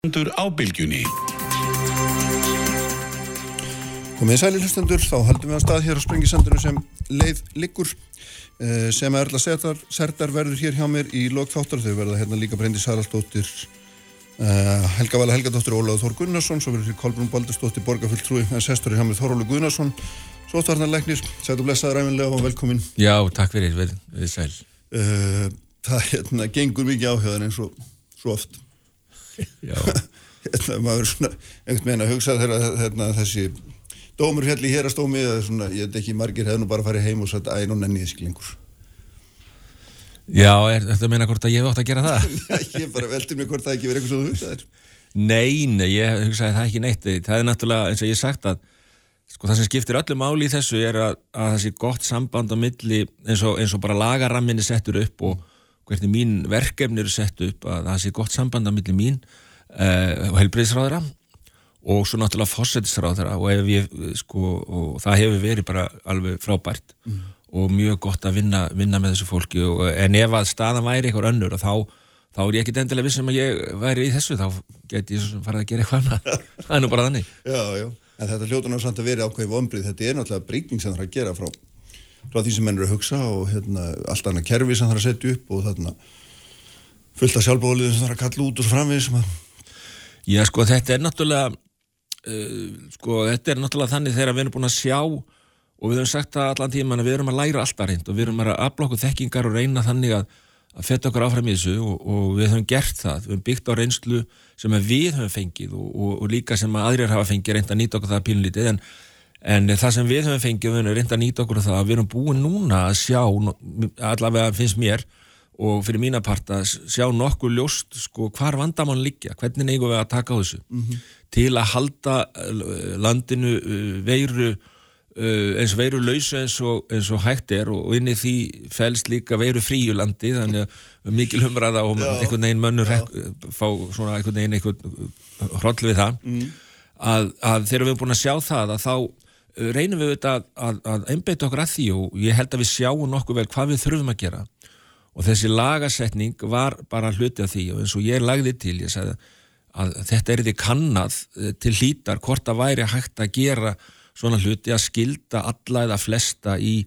Hlustendur á bylgjunni. Komið sæli hlustendur, þá haldum við á stað hér á Sprengisanduru sem leið liggur eh, sem Erla Serdar, Serdar verður hér hjá mér í lokþáttar þau verða hérna líka Brendi Saraldóttir uh, Helga Vala Helgadóttir Ólaður Þór Gunnarsson svo verður hér Kolbrún Baldurstóttir Borgafull Trúi en sestur hjá mér Þórólu Gunnarsson svo þarna leiknir, sætu blessaður æfinlega og velkomin. Já, takk fyrir, við, við sæl. Uh, Það hérna gengur mikið áhjöðan eins og svo oft hérna, maður svona einhvern veginn að hugsa þegar hérna, þessi dómur fjall í hérastómi eða svona, ég veit ekki, margir hefðu nú bara farið heim og satt æn og nenni þessi lengur. Já er þetta meina hvort að ég hef átt að gera það? ég bara veldi mig hvort það ekki verið eitthvað svo þú hugsaðir. Nei, nei, ég hugsaði það ekki neitt. Það er náttúrulega, eins og ég sagt að sko, það sem skiptir öllu máli í þessu er að, að þessi gott samband á milli eins og, eins og bara lagaramminni settur upp og hvernig mín verkefni eru sett upp að það sé gott samband á milli mín uh, og helbriðsráðara og svo náttúrulega fósettisráðara og, ég, sko, og það hefur verið bara alveg frábært Mm. og mjög gott að vinna, vinna með þessu fólki. Og, en ef að staðan væri eitthvað önnur og þá, þá er ég ekkit endilega vissum að ég væri í þessu þá get ég farið að gera eitthvað annað. Það er nú bara þannig. Já, já, en þetta náttúrulega samt að vera ákveði vombrið, þetta er náttúrulega breyting sem það er að gera frá, frá því sem menn eru að hugsa og hérna, allt annað kerfi sem það er að setja upp og þarna fullt af sjálfbóliðum sem það er að kalla út svo framvið að Já, sko, þetta er náttúrulega uh, sko, þetta er náttúrulega þannig þegar við erum búin að sjá og við höfum sagt það allan tíman að við erum að læra alltaf reynd og við erum að afla okkur þekkingar og reyna þannig að, að fetta okkur áfram í þessu og, og við höfum gert það, við höfum byggt á reynslu sem við höfum fengið og, og, og líka sem að aðrir hafa fengið reynd að nýta okkur það pínlítið en, en það sem við höfum fengið við höfum reynd að nýta okkur það að við erum búin núna að sjá, allavega finnst mér og fyrir mína part að sjá nokkuð ljóst sko hvar vandamann liggja, hvernig eigum við að taka á þessu? Til að halda uh, landinu uh, veiru uh, eins veiru lausu eins og, eins og hægt er og inn í því fælst líka veiru fríu landi þannig að mikil humraða og einhvern veginn mönnur fá svona einhvern veginn einhvern hroll við það. Að, að þegar við erum búin að sjá það að þá reynum við þetta að, að, að einbeita okkur að því og ég held að við sjáum nokkuð vel hvað við þurfum að gera. Og þessi lagasetning var bara hluti af því og eins og ég lagði til ég sagði að þetta er því kannad eh, til hlítar hvort að væri hægt að gera svona hluti að skilda alla eða flesta í,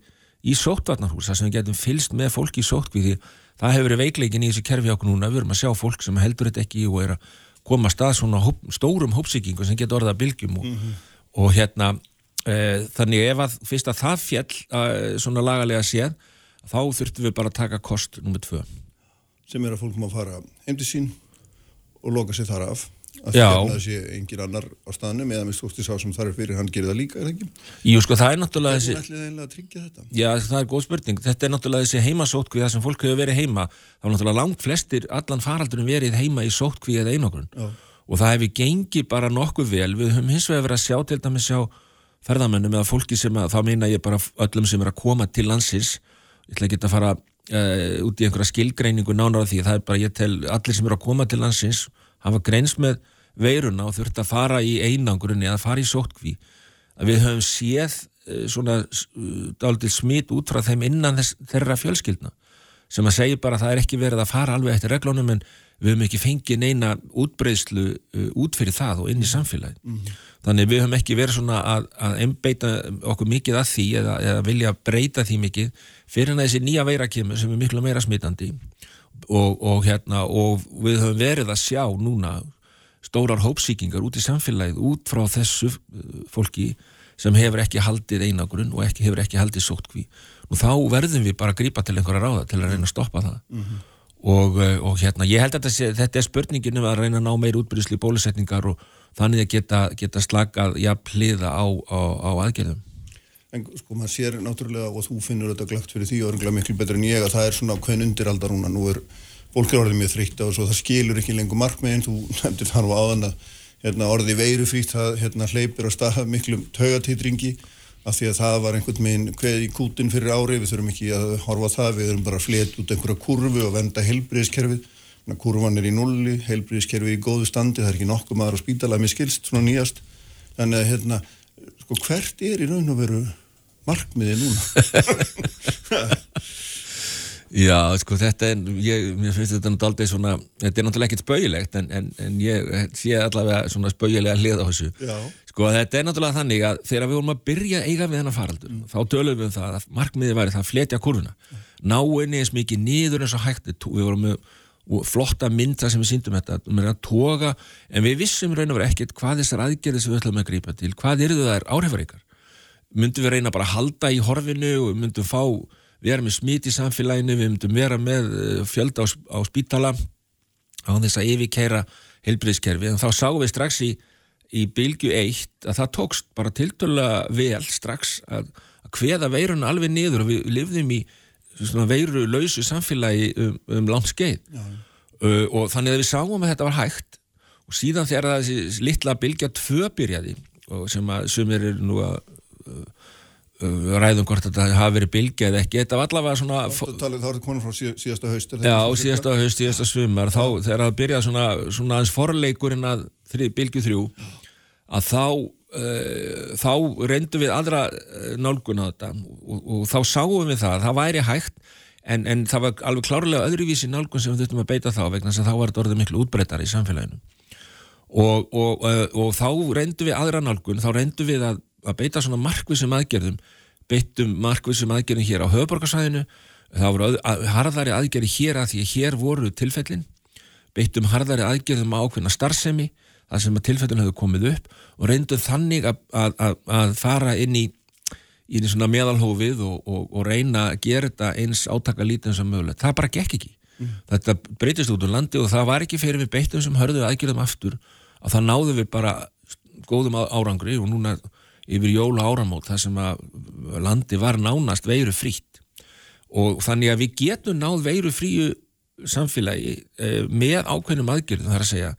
í sóttvarnarhús. Þar sem við getum fylst með fólki í sóttkvíði það hefur verið veikleikin í þessu kerfi okkur núna. Við erum að sjá fólk sem heldur þetta ekki og er að koma að stað svona hóp, stórum hópsíkingu sem getur orðað bylgjum og, og hérna þannig ef að fyrst að það fjall e, svona lagalega séð þá þurftum við bara að taka kost nummið tvö sem er að fólk má fara heim til sín og loka sér þar af að hérna sé engin annar á staðnum eða með stókti sá sem þar er fyrir hann gerir það líka, er það ekki? Jú sko það er náttúrulega Þessi... þessi ætlið eiginlega að tryggja þetta? Já, það er góð spurning. Þetta er náttúrulega þessi heimasótkví það sem fólk hefur verið heima. Það er náttúrulega langt flestir, allan faraldurinn verið heima í sótkví eða einogrun. Já. Og það hefur gengið bara nokkuð vel. Við höfum hins vegar verið að sjá til dæmis sjá ferðamennum eða fólki sem að, þá meina ég bara öllum sem er að koma til landsins. Ég ætla ekki að fara uh, út í einhverja skilgreiningu nánar af því. Það er bara, ég tel, allir sem eru að koma til landsins hafa greins með veiruna og þurft að fara í einangrunni eða fara í sótkví við höfum séð uh, svona uh, smit út frá þeim innan þess, þeirra fjölskyldna sem að segja bara að það er ekki verið að fara alveg eftir reglunum en við höfum ekki fengið neina útbreyðslu uh, út fyrir það og inn í samfélagi þannig við höfum ekki verið svona að, að einbeita okkur mikið að því eða, eða vilja breyta því mikið fyrir þessi nýja veira kemur sem er miklu meira smitandi. Og, og hérna og við höfum verið að sjá núna stórar hópsíkingar út í samfélagið út frá þessu uh, fólki sem hefur ekki haldið einangrun og ekki, hefur ekki haldið sótkví og þá verðum við bara að grípa til einhverja ráða til að reyna að stoppa það. Og, uh, og hérna, ég held að þetta, þetta er spurningin um að reyna að ná meir útbyrðisli bólusetningar og þannig að geta, geta slakað jafnliða á, á, á aðgerðum. En sko maður sér náttúrulega og þú finnur þetta glögt fyrir því og örgulega miklu betur en ég að það er svona hvern undiraldar núna, nú er fólk er orðið mjög þreytta og svo það skilur ekki lengur markmiðin, þú nefndir þar á áðan að hérna, orðið veirufrítt það hérna, hleypir á stað miklum taugatýtringi af því að það var einhvern meginn kveð í kútin fyrir ári, við þurfum ekki að horfa það, við þurfum bara að flet út einhverja kurvu og venda heilbriðiskerfið kurvan er í nulli, heilbriðiskerfið í góðu standi, það er ekki nokkuð maður á spítala mér skilst svona nýjast. Þannig að hérna, sko hvert er í raun og veru markmiði núna Já, sko þetta er, ég, mér finnst þetta náttúrulega svona, þetta er náttúrulega ekkert spauilegt en, en, en ég sé allavega svona spauilega hlið á þessu. Já. Sko þetta er náttúrulega þannig að þegar við vorum að byrja eiga við hennar faraldur, mm. þá tölum við um það að markmiði væri það að fletja kurvuna. Mm. Náinni eins mikið niður eins og hægt, við vorum með flotta mynda sem við síndum þetta, við erum að toga, en við vissum raun og verið ekkert hvað þessar aðgerði sem við ætlum að grípa til, hvað eru það áhrifaríkar? Myndum við reyna bara að halda í horfinu og myndum fá vera með smít í samfélaginu, við myndum vera með eh, fjölda á, á spítala á þess að yfirkeira helbriðskerfi, en þá sáum við strax í, í bylgu eitt að það tókst bara tiltöla vel strax að, að hveða veirun alveg niður og við lifðum í veiru lausu samfélagi um, um langt skeið. Uh, og þannig að við sáum að þetta var hægt og síðan þegar þessi litla bylgja tvö byrjaði og sem að sumir eru nú að uh, ræðum hvort þetta hafi verið bylgja eða ekki, þetta var allavega svona Þá er þetta konum frá síðasta haust Já, síðasta haust, síðasta svumar þá þegar það byrjaði svona, svona aðeins forleikurinn að bylgju þrjú að þá uh, þá reyndum við aðra uh, nálgun á þetta. Og, og þá sáum við það, það væri hægt en, en það var alveg klárlega öðruvísi nálgun sem við þurftum að beita þá vegna þess að þá var þetta orðið miklu útbreyttar í samfélaginu. Og, og, uh, og þá reyndum við aðra nálgun, þá reyndum við að, að beita svona markvísum aðgerðum beittum markvísum aðgerðum hér á höfuborgarsæðinu þá voru að, harðari aðgerði hér að því að hér voru tilfellin beittum harðari aðgerðum á ákveðna starfsemi það sem að tilfellin hefur komið upp og reyndu þannig að, að, að fara inn í, í svona meðalhófið og, og, og reyna að gera þetta eins átaka lítið sem mögulegt. Það bara gekk ekki. Mm. Þetta breytist út úr landi og það var ekki fyrir við beittum sem hörðu aðgjörðum aftur að það náðu við bara góðum árangri og núna yfir jóla áramót það sem að landi var nánast veiru frítt og þannig að við getum náð veiru fríu samfélagi eh, með ákveðnum aðgjörðum þar að segja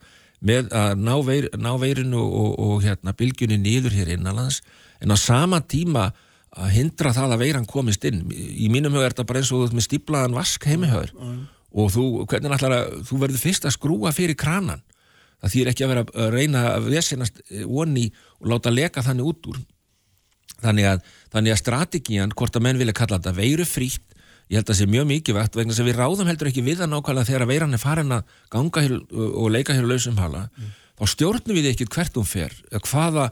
með að ná, veir, ná veirinu og, og, hérna, bylgjunni nýður hér innanlands en á sama tíma að hindra það að veiran komist inn. Í mínum hög er þetta bara eins og með stíplaðan vask heimihöður og þú, að þú verður fyrst að skrúa fyrir kranan það þýr ekki að vera að reyna að vesenast onni og láta leka þannig út úr þannig að, þannig að strategían, hvort að menn vilja kalla þetta veiru frítt ég held að það sé mjög mikið vegt vegna sem við ráðum heldur ekki við það nákvæmlega þegar veiran er farin að ganga hér og leika hér lausum hala mm. þá stjórnum við ekki hvert hún fer hvaða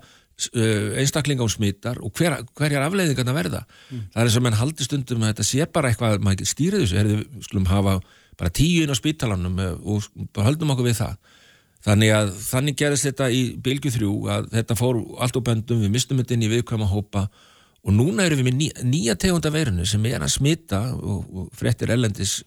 einstaklinga hún smittar og hver, hverjar afleiðingarna verða mm. það er eins og menn haldi stundum að þetta sé bara eitthvað, maður stýrið þessu er við skulum hafa bara tíu inn á spítalanum og höldum okkur við það þannig að þannig gerist þetta í bylgu þrjú að þetta fór allt og böndum við mistum þetta inn í viðkvæma hópa og núna erum við með ný, nýja tegunda veirinu sem er að smita og, og frettir ellendis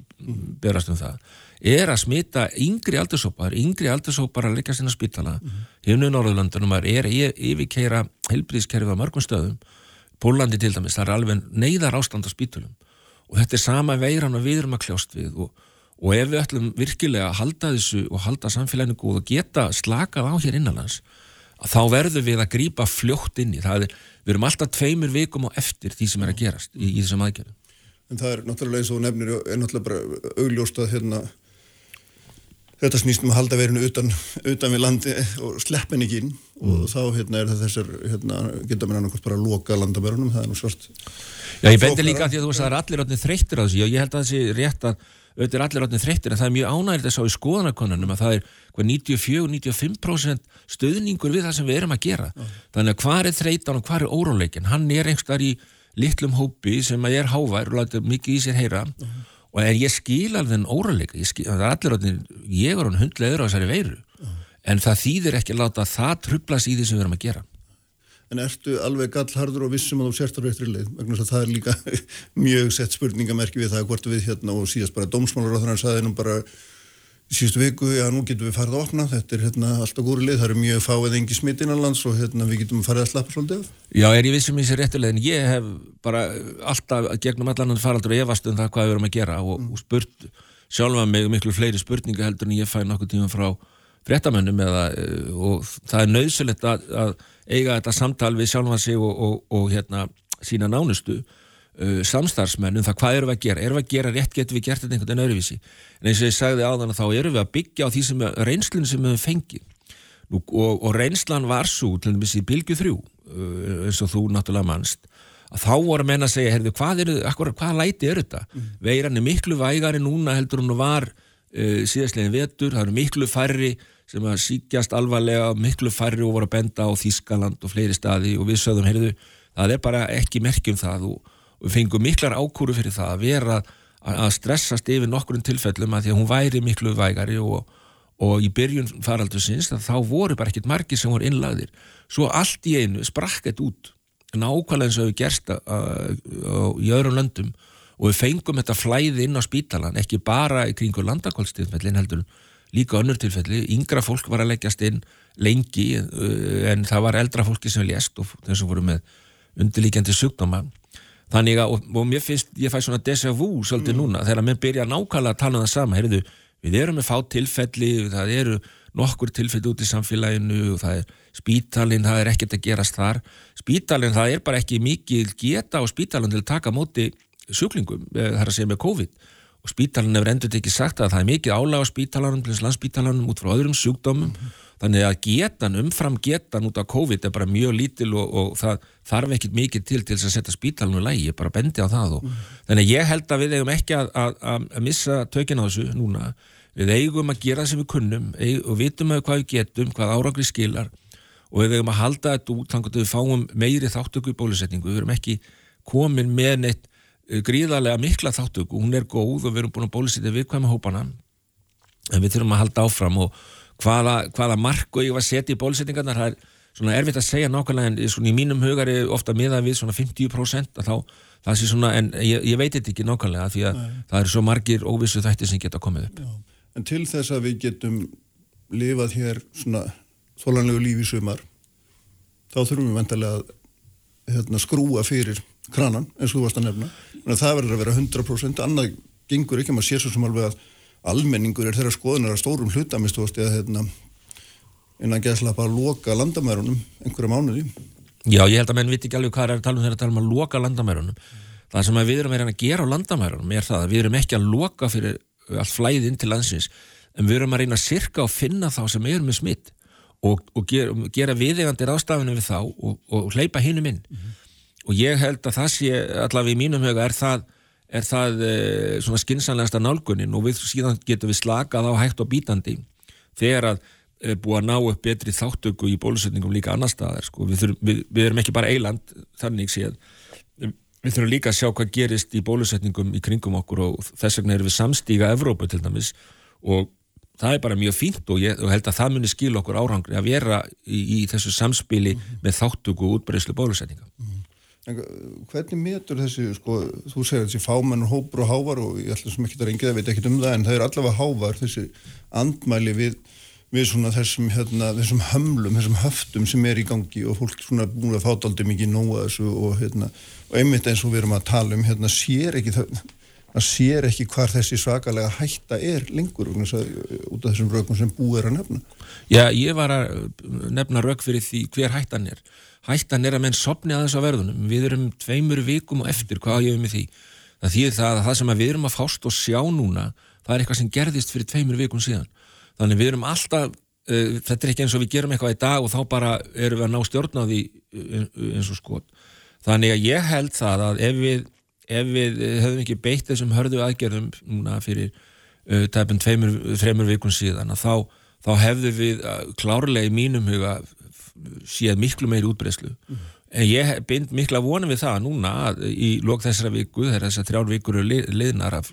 berast um það er að smita yngri aldursópar yngri aldursópar að leggja sinna spítala mm í Norðurlandunum er að yfirkeira helbriðskerfið á mörgum stöðum. Pólandi til dæmis, það er alveg neyðar ástand á spítulum og þetta er sama veiran og við erum að kljást við og, og ef við ætlum virkilega að halda þessu og halda samfélaginu góð og geta slakað á hér innanlands þá verður við að grýpa fljótt inn í það er við erum alltaf tveimur vikum á eftir því sem er að gerast í, í þessum aðgerðum. En það er náttúrulega eins og nefnir er náttúrulega bara augljóst að hérna, þetta snýst um að halda verinu utan, utan við landi og sleppin ekki inn mm. og þá hérna, er það þessar, hérna, geta mér annarkort bara að loka landabærunum, það er nú svart. Já, ég bendi líka því að þú veist að það er allir þreyttir á þessu og ég held að sé rétt að auðvitað er allir áttin þreyttir en það er mjög ánægilegt að sá í skoðanakonunum að það er 94-95% stöðningur við það sem við erum að gera uh. þannig að hvað er þreytan og hvað er óróleikin hann er einhverjar í litlum hópi sem að ég er hávær og láta mikið í sér heyra uh. og en ég skil alveg en óróleika, allir áttin ég er hann hundleður á þessari veiru uh. en það þýðir ekki að láta það trublas í því sem við erum að gera en ertu alveg gallhardur og vissum að þú sért á réttri leið, vegna að það er líka mjög sett spurningamerki við það hvort við hérna og síðast bara dómsmálar á þannig að það er nú bara síðustu viku, já nú getum við farið að opna þetta er hérna alltaf góri leið, það eru mjög fáið engi smitt innanlands og hérna við getum farið að slappa svolítið af. Já, er ég vissum í þessi réttileg en ég hef bara alltaf gegnum allan faraldur og efast um það hvað við erum að gera og, mm. og spurt sjálfa mig miklu fleiri spurninga heldur en ég fæ nokkuð tíma frá fréttamönnum eða, eh, og það er nöðsulegt að, að eiga þetta samtal við sjálfan sig og, og, og hérna sína nánustu uh, samstarfsmenn um það hvað eru við að gera eru við að gera rétt, getur við gert þetta einhvern veginn öðruvísi en eins og ég sagði áðan að þá eru við að byggja á því sem reynslun sem við fengið Nú, og, og reynslan var svo til dæmis í Bilgu 3 uh, eins og þú náttúrulega mannst að þá voru menn að segja, heyrðu, hvað, er, akkur, hvað læti er þetta? Mm. Veiran er miklu vægari núna heldur hún var uh, síðastlegin vetur, það eru miklu færri sem að síkjast alvarlega, miklu færri og voru að benda á Þískaland og fleiri staði og við sögðum, heyrðu, það er bara ekki merkjum það og, við fengum miklar ákúru fyrir það að vera að stressast yfir nokkurinn tilfellum að því að hún væri miklu vægari og, og í byrjun faraldusins þá voru bara ekkit margir sem voru innlagðir. Svo allt í einu sprakket út nákvæmlega eins og við gerst í öðrum löndum. Og við fengum þetta flæði inn á spítalan ekki bara kringu landakválstilfellin heldur líka önnur tilfelli. Yngra fólk var að leggjast inn lengi eh, en það var eldra fólki sem lést og þessum voru með undirlíkjandi sjúkdóma. Þannig að, og, og mér finnst, ég fæ svona déjà vu svolítið mm. núna, þegar mér byrja nákvæmlega að tala um það sama, heyrðu, við erum með fá tilfelli, það eru nokkur tilfelli út í samfélaginu og það er spítalinn, það er ekkert að gerast þar. Spítalinn, það er bara ekki mikið geta á spítalinn til að taka móti sjúklingum, eh, það er að segja með COVID og spítalinn hefur endur ekki sagt að það er mikið álag á spítalanum, landsspítalanum út frá öðrum sjúkdómum mm -hmm. þannig að getan, umfram getan út af COVID er bara mjög lítil og, og það þarf ekkit mikið til til þess að setja spítalinu lægi, bara bendi á það og, mm -hmm. þannig að ég held að við eigum ekki að, að, að missa tökina þessu núna við eigum að gera það sem við kunnum og vitum að hvað við getum, hvað árangri skilar og við eigum að halda þetta út þannig að við fáum meiri þáttöku í bólusetningu við erum ekki komin með neitt gríðarlega mikla þáttöku, hún er góð og við erum búin að bólusýta viðkvæma hópana en við þurfum að halda áfram og hvaða, hvaða mark og ég var að setja í bólusýtingarnar, það er svona erfitt að segja nákvæmlega en svona í mínum hugar er ofta miða við svona 50% að þá, það sé svona, en ég, ég veit þetta ekki nákvæmlega því að Nei. það eru svo margir óvissu þættir sem geta komið upp. Já. En til þess að við getum lifað hér svona þólanlegu lífi sumar þá þurfum við vendarlega að hérna, skrúa fyrir kranan eins og þú varst að nefna það verður að vera 100% annað gengur ekki, maður sér svo sem alveg að almenningur er þeirra skoðunar að stórum hlutamist eða hérna innan geðslapa að loka landamærunum einhverja mánuði. Já, ég held að menn viti ekki alveg hvað er að tala um þeirra að tala um að loka landamærunum. Það sem við erum að, að gera á landamærunum er það að við erum ekki að loka fyrir allt flæðið inn til landsins en við erum að reyna að sirka og finna þá sem er með smitt og, og gera, viðeigandi rástafinu við þá og, og hleypa hinnum inn. Mm -hmm og ég held að það sé allavega í mínum höga er það, er það e, svona skinsanlegasta nálgunin og við síðan getum við slakað á hægt og bítandi þegar að e, búið að ná upp betri þáttöku í bólusetningum líka annar staðar sko. við, þurfum, við, við erum ekki bara eiland þannig séð við þurfum líka að sjá hvað gerist í bólusetningum í kringum okkur og þess vegna erum við samstíga Evrópu til dæmis og það er bara mjög fínt og ég og held að það munir skil okkur árangri að vera í, í þessu samspili mm -hmm. með þáttöku og útbreyslu bólusetninga mm -hmm. Hvernig metur þessi, sko, þú segir þessi fámennur hópur og hávar og ég ætla sem ekki að reyngja það, veit ekki um það, en það er allavega hávar þessi andmæli við, við svona þessum, hérna, þessum hömlum, þessum höftum sem er í gangi og fólk svona búin að fáta aldrei mikið nóga þessu og, hérna, og einmitt eins og við erum að tala um, hérna, sér ekki það, það sér ekki hvar þessi svakalega hætta er lengur út af þessum rökum sem búið er að nefna. Já, ég var að nefna rök fyrir því hver hættan er. Hættan er að menn sopni að þess að verðunum. Við erum tveimur vikum og eftir. Hvað ég hef með því? Það þýðir það að það sem við erum að fást og sjá núna það er eitthvað sem gerðist fyrir tveimur vikum síðan. Þannig við erum alltaf uh, þetta er ekki eins og við gerum eitthvað í dag og þá bara erum við að ná stjórnaði eins og skot. Þannig að ég held það að ef við, ef við höfum ekki beitt þessum hörðu aðgerðum núna fyrir uh, tæpum tveimur, tveimur vikum síðan þá, þá hefðu við uh, klárlega í mínum huga séð miklu meiri útbreyslu mm. en ég bind mikla vonum við það núna að í lók þessara viku þegar þessar þrjár vikur eru liðnar af,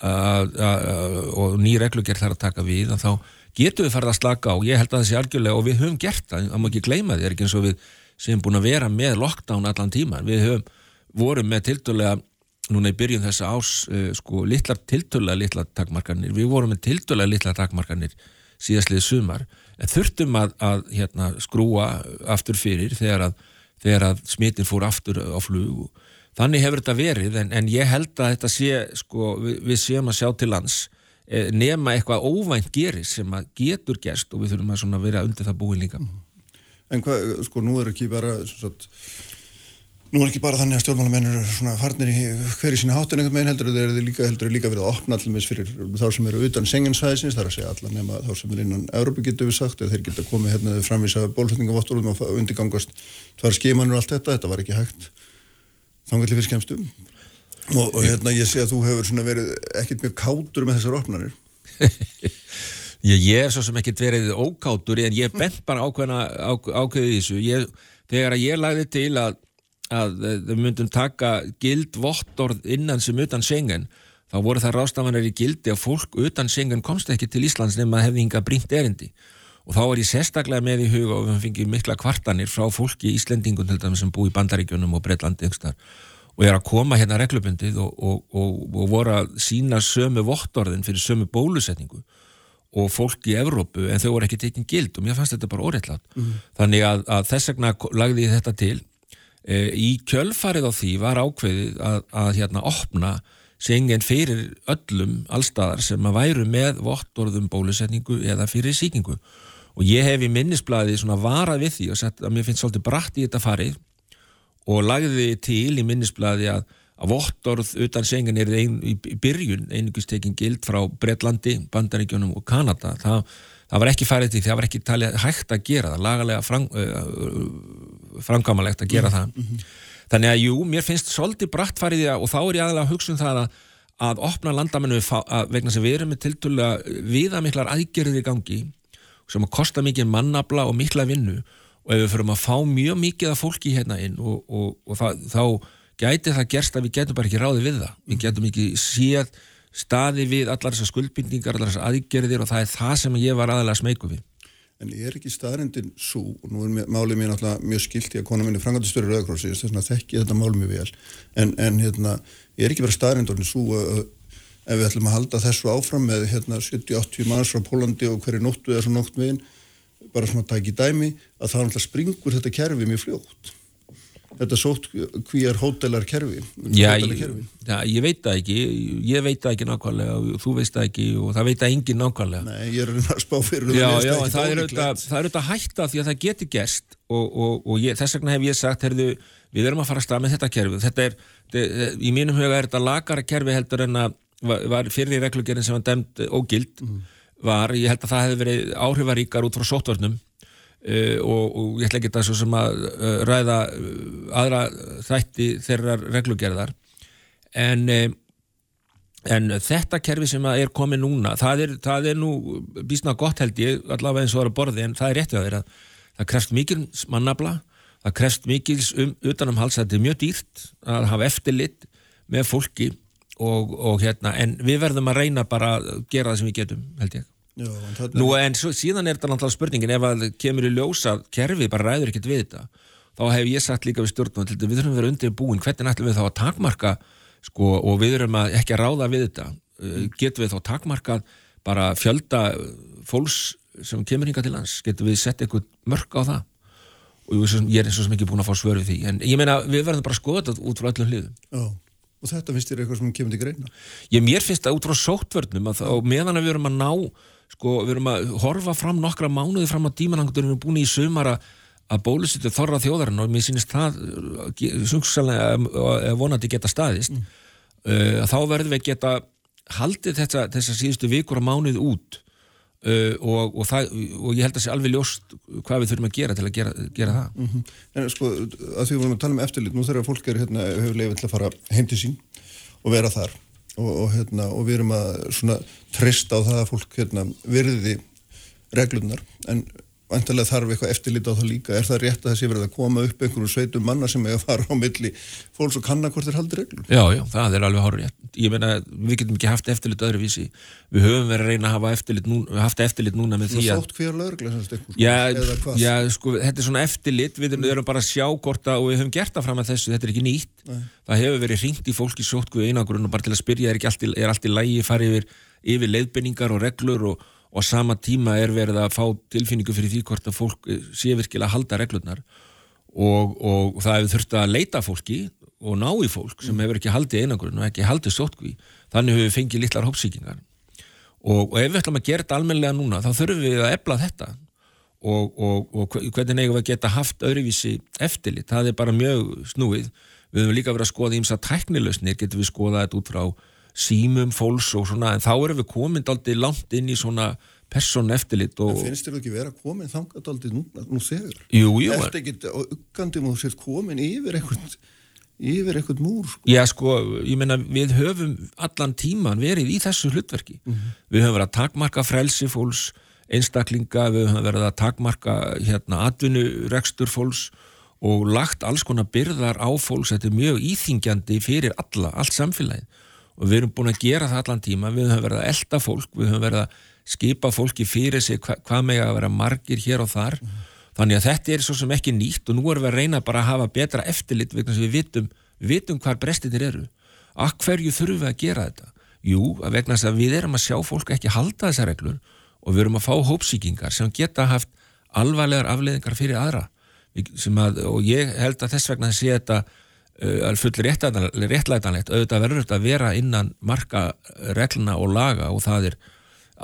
að, að, og ný reglugjert þarf að taka við þá getum við farið að slaka á. Ég held að það sé algjörlega og við höfum gert það það má ekki gleyma því, það er ekki eins og við sem búin að vera með lockdown allan tíma við höfum vorum með tildulega núna í byrjun þessa ás uh, sko litlar tildulega litlar takmarkanir. Við vorum með tildulega litlar takmarkanir síðastlið sumar en þurftum að, að hérna, skrúa aftur fyrir þegar að, þegar að smitin fór aftur á flug. Þannig hefur þetta verið en, en ég held að þetta sé sko, við, við séum að sjá til lands eh, nema eitthvað óvænt gerir sem að getur gerst og við þurfum að vera undir það búin líka. En hvað, sko, nú er ekki bara svona Nú er ekki bara þannig að stjórnmálamennir eru svona farnir í hverju sína hátun einhvern veginn heldur, þeir eru líka, heldur líka verið að opna allir fyrir þá sem eru utan senginsvæðisins, það er að segja allar nema þá sem er innan Európa getur við sagt, þeir geta komið hérna framvísa bólflutningavotturum og undirgangast tvær skimanur og allt þetta, þetta var ekki hægt þangarlega fyrir skemmstum. Og, og hérna ég sé að þú hefur svona verið ekkert mjög kátur með þessar opnarnir ég, er svo sem ekkert verið ókátur en ég bent bara ákveðna á, ákveðið þessu. Ég, þegar ég lagði til að að við myndum taka gild vottorð innan sem utan sengen þá voru það rástafanir í gildi að fólk utan sengen komst ekki til Íslands nema að hefði hinga brínt erindi. Og þá er ég sérstaklega með í huga og við fengið mikla kvartanir frá fólki í Íslendingun sem bú í Bandaríkjunum og Breitlandi og er að koma hérna reglubundið og, og, og, og voru að sína sömu vottorðin fyrir sömu bólusetningu og fólk í Evrópu en þau voru ekki tekinn gild og mér fannst þetta bara óreittlátt mm. þannig að, að þess vegna lagði ég þetta til í kjölfarið á því var ákveðið að, að hérna opna sengen fyrir öllum allstaðar sem að væru með vottorðum bólusetningu eða fyrir síkingu og ég hef í minnisblæði svona varað við því og sett að mér finnst svolítið brætt í þetta farið og lagði til í minnisblæði að, að vottorð utan sengen er ein, í byrjun einugust tekin gild frá Breitlandi, Bandaríkjónum og Kanada. Það, það var ekki farið til því það var ekki talið hægt að gera það lagalega frang, uh, framkvæmalegt að gera það mm -hmm. þannig að jú, mér finnst svolítið brætt farið því að og þá er ég aðalega að hugsa um það að, að opna landamennu vegna sem við erum með tiltölu viðamiklar aðgerðir í gangi sem að kosta mikið mannabla og mikla vinnu og ef við förum að fá mjög mikið af fólki hérna inn og, og, og það, þá gæti það gerst að við getum bara ekki ráði við það við getum ekki séð staði við allar þessar skuldbindningar, allar þessar aðgerðir og það er það sem ég var aðalega smeyku við. En ég er ekki staðrindin svo og nú er málið mér náttúrulega mjög skilt í að kona minni frangandistöru Rauðakrósi þess að þekki þetta málið mjög vel. En, en hérna, ég er ekki verið staðrindin svo að ef við ætlum að halda þessu áfram með hérna, 70-80 manns frá Pólandi og hverju nóttu eða svo nótt megin bara svona að taka í dæmi að það springur þetta kerfi mjög fljótt þetta sótt hví er hótelar kerfi já, já, ég veit það ekki. Ég veit það ekki nákvæmlega. Og þú veist það ekki og það veit það engin nákvæmlega. Nei, ég er að spá fyrir já, já, það er auðvitað hætta því að það geti gest og, og, og ég, þess vegna hef ég sagt herðu, við erum að fara að stað með þetta kerfi. Þetta er, í mínum huga er þetta lagara kerfi heldur en að var fyrir í reglugjörðin sem var dæmt ógild mm. var, ég held að það hefði verið áhrifaríkar út frá sótvörnum uh, og, og ég ætla ekki það svo sem að uh, ræða uh, aðra þætti þeirra reglugjörðar en en þetta kerfi sem er komið núna það er, það er nú bísna gott held ég, allavega eins og það er að borði en það er réttið að vera, það krefst mikil mannabla, það krefst mikil um, utanumhals, þetta er mjög dýrt að hafa eftirlit með fólki og, og hérna, en við verðum að reyna bara að gera það sem við getum, held ég Já, en Nú en svo, síðan er þetta náttúrulega spurningin ef að kemur í ljósa kerfi bara ræður ekkert við þetta þá hef ég sagt líka við stjórnum við þurfum að vera undir búin, hvernig ætlum við þá að takmarka sko, og við þurfum að ekki að ráða við þetta? Uh, getum við þá takmarkað bara fjölda fólks sem kemur hinga til lands, getum við sett eitthvað mörg á það? Og ég er eins og sem ekki búin að fá svöru því. En ég meina við verðum bara að skoða þetta út frá öllum hliðum. Og þetta finnst þér eitthvað sem kemur til greina? Ég mér finnst það út frá sóttvörnum að þá meðan við erum að ná sko, við erum að horfa fram nokkra mánuði fram á dímanangur við erum búin í sumara að bólusitu þorra þjóðarinn og mér sínist það sungsalega vonandi geta staðist mm. uh, þá verðum við geta haldið þessa, þessa síðustu vikur og mánuði út Uh, og, og, það, og ég held að það sé alveg ljóst hvað við þurfum að gera til að gera, gera það mm -hmm. En sko, að því við vorum að tala um eftirlit nú þegar fólk er hérna, hefur lefið til að fara heim til sín og vera þar og, og hérna, og við erum að trista á það að fólk hérna virði reglunar en vantilega þarf eitthvað eftirlit á það líka. Er það rétt að sé verið að koma upp einhverju sveitum manna sem er að fara á milli fólks og kanna hvort þeir haldi reglum Já, já, það er alveg rétt ég meina, við getum ekki haft eftirlit öðruvísi. Við höfum verið að reyna að hafa eftirlit núna, haft eftirlit núna með því að Þótt hver lögreglega sko, Já, já sko, þetta er svona eftirlit. Við mm. erum bara að sjá hvort að og við höfum gert það fram að þessu, þetta er ekki nýtt. Nei. það hefur verið ringt í fólki sótku einangrun og bara til að spyrja er, allt er allt í lægi farið yfir, yfir leiðbendingar og reglur og og sama tíma er verið að fá tilfinningu fyrir því hvort að fólk eh, sé virkilega að halda reglurnar. Og, og það hefur þurft að leita fólki og ná í fólk sem hefur ekki haldið einangrun og ekki haldið stótkví þannig hefur við fengið litlar hópsíkingar og, og ef við ætlum að gera þetta almenlega núna þá þurfum við að ebla þetta. Og, og hvernig nefnum við að geta haft öðruvísi eftirlit, það er bara mjög snúið. Við höfum líka verið að skoða ímsa tæknilausnir, getum við skoða þetta út frá símum fólks og svona en þá erum við komin aldrei langt inn í svona person eftirlit og... En finnst þér ekki verið að komin þangað aldrei nú, nú þegar? Jú, jú. Eftir ekki á uggandi múið sér komin yfir einhvern yfir eitthvað múr sko. Já sko, ég meina við höfum allan tíman verið í þessu hlutverki mm -hmm. við höfum verið að takmarka frelsi fólks einstaklinga, við höfum verið að takmarka hérna atvinnurekstur fólks og lagt alls konar byrðar á fólks, þetta er mjög íþingjandi fyrir alla, allt samfélagið og við erum búin að gera það allan tíma við höfum verið að elda fólk, við höfum verið að skipa fólki fyrir sig hva, hvað með að vera margir hér og þar mm. Þannig að þetta er svo sem ekki nýtt og nú erum við að reyna bara að hafa betra eftirlit vegna sem við vitum, vitum hvar brestinir eru. Akk hverju þurfum við að gera þetta? Jú, að vegna að við erum að sjá fólk ekki halda þessar reglur og við erum að fá hópsíkingar sem geta haft alvarlegar afleðingar fyrir aðra. Að, og ég held að þess vegna sé þetta uh, full réttlætanlegt, auðvitað verður þetta að vera innan marka regluna og laga og það er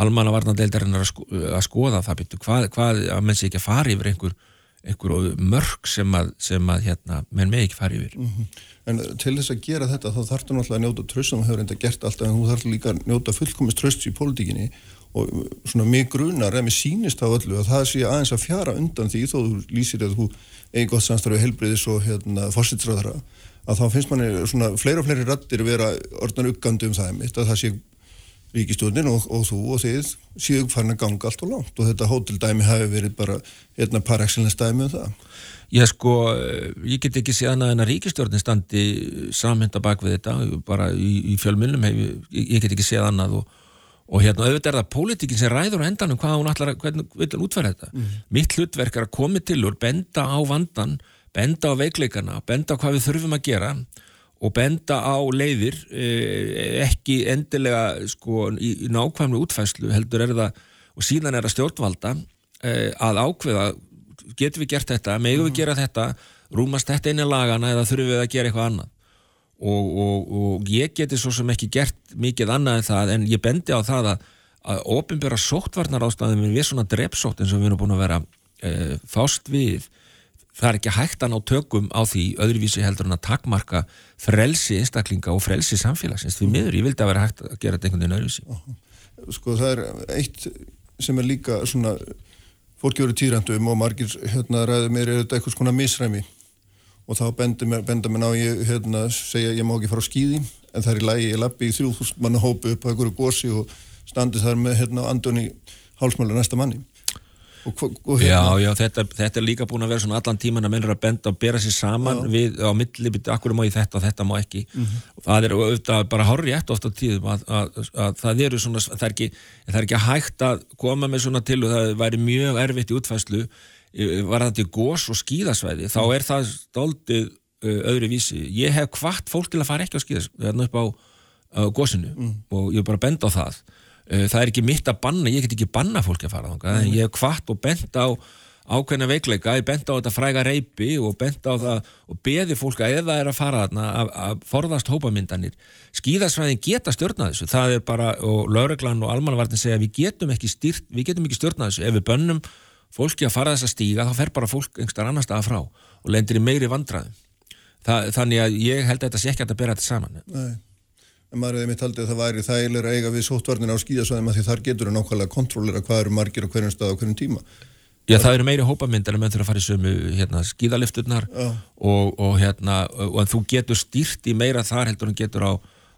almannavarnadeildarinn að, sko, að skoða það. Byrju, hvað, hvað að menn sé ekki að fara yfir einhver, einhver mörg sem að, sem að hérna, menn með ekki fara yfir. Mm -hmm. En til þess að gera þetta þá þarf þú náttúrulega að njóta tröst sem þú hefur enda gert alltaf en þú þarf líka að njóta fullkomist tröst í pólitíkinni. Og svona mig grunar eða mig sínist á öllu að það sé aðeins að fjara undan því þó þú lýsir að þú eigi gott samstarfi helbriðis og hérna fórsitsræðara að þá finnst manni svona fleira og fleiri rattir vera orðan uggandi um það mitt að það sé ríkistjónin og, og þú og þið séu farin að ganga allt og langt og þetta hóteldæmi hafi verið bara hérna par excellence dæmi um það. Já sko, ég get ekki séð annað en að ríkistjórnin standi samhenda bak við þetta, bara í, í fjölmjölnum ég, get ekki séð annað og, og hérna auðvitað er það pólitíkin sem ræður á endanum hvað hún að, hvernig vil hún útfæra þetta. Mm. Mitt hlutverk er að komi til úr, benda á vandan, benda á veikleikana, benda á hvað við þurfum að gera og benda á leiðir eh, ekki endilega sko, í, nákvæmlu útfæslu heldur er það og síðan er það stjórnvalda eh, að ákveða getur við gert þetta, megum við mhm. gera þetta rúmast þetta inn í lagana eða þurfum við að gera eitthvað annað og, og, og ég geti svo sem ekki gert mikið annað en það en ég bendi á það að, að ofinbjörra sóttvarnar ástæðum við svona drepsótt eins og við erum búin að vera e, fást við það er ekki hægt að ná tökum á því öðruvísi heldur en að takmarka frelsi einstaklinga og frelsi samfélagsins því miður, ég vildi að vera hægt að gera þetta einhvern veginn öðruvísi. Sko það er eitt sem er líka svona fólki eru týrandum og margir hérna ræðu mér er þetta eitthvað svona misræmi? Og þá benda mér ná ég hérna segja ég má ekki fara á skýði en það er í lagi, ég lappi í þrjúðhúst manna hópu upp á einhverju gósi og standi þar með hérna Andoni hálsmála næsta manni Og, og hérna. Já, já, þetta, þetta er líka búin að vera svona allan tíman að mennur að benda og bera sér saman já. við á milli, akkur má ég þetta og þetta má ekki mm -hmm. það er auðvitað bara horrið eftir ofta tíðum að, að, að það eru svona, það er, ekki, það er ekki hægt að koma með svona til og það væri mjög erfitt í útfæslu var þetta í gós og skíðasvæði þá er það stóltið öðru vísi. Ég hef hvart fólk til að fara ekki á skíðasvæði, upp á, á gósinu mm. og ég er bara að benda á það það er ekki mitt að banna, ég get ekki banna fólki að fara þánga, en ég hef hvart og bent á ákveðna veikleika, ég bent á þetta fræga reypi og bent á það og beði fólk að eða er að fara þarna að, að forðast hópamyndanir. Skíðasvæðin geta stjórnað þessu, það er bara og lauruglan og almannavartin segja við getum ekki, styrt, við getum ekki stjórnað þessu. Ef við bönnum fólki að fara þess að stíga þá fer bara fólk einhverstað annar stað frá og lendir í meiri vandraðum þannig að ég held að þetta sé ekki að bera þetta saman. Nei en maður hefði mitt haldið að það væri þægilega að eiga við sóttvarnir á skíðasvæðum að því þar getur það nákvæmlega kontrollera hvað eru margir á hverjum stað á hverjum tíma. Já, það eru meiri hópamyndar en menn þurfa að fara í sömu hérna, skíðalifturnar og, og, hérna, og þú getur stýrt í meira þar heldur en getur á,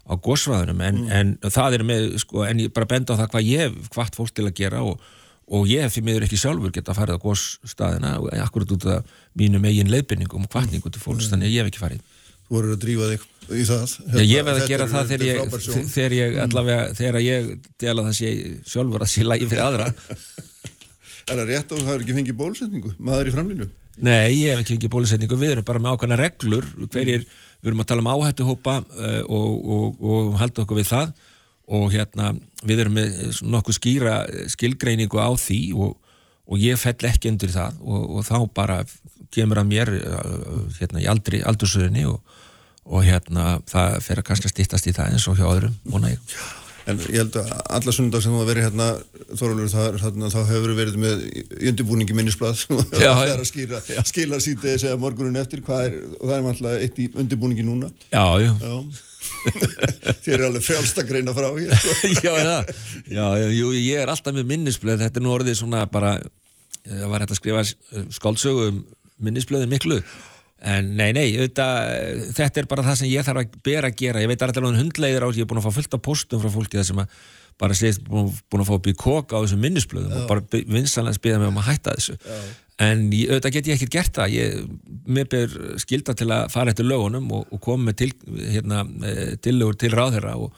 á gósvæðunum en, mm. en það er með, sko, en ég bara benda á það hvað ég hef hvart fólk til að gera og, og ég hef því miður ekki sjálfur geta fara á gósstaðina og akkurat út af mínu megin leifinningum og kvartningu til fólks, mm. þannig að ég hef ekki farið. Voru að drífa þig í það. Hérna, Ég verði að gera það þegar ég, þegar ég allavega, þegar ég dela það sé sjálfur að sé lægi fyrir aðra. Er það rétt og það er ekki fengið bólusetningu? Maður í framlýnu? Nei, ég hef ekki fengið bólusetningu, við erum bara með ákvæmna reglur hverjir, við erum að tala um áhættuhópa uh, og, og, og halda okkur við það. Og hérna við erum með nokkuð skýra skilgreiningu á því og, og ég fell ekki undir það. Og þá bara kemur að mér uh, hérna í aldri aldursöðunni og og hérna það fer að kannski stýttast í það eins og hjá öðrum vona ég. En ég held að alla sundag sem þú að veri hérna Þorvaldur þarna þá hefur verið með undirbúningi minnisblad sem það er að skýra, skila síti eða segja morgunin eftir er, og það er alltaf eitt í undirbúningi núna. Já, já, já. Þér er alveg greina frá hér sko. Já, já, já jú, ég er alltaf með minnisblad þetta er nú orðið svona bara það var hægt að skrifa skáldsögu minnisbladin miklu en nei, nei, auðvitað, þetta er bara það sem ég þarf að bera að gera, ég veit alltaf um hundleiðir á ég er búin að fá fullt af postum frá fólki það sem að bara segist búin, að fá upp í koka á þessum minnisblöðum og bara vinsanlega spila mig um að hætta þessu Já. en ég, auðvitað get ég ekkert gert það ég, mér ber skilda til að fara eftir lögunum og, og koma með til, hérna, eh, tillögur til ráðherra og,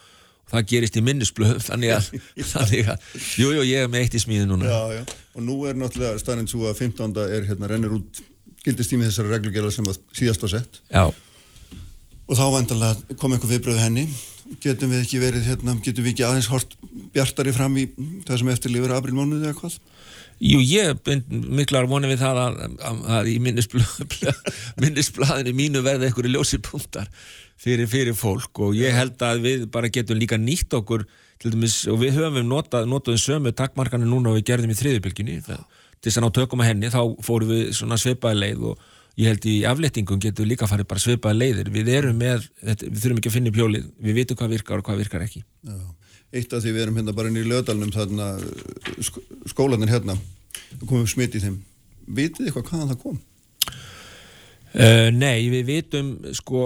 og það gerist í minnisblöðum þannig að, þannig að jú, jú, ég er með eitt í smíði núna já, já. og nú er náttúrulega staðinn svo að 15. er hérna rennir út gildistími þessari reglugjala sem að síðast var sett. Já. og þá vantanlega kom eitthvað viðbröðu henni. Getum við ekki verið hérna, getum við ekki aðeins hort bjartari fram í það sem eftirlifur aprilmánuði eða hvað? Jú, ég miklar vonið við það að, að, að í minnisblaðinu mínu verði einhverju ljósipunktar fyrir, fyrir fólk. Og ég held að við bara getum líka nýtt okkur dæmis, og við höfum notað, notaðum sömu takkmarkanu núna og við gerðum í þriðubylginni til þess að ná tökum að henni þá fórum við svona sveipaði leið og ég held í aflettingum getum við líka farið bara svipaði leiðir við erum með, við þurfum ekki að finna pjólið við vitum hvað virkar og hvað virkar ekki Já. Eitt af því við erum hérna bara inn í löðalunum þarna, sk skólanir hérna komum smitt í þeim vitið þið eitthvað hvaðan það kom? Uh, nei, við vitum sko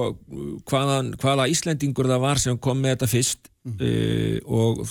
hvaðan, hvaða Íslendingur það var sem kom með þetta fyrst mm. uh, og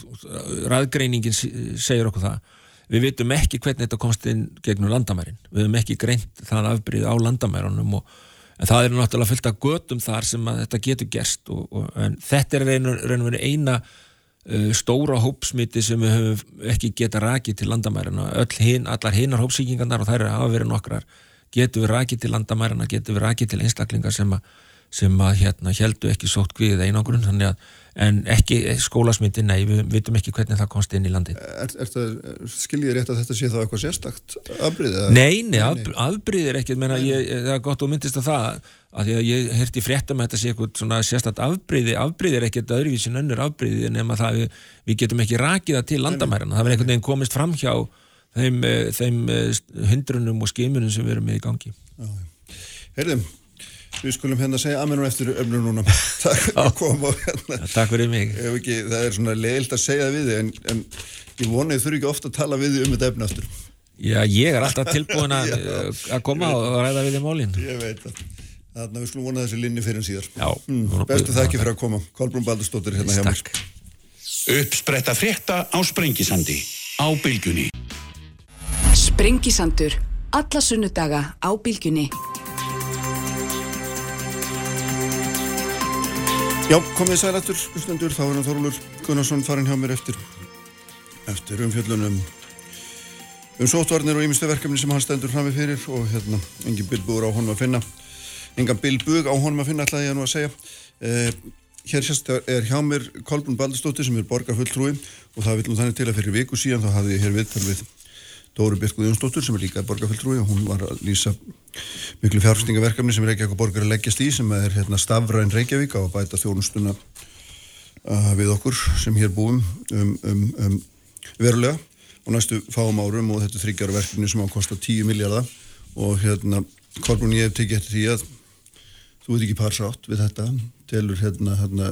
ræðgreiningin segir okkur það við vitum ekki hvernig þetta komst inn gegnum landamærin, við hefum ekki greint það afbríð á landamærunum og það er náttúrulega fullt af götum þar sem þetta getur gerst og, og, en þetta er reynur, reynur eina uh, stóra hópsmiti sem við höfum ekki geta rakið til landamærina hin, allar hinnar hópsíkingarnar og þær er að vera nokkrar. Getur við rakið til landamærina, getur við rakið til einstaklingar sem að, sem að hérna heldu ekki sótt við einangrun þannig að en ekki skólasmyndi, nei, við vitum ekki hvernig það komst inn í landi er, er Skiljið rétt að þetta sé þá eitthvað sérstakt afbríðið? Nei, nei, af, afbríðið er ekki menna, ég, það er gott og myndist að það að að ég hérti frétta með þetta sé eitthvað svona sérstakt afbríði, afbríðið er ekkert öðruvísin önnur afbríðið nema það við, við getum ekki rakið það til landamærarna það verður einhvern veginn komist fram hjá þeim, eh, þeim eh, hundrunum og skimunum sem við erum með í gangi. Herðum Við skulum hérna segja aðmennum eftir öfnum núna. Takk fyrir að koma. Hérna. Takk fyrir mig. Ekki, það er svona leilt að segja við þig en, en ég vona þið þurfi ekki ofta að tala við þig um þetta efna eftir. Já, ég er alltaf tilbúin að, að koma og ræða við þig málinn. Ég veit það. Þannig að við skulum vona þessi linni fyrir en síðar. Já. Mm, bestu þakki fyrir að koma. Kolbrún Baldurstóttir hérna hjá mér. Uppspretta frétta á Sprengisandi á Bilgunni. Sprengisandur. Alla sunnudaga á Bilgunni. Já, komið sælættur, hlustendur, þá er hann Þorlur Gunnarsson farin hjá mér eftir eftir umfjöllunum um sótvarnir og ímyndstu verkefni sem hann stendur fram með fyrir og hérna, engin bilbugur á honum að finna. Engan bilbug á honum að finna ætlaði ég nú að segja. Eh, Hér sérst er hjá mér Kolbrún Baldurstóttir sem er borgarfulltrúi og það viljum þannig til að fyrir viku síðan þá hafði ég hér viðtal við Dóru Birkuð Jónsdóttur sem er líka borgarfulltrúi og hún var að lýsa miklu fjárfstingaverkefni sem Reykjavík borgar að leggjast í sem er hérna, stafræn Reykjavík á að bæta þjónustuna uh, við okkur sem hér búum um, um, um verulega og næstu fáum árum og þetta þryggjar verkefni sem á að kosta 10 miljardar og hérna Kolbrún ég hef tekið eftir því að þú veit ekki parsátt við þetta telur hérna, hérna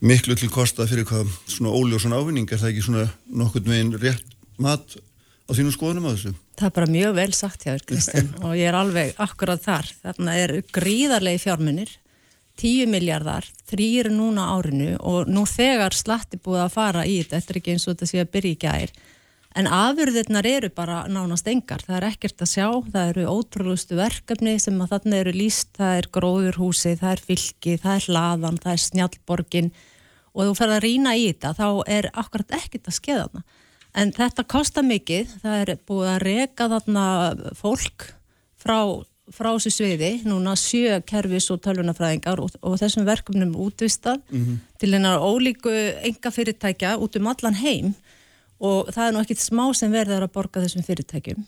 miklu til kosta fyrir hvað svona óljósan ávinning er það ekki svona nokkurn veginn rétt mat á þínu skoðunum á þessu? Það er bara mjög vel sagt hjá þér Kristinn og ég er alveg akkurat þar. Þarna er gríðarlegi fjármunir, 10 miljardar, þrýr núna árinu og nú þegar slatti búið að fara í þetta, þetta er ekki eins og þetta sé að byrja í gær, en afurðirnar eru bara nánast engar, það er ekkert að sjá, það eru ótrúlustu verkefni sem að þarna eru líst, það er gróðurhúsi, það er fylki, það er hlaðan, það er snjálborgin og þú fer að rýna í þetta, þá er akkurat ekkert að skeða þarna en þetta kostar mikið, það er búið að reka þarna fólk frá, frá þessu sviði. Núna sjö kervis og tölvunafræðingar og, og þessum verkefnum útvistað mm -hmm. til einar ólíku enga fyrirtækja út um allan heim. Og það er nú ekkit smá sem verður að borga þessum fyrirtækjum.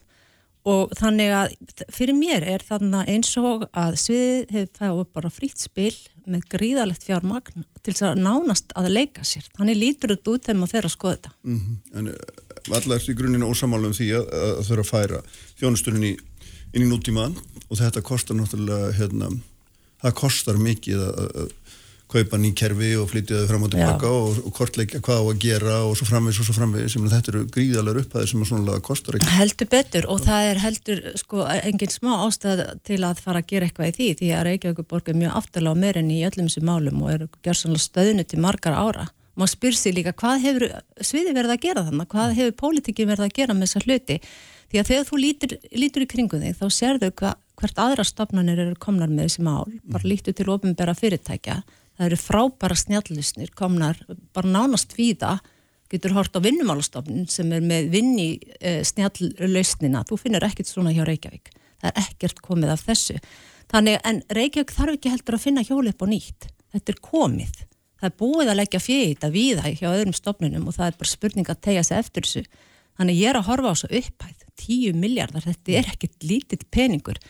Og þannig að fyrir mér er þarna eins og að sviðið hefur fæðið bara frýtt spil með gríðalegt fjármagn til þess að nánast að leika sér. Þannig lítur þetta út þegar maður fer að skoða þetta. Mm -hmm. En eh, allar í grunninn ósamálum því að, að þurfa að færa þjónusturinn í, inn í nútímaðan og þetta kostar náttúrulega hérna, það kostar mikið að kaupa ný kerfi og flytja þau fram og tilbaka og, og kortleikja hvað á að gera og svo framvegis og svo framvegis. Sem þetta eru gríðalega upphæðir sem að svona kostar ekki. Heldur betur og það er heldur sko engin smá ástæð til að fara að gera eitthvað í því því að Reykjavík borg er mjög aftalega á meirinn í öllum þessum málum og er gjörsanlega stöðnu til margar ára. Má spyr sér líka hvað hefur sviði verið að gera þannig, hvað hefur pólitíkin verið að gera með þessa hluti? Því að þegar þú lítur, lítur í kringum þig þá sérðu hva, hvert aðra stopnarnir eru komnar með þessi mál, bara lítur til ofinbæra fyrirtækja það eru frábæra snjallisnir komnar bara nánast víða. Getur hort á vinnumálastofnun sem er með vinni e, snjallausnina þú finnir ekkert svona hjá Reykjavík. Það er ekkert komið af þessu. Þannig en Reykjavík þarf ekki heldur að finna hjóli upp á nýtt, þetta er komið. Það er búið að leggja fyrir þetta víða hjá öðrum stofnunum og það er bara spurning að tegja sig eftir þessu. Þannig ég er að horfa á þessu upphæð 10 miljardar, þetta er ekkert lítill peningur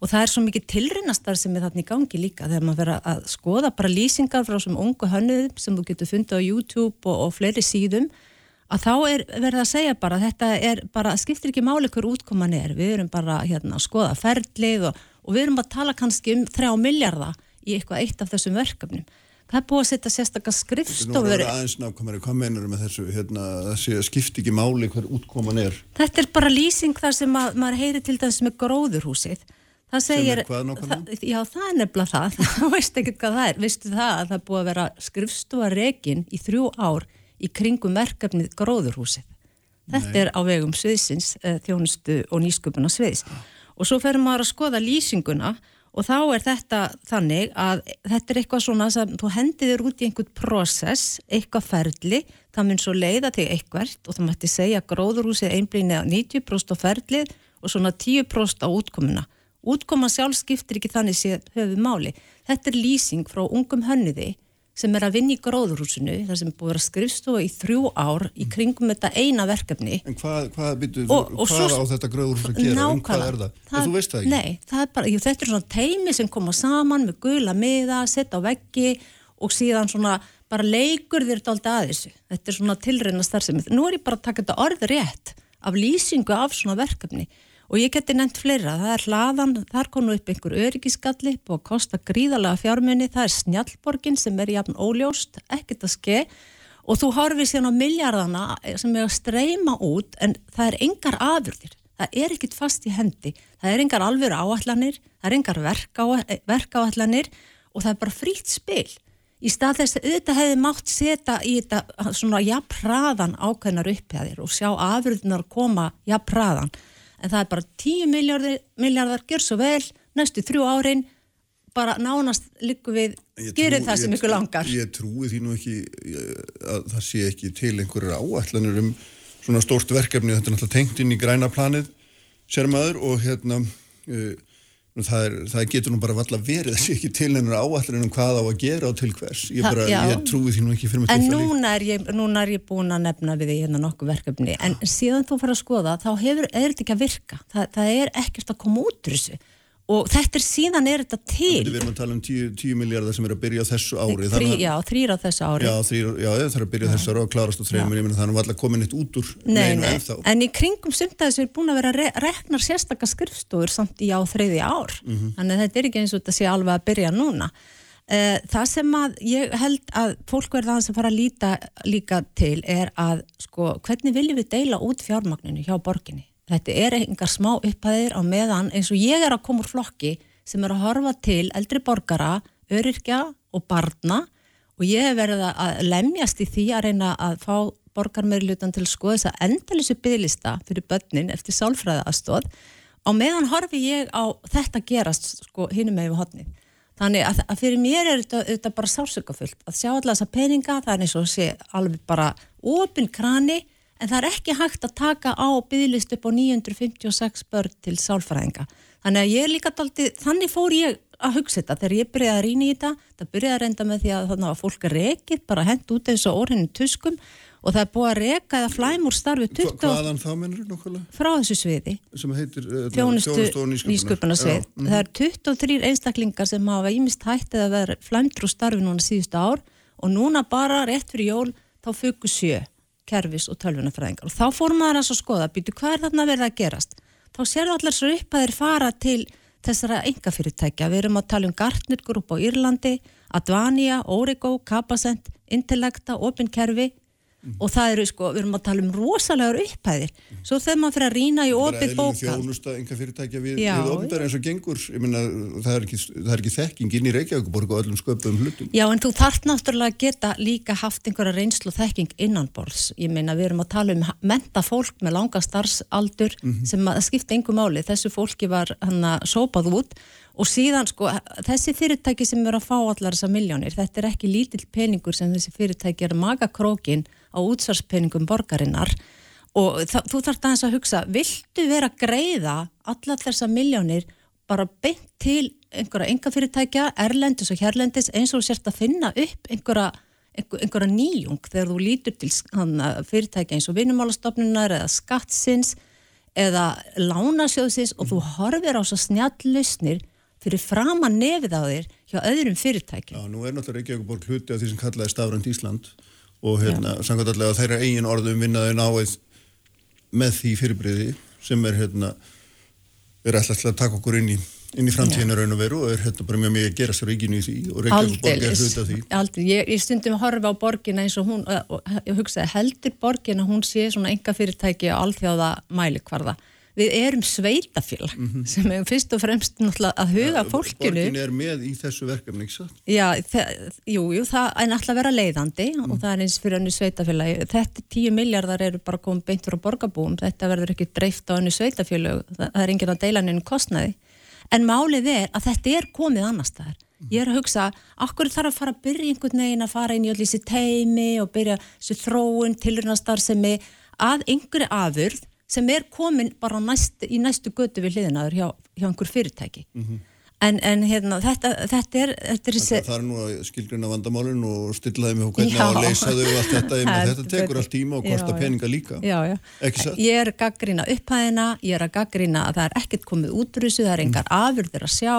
og það er svo mikið tilrinnastar sem er þarna í gangi líka þegar maður verður að skoða bara lýsingar frá þessum ungu hönnuðum sem þú getur fundið á YouTube og, og fleiri síðum að þá er verið að segja bara þetta er bara, skiptir ekki máli hver útkoman er, við erum bara hérna að skoða ferlið og, og við erum að tala kannski um 3 miljardar í eitthvað eitt af þessum verkefnum. Það er búið að setja sérstaklega skrifstofur Nú verður aðeins nákvæmari, hvað meinar með þessu hérna, þessi skipti ekki máli hver útkoman er. Þetta er bara lýsing þar sem að, maður heyri til þess með gróðurhúsið Það segir, það, já það er nefnilega það, það veist ekki hvað það er, veistu það að það búið að vera skrifstofa rekin í þrjú ár í kringum verkefnið gróðurhúsið. Þetta Nei. er á vegum sviðsins, eh, þjónustu og nýsköpuna sviðs. Og svo ferum maður að skoða lýsinguna og þá er þetta þannig að þetta er eitthvað svona að þú hendiður út í einhvern prosess, eitthvað ferli, það mun svo leiða til eitthvert og það mætti segja gróðurhúsið einblýnið á 90% á ferlið og svona 10% á útkomuna útkoma sjálf skiptir ekki þannig séð höfu máli. Þetta er lýsing frá ungum hönniði sem er að vinna í gróðurhúsinu þar sem búið að skrifstofa í þrjú ár í kringum þetta eina verkefni En hvað, hvað, byrju, og, og hvað svo, á þetta gróðurhús að gera? Um hvað er það? það þú veist það ekki? Nei, það er bara, jú, þetta er svona teimi sem koma saman með gula miða, setja á veggi og síðan svona bara leikur þér þetta að þessu. Þetta er svona tilreina starfsemi. Nú er ég bara að taka þetta orð rétt af lýsingu af svona verkefni Og ég geti nefnt fleira, það er hlaðan, þar konu upp einhver öryggiskalli og kosta gríðalega fjármunni, það er snjálfborgin sem er jafn óljóst, ekkert að ske. Og þú horfið sérna á miljardana sem er að streyma út en það er engar afurðir, það er ekkit fast í hendi, það er engar alveg áallanir, það er engar verkáallanir og það er bara frítt spil. Í stað þess að auðvitað hefði mátt setja í þetta svona jafnpraðan ákveðnar upphæðir og sjá afurðunar koma jafnpraðan en það er bara 10 miljardar, gjör svo vel, næstu þrjú árin bara nánast líku við gerir það sem ykkur langar. Ég trúi því nú ekki að það sé ekki til einhverjar áallanir um svona stórt verkefni, þetta er náttúrulega tengt inn í græna planið sér maður og hérna uh, það, er, það getur nú bara valla verið þessi ekki til ennur áallir um hvað á að gera og til hvers. Ég, bara, ég trúi því nú ekki fyrir mig en núna er, ég, núna er ég búin að nefna við því hérna nokkuð verkefni. En síðan þú fyrir að skoða þá hefur, er þetta ekki að virka? Það, það er ekkert að koma út úr þessu og þetta er síðan er þetta til. Við erum að tala um 10, 10 miljardar sem er að byrja þessu ári. Þrí, Já, þrýr á þessu ári. Já, þrýr, já það er að byrja á þessu ári og klarast á þreymur ég menn þannig var alltaf komin eitt út úr Nei, nei, en í kringum sumtaðis er búin að vera re reknar sérstakar skrifstofur samt í á þreyði ár. Mm -hmm. þannig að þetta er ekki eins og þetta sé alveg að byrja núna. Uh, Það sem að ég held að fólk verða að fara að líta líka til er að sko, hvernig viljum við deila út fjármagninu hjá borginni Þetta er einhver smá upphæðir á meðan eins og ég er að koma úr flokki sem er að horfa til eldri borgara, öryrkja og barna og ég hef verið að lemjast í því að reyna að fá borgarmeirlutan til að skoða þess að endalísu bygglista fyrir börnin eftir sálfræða aðstóð og meðan horfi ég á þetta gerast sko hinnum með yfir hodni. Þannig að, að fyrir mér er þetta, þetta bara sársökafullt að sjá alltaf þessa peninga, það er eins og sé alveg bara ofinn krani en það er ekki hægt að taka á bygglist upp á 956 börn til sálfræðinga. Þannig að ég er líka daldið, þannig fór ég að hugsa þetta þegar ég byrjaði að rýna í þetta, það byrjaði að reynda með því að þannig að fólk rekið, bara hend út eins og orðinu tuskum og það er búið að reka eða flæm úr starfi 20... Hvaðan þá mennur þú nokkala? Frá þessu sviði. Sem heitir uh, Þjónustu nýsköpuna svið. Mm. Það er 23 einstaklingar sem hafa ímist hættið að vera flæmdur úr starfi núna síðustu ár og núna bara rétt fyrir jól þá fuku sjö kervis og tölvunafræðingar og þá fórum maður að skoða, býtu hvað er þarna verið að gerast þá sér það allar svo upp að þeir fara til þessara engafyrirtækja. Við erum að tala um Gartner Group á Írlandi, Advania, Origo, Capacent, Intellecta, Opinkerfi og það eru sko, við erum að tala um rosalegar upphæðir. Svo þegar maður fyrir að rýna í opið Bara eðlileg bókald. þjónusta enga fyrirtækja við, við ofnbæra eins og gengur ég meina, það er ekki, það er ekki þekking inn í Reykjavíkuborg og öllum sköpum hlutum Já, en þú þarft náttúrulega að geta líka haft einhverja reynslu þekking innanborðs. Ég meina, við erum að tala um menta fólk með langa starfsaldur sem að skipta engu máli. Þessu fólki var hann að sópað út og síðan, sko, þessi fyrirtæki sem eru að fá allar þessar miljónir, þetta er ekki lítill peningur sem þessi fyrirtæki er að maga krókin á útsvarspenningum borgarinnar. Og það, þú þarft aðeins að hugsa, viltu vera að greiða allar þessar miljónir bara beint til einhverja engafyrirtækja, erlendis og hérlendis eins og þú sérst að finna upp einhverja, einhver, einhverja nýjung þegar þú lítur til fyrirtækja eins og vinnumálastofnunar eða skattsins eða lánasjóðsins og þú horfir á svo snjallusnir fyrir framan nefið á þér hjá öðrum fyrirtækjum. Já, nú er náttúrulega Reykjavíkuborg hluti af því sem kallaði Stafrand Ísland og hérna, samkvæmt allega þeirra eigin orðum vinnaði náið með því fyrirbreyði sem er hérna er alltaf að taka okkur inn í inn í framtíðinu raun og veru og er hérna bara mjög mikið að gera sér ríkinu í því og Reykjavíkuborg er Aldeilis, hluti af því. Aldrei, ég, ég stundum að horfa á borgina eins og hún, uh, og ég hugsaði heldur borgina hún sé svona enga fyrirtæki á alþjóða mælikvarða. Við erum sveitafélag sem er fyrst og fremst náttúrulega að huga fólkinu. Borgin er með í þessu verkefni, ekki satt? Já, þe- jú, jú, það er náttúrulega að vera leiðandi og það er eins fyrir önnu sveitafélagi. Þetta 10 miljardar eru bara komið beint frá borgarbúum, þetta verður ekki dreift á önnu sveitafélag, það er enginn að deila nefnum kostnaði. En málið er að þetta er komið annars staðar. Ég er að hugsa, akkur þarf að fara að byrja einhvern veginn að fara inn í öll þessi teimi og byrja þessi þróun, tilrunastarðsemi að einhverju afurð sem er komin bara næst, í næstu götu við hliðinaður hjá, hjá einhver fyrirtæki. en, en hérna, þetta, þetta er, þetta er þessi... Það er nú að skilgrina vandamálin og stilla þeim og hvernig Já. að leysa þau og allt þetta, ég meina, þetta tekur allt tíma og kostar peninga líka. Já, já. Ekki satt? Ég er að gaggrina upphæðina, ég er að gaggrina að það er ekkert komið útrúsu, það er engar Mm. afurðir að sjá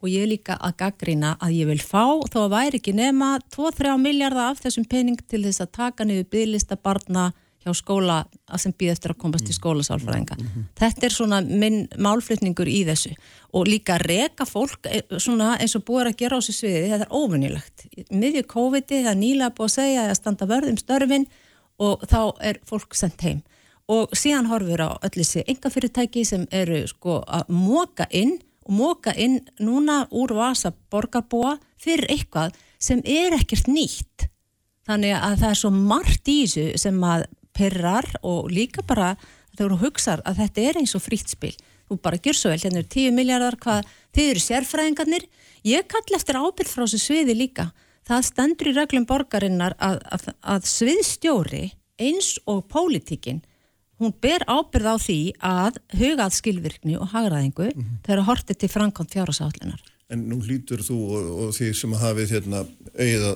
og ég er líka að gaggrina að ég vil fá þó að væri ekki nema 2-3 miljardar af þessum pening til þess að taka niður bygglista barna hjá skóla sem býð eftir að komast Mm. til skólasálfræðinga. Þetta er svona minn málflutningur í þessu og líka reka fólk eh, svona eins og búið að gera á þessu sviði, þetta er óvinnilegt. Miðju COVID-i það er nýlega búið að segja að standa vörð um störfin og þá er fólk sendt heim og síðan horfur á öll þessi engafyrirtæki sem eru sko að móka inn og móka inn núna úr vasa borgarbúa fyrir eitthvað sem er ekkert nýtt þannig að það er svo margt í þessu sem að perrar og líka bara þegar þú hugsar að þetta er eins og frítt spil. Þú bara gjör svo vel, hérna eru 10 miljardar hvað, þið eru sérfræðingarnir. Ég kall eftir ábyrð frá þessu sviði líka. Það stendur í reglum borgarinnar að, að, að sviðstjóri eins og pólitíkin hún ber ábyrð á því að hugað skilvirkni og hagraðingu þegar hortið til framkvæmt fjárhásáallunar En nú hlýtur þú og, og því sem hafið hérna eigið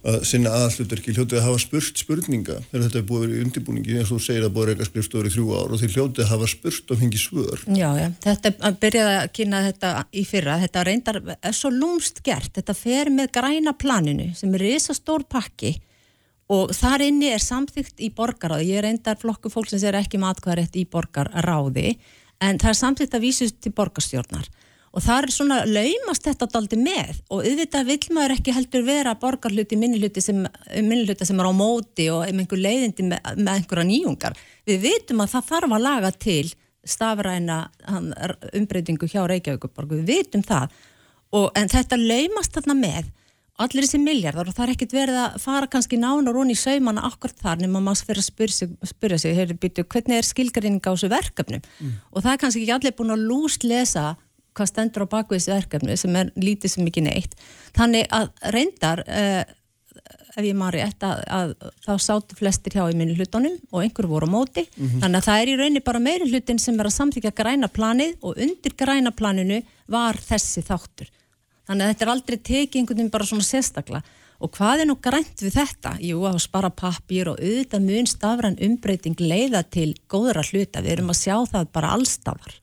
að, sinna aðalluturki hljótið að hafa spurt spurninga. Þegar þetta er búið í undirbúningi eins og þú segir að búið reyka skrifstofur í þrjú ár og því hljótið að hafa spurt og fengið svör. Já, já, þetta að byrjaði að kynna þetta í fyrra, þetta reyndar er svo lúmst gert, þetta fer með græna planinu sem er risastór pakki og þar inni er samþygt í borgaráði, ég reyndar flokku fólk sem er ekki matkvæðarétt í borgarráði en það er samþygt að vísust til borgarstjórnar og það er svona laumast þetta daldi með. Og auðvitað vill maður ekki heldur vera borgarhluti, minnihluti sem, minnihluti sem er á móti og um einhver leiðindi með, með einhverja nýjungar. Við vitum að það þarf að laga til stafræna umbreytingu hjá Reykjavíkuborg, við vitum það. Og, en þetta laumast þarna með. Allir þessi miljardar og það er ekkert verið að fara kannski nánar og í saumana akkur þar nema maður fyrir að spyrja sig, spyrja sig býtu, hvernig er skilgrinning á þessu verkefnum? Og það er kannski ekki allir búin að lúst lesa hvað stendur á bakvið þessi verkefni sem er lítið sem ekki neitt. Þannig að reyndar uh, ef ég maður rétt að, að þá sátu flestir hjá í minni hlutunum og einhver voru á móti. Þannig að það er í rauninni bara meiri hlutin sem er að samþykja græna planið og undir græna planinu var þessi þáttur. Þannig að þetta er aldrei tekið einhvern veginn bara svona sérstakla og hvað er nú grænt við þetta? Jú, að spara pappir og auðvitað mun stafran umbreyting leiða til góðra hluta, við erum að sjá það bara allstafar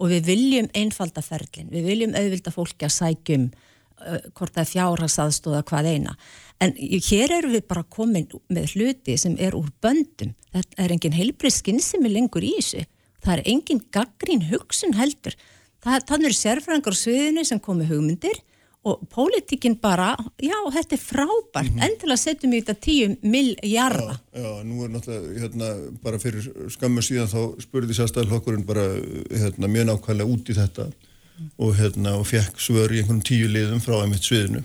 og við viljum einfalda ferlin, við viljum auðvilda fólki að sækjum uh, hvort það er fjárhagsaðstóða hvað eina. En hér erum við bara komin með hluti sem er úr böndum. Þetta er engin heilbrið skinnsemi lengur í þessu. Það er engin gaggrín hugsun heldur. Það, þannig eru sérfræðingar á sviðinu sem komi hugmyndir og pólitíkin bara, já, þetta er frábært, endilega setjum við þetta 10 miljarda. Já, já, nú er náttúrulega, hérna, bara fyrir skammu síðan þá spurði sérstæðalokkurinn bara, hérna, mjög nákvæmlega út í þetta og hérna, og fekk svör í einhvern tíu liðum frá einmitt sviðinu.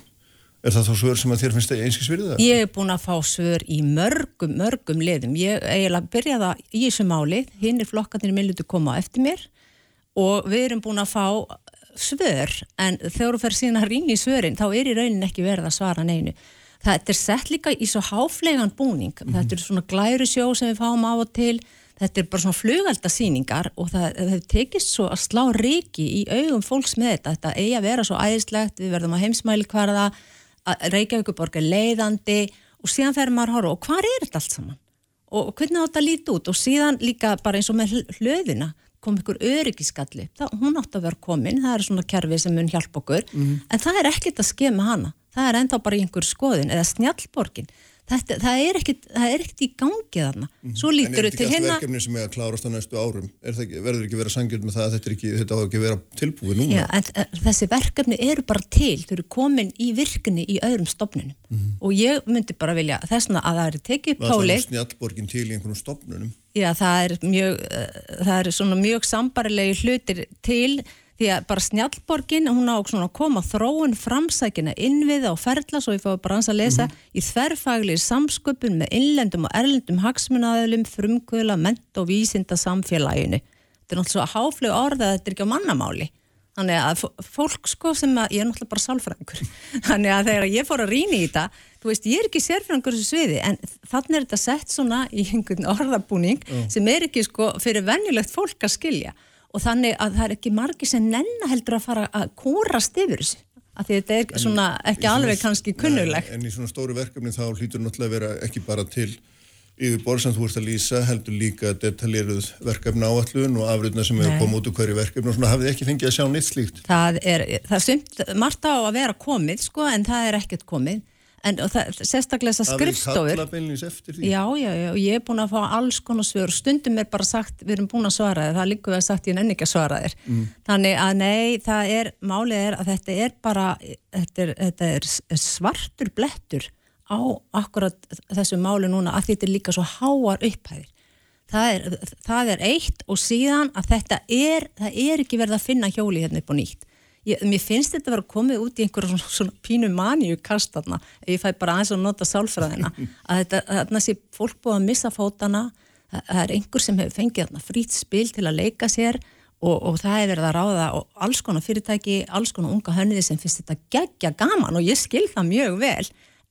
Er það þá svör sem að þér finnst einskis virðið það? Ég er búin að fá svör í mörgum, mörgum liðum. Ég eiginlega byrjaði að í þessu máli, hinn er flokkarnir millutu koma eftir mér og við erum búin að fá svör en þegar þú fer síðan að ringa í svörin þá er í raunin ekki verið að svara neinu. Þetta er sett líka í svo háflegan búning. Þetta er svona glæru sjó sem við fáum á og til. Þetta er bara svona flugaldasýningar og það hefur tekist svo að slá reiki í augum fólks með þetta. Þetta eigi að vera svo æðislegt, við verðum að heimsmæli hverða, að Reykjavíkuborg er leiðandi og síðan fer maður að horfa og hvað er þetta allt saman? Og hvernig á þetta líti út? Og síðan líka bara eins og með hlöðina kom ykkur öryggiskalli, það, hún átt að vera komin, það er svona kerfi sem mun hjálpa okkur, en það er ekkert að skema hana, það er ennþá bara einhver skoðin eða snjallborgin, Þetta, það, er það er ekkit í gangi þarna svo lítur þau til hérna En er þetta ekki hérna allt verkefni sem er að klárast á næstu árum? Ekki, verður ekki verið að sangjöld með það að þetta, ekki, þetta á ekki að vera tilbúið núna? Já, en, en þessi verkefni eru bara til þau eru komin í virkni í öðrum stofnunum Mhm. og ég myndi bara vilja þessna að það eru tekið Var það páli nú snjallborgin til í einhvernum stofnunum? Já, það er mjög, uh, það er svona mjög sambarilegi hlutir til því að bara snjallborgin, hún á að koma þróun framsækina innviða og ferla, svo ég fóði bara hans að lesa, í þverfaglir samsköpun með innlendum og erlendum hagsmunaðilum, frumkvöla, ment og vísinda samfélaginu. Þetta er náttúrulega svo háflög orða að þetta er ekki á mannamáli. Þannig að fólk sko sem að, ég er náttúrulega bara sálfræðingur, þannig að þegar ég fór að rýna í þetta, þú veist, ég er ekki sérfræðingur þessu sviði, en þannig er þetta sett svona í einhvern orðabúning sem er ekki sko fyrir venjulegt fólk að skilja og þannig að það er ekki margi sem nenna heldur að fara að kórast yfir þessu, af því þetta er svona ekki svona- alveg kannski kunnulegt. En í svona stóru verkefni þá hlýtur náttúrulega að vera ekki bara til yfir borð sem þú ert að lýsa, heldur líka detaljeruð verkefna áallun og afriðna sem hefur komið út úr hverju verkefni og svona hafið ekki fengið að sjá neitt slíkt. Það er, það er sumt, margt á að vera komið sko, en það er ekkert komið, en og það, sérstaklega Hafið þið skrifstofur. Já, já, já, og ég er búin að fá alls konar svör, stundum er bara sagt, við erum búin að svara þér, það líka við að sagt ég nenni ekki að svara þér. Þannig að nei, það er, málið er að þetta er bara, þetta er, þetta er svartur blettur á akkurat þessu máli núna að þetta er líka svo háar upphæðir. Það er, það er eitt og síðan að þetta er, það er ekki verið að finna hjóli hérna upp á nýtt. Ég, mér finnst þetta að vera komið út í einhverjum svona, svona pínu maníu kastatna ef ég fæ bara aðeins að nota sálfræðina. Að þetta, þarna sé fólk búið að missa fótana það, er einhver sem hefur fengið þarna frýtt spil til að leika sér og, og það hefur verið að ráða og alls konar fyrirtæki, alls konar unga hönniði sem finnst þetta geggja gaman og ég skil það mjög vel.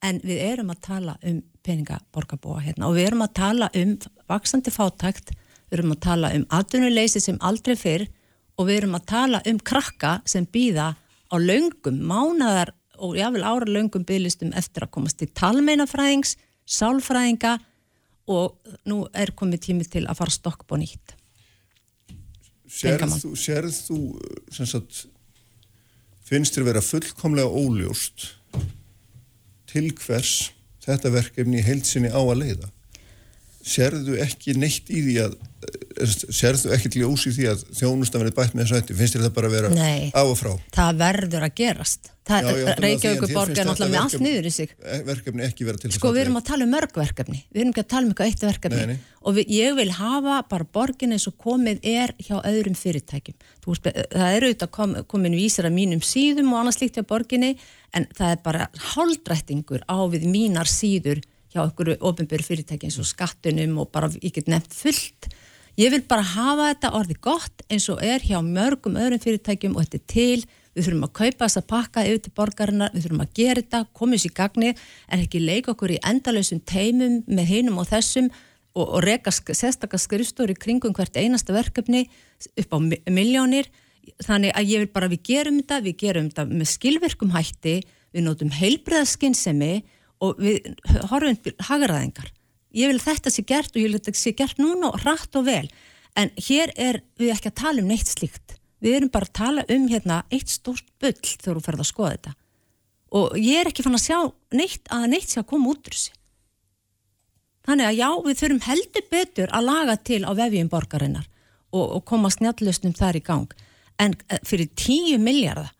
En við erum að tala um peninga borgarbúa hérna og við erum að tala um vaksandi fátækt, við erum að tala um atvinnuleysi sem aldrei fyrr og við erum að tala um krakka sem býða á löngum, mánadar og jáfnvel ára löngum bygglistum eftir að komast til talmeinafræðings, sálfræðinga og nú er komið tími til að fara stokk nýtt. Sérð Engamann. þú, sérð þú sem sagt, finnst þér vera fullkomlega óljóst til hvers þetta verkefni í heilsinni á að leiða? Sérðu ekki neitt í því að eh, sérðu ekki ljós í því að þjónustan verið bætt með þessu hætti? Finnst þér það bara að vera Nei. af og frá? Það verður að gerast. Reykjavíkuborg þér er náttúrulega með allt niður í sig. eh, Verkefni ekki vera til þess Sko við erum að tala um mörg verkefni, við erum ekki að tala um eitthvað eitt verkefni Nei, nei. og við, ég vil hafa bara borgin eins og komið er hjá öðrum fyrirtækjum. Þú Veist, það eru auðvitað kom, komin vísir að mínum síðum og annars líkt hjá borginni en það er bara hálfdrættingur á við mínar síður hjá einhverju ofinbjörn fyrirtæki eins og skattunum og bara ég get nefnt fullt. Ég vil bara hafa þetta orði gott eins og er hjá mörgum öðrum fyrirtækjum og þetta er til við þurfum að kaupa þessa pakka yfir til borgarinnar, við þurfum að gera þetta, komið sér í gagni en ekki leika okkur í endalausum teimum með hinum og þessum og, og reka sk- sérstakka skrifstóri kringum hvert einasta verkefni upp á mi- miljónir þannig að ég vil bara að við gerum þetta, við gerum þetta með skilvirkum hætti, við notum heilbreðaskinnsemi og við horfum til hagræðingar. Ég vil þetta sé gert og ég vil þetta sé gert núna og rætt og vel en hér er við ekki að tala um neitt slíkt. Við erum bara að tala um hérna eitt stórt bull þegar þú ferð að skoða þetta. Og ég er ekki fann að sjá neitt að neitt sé að koma út úr þessu. Þannig að já, við þurfum heldur betur að laga til á vefjum borgarinnar og, og koma snjallustnum þar í gang. en eh, fyrir 10 miljardar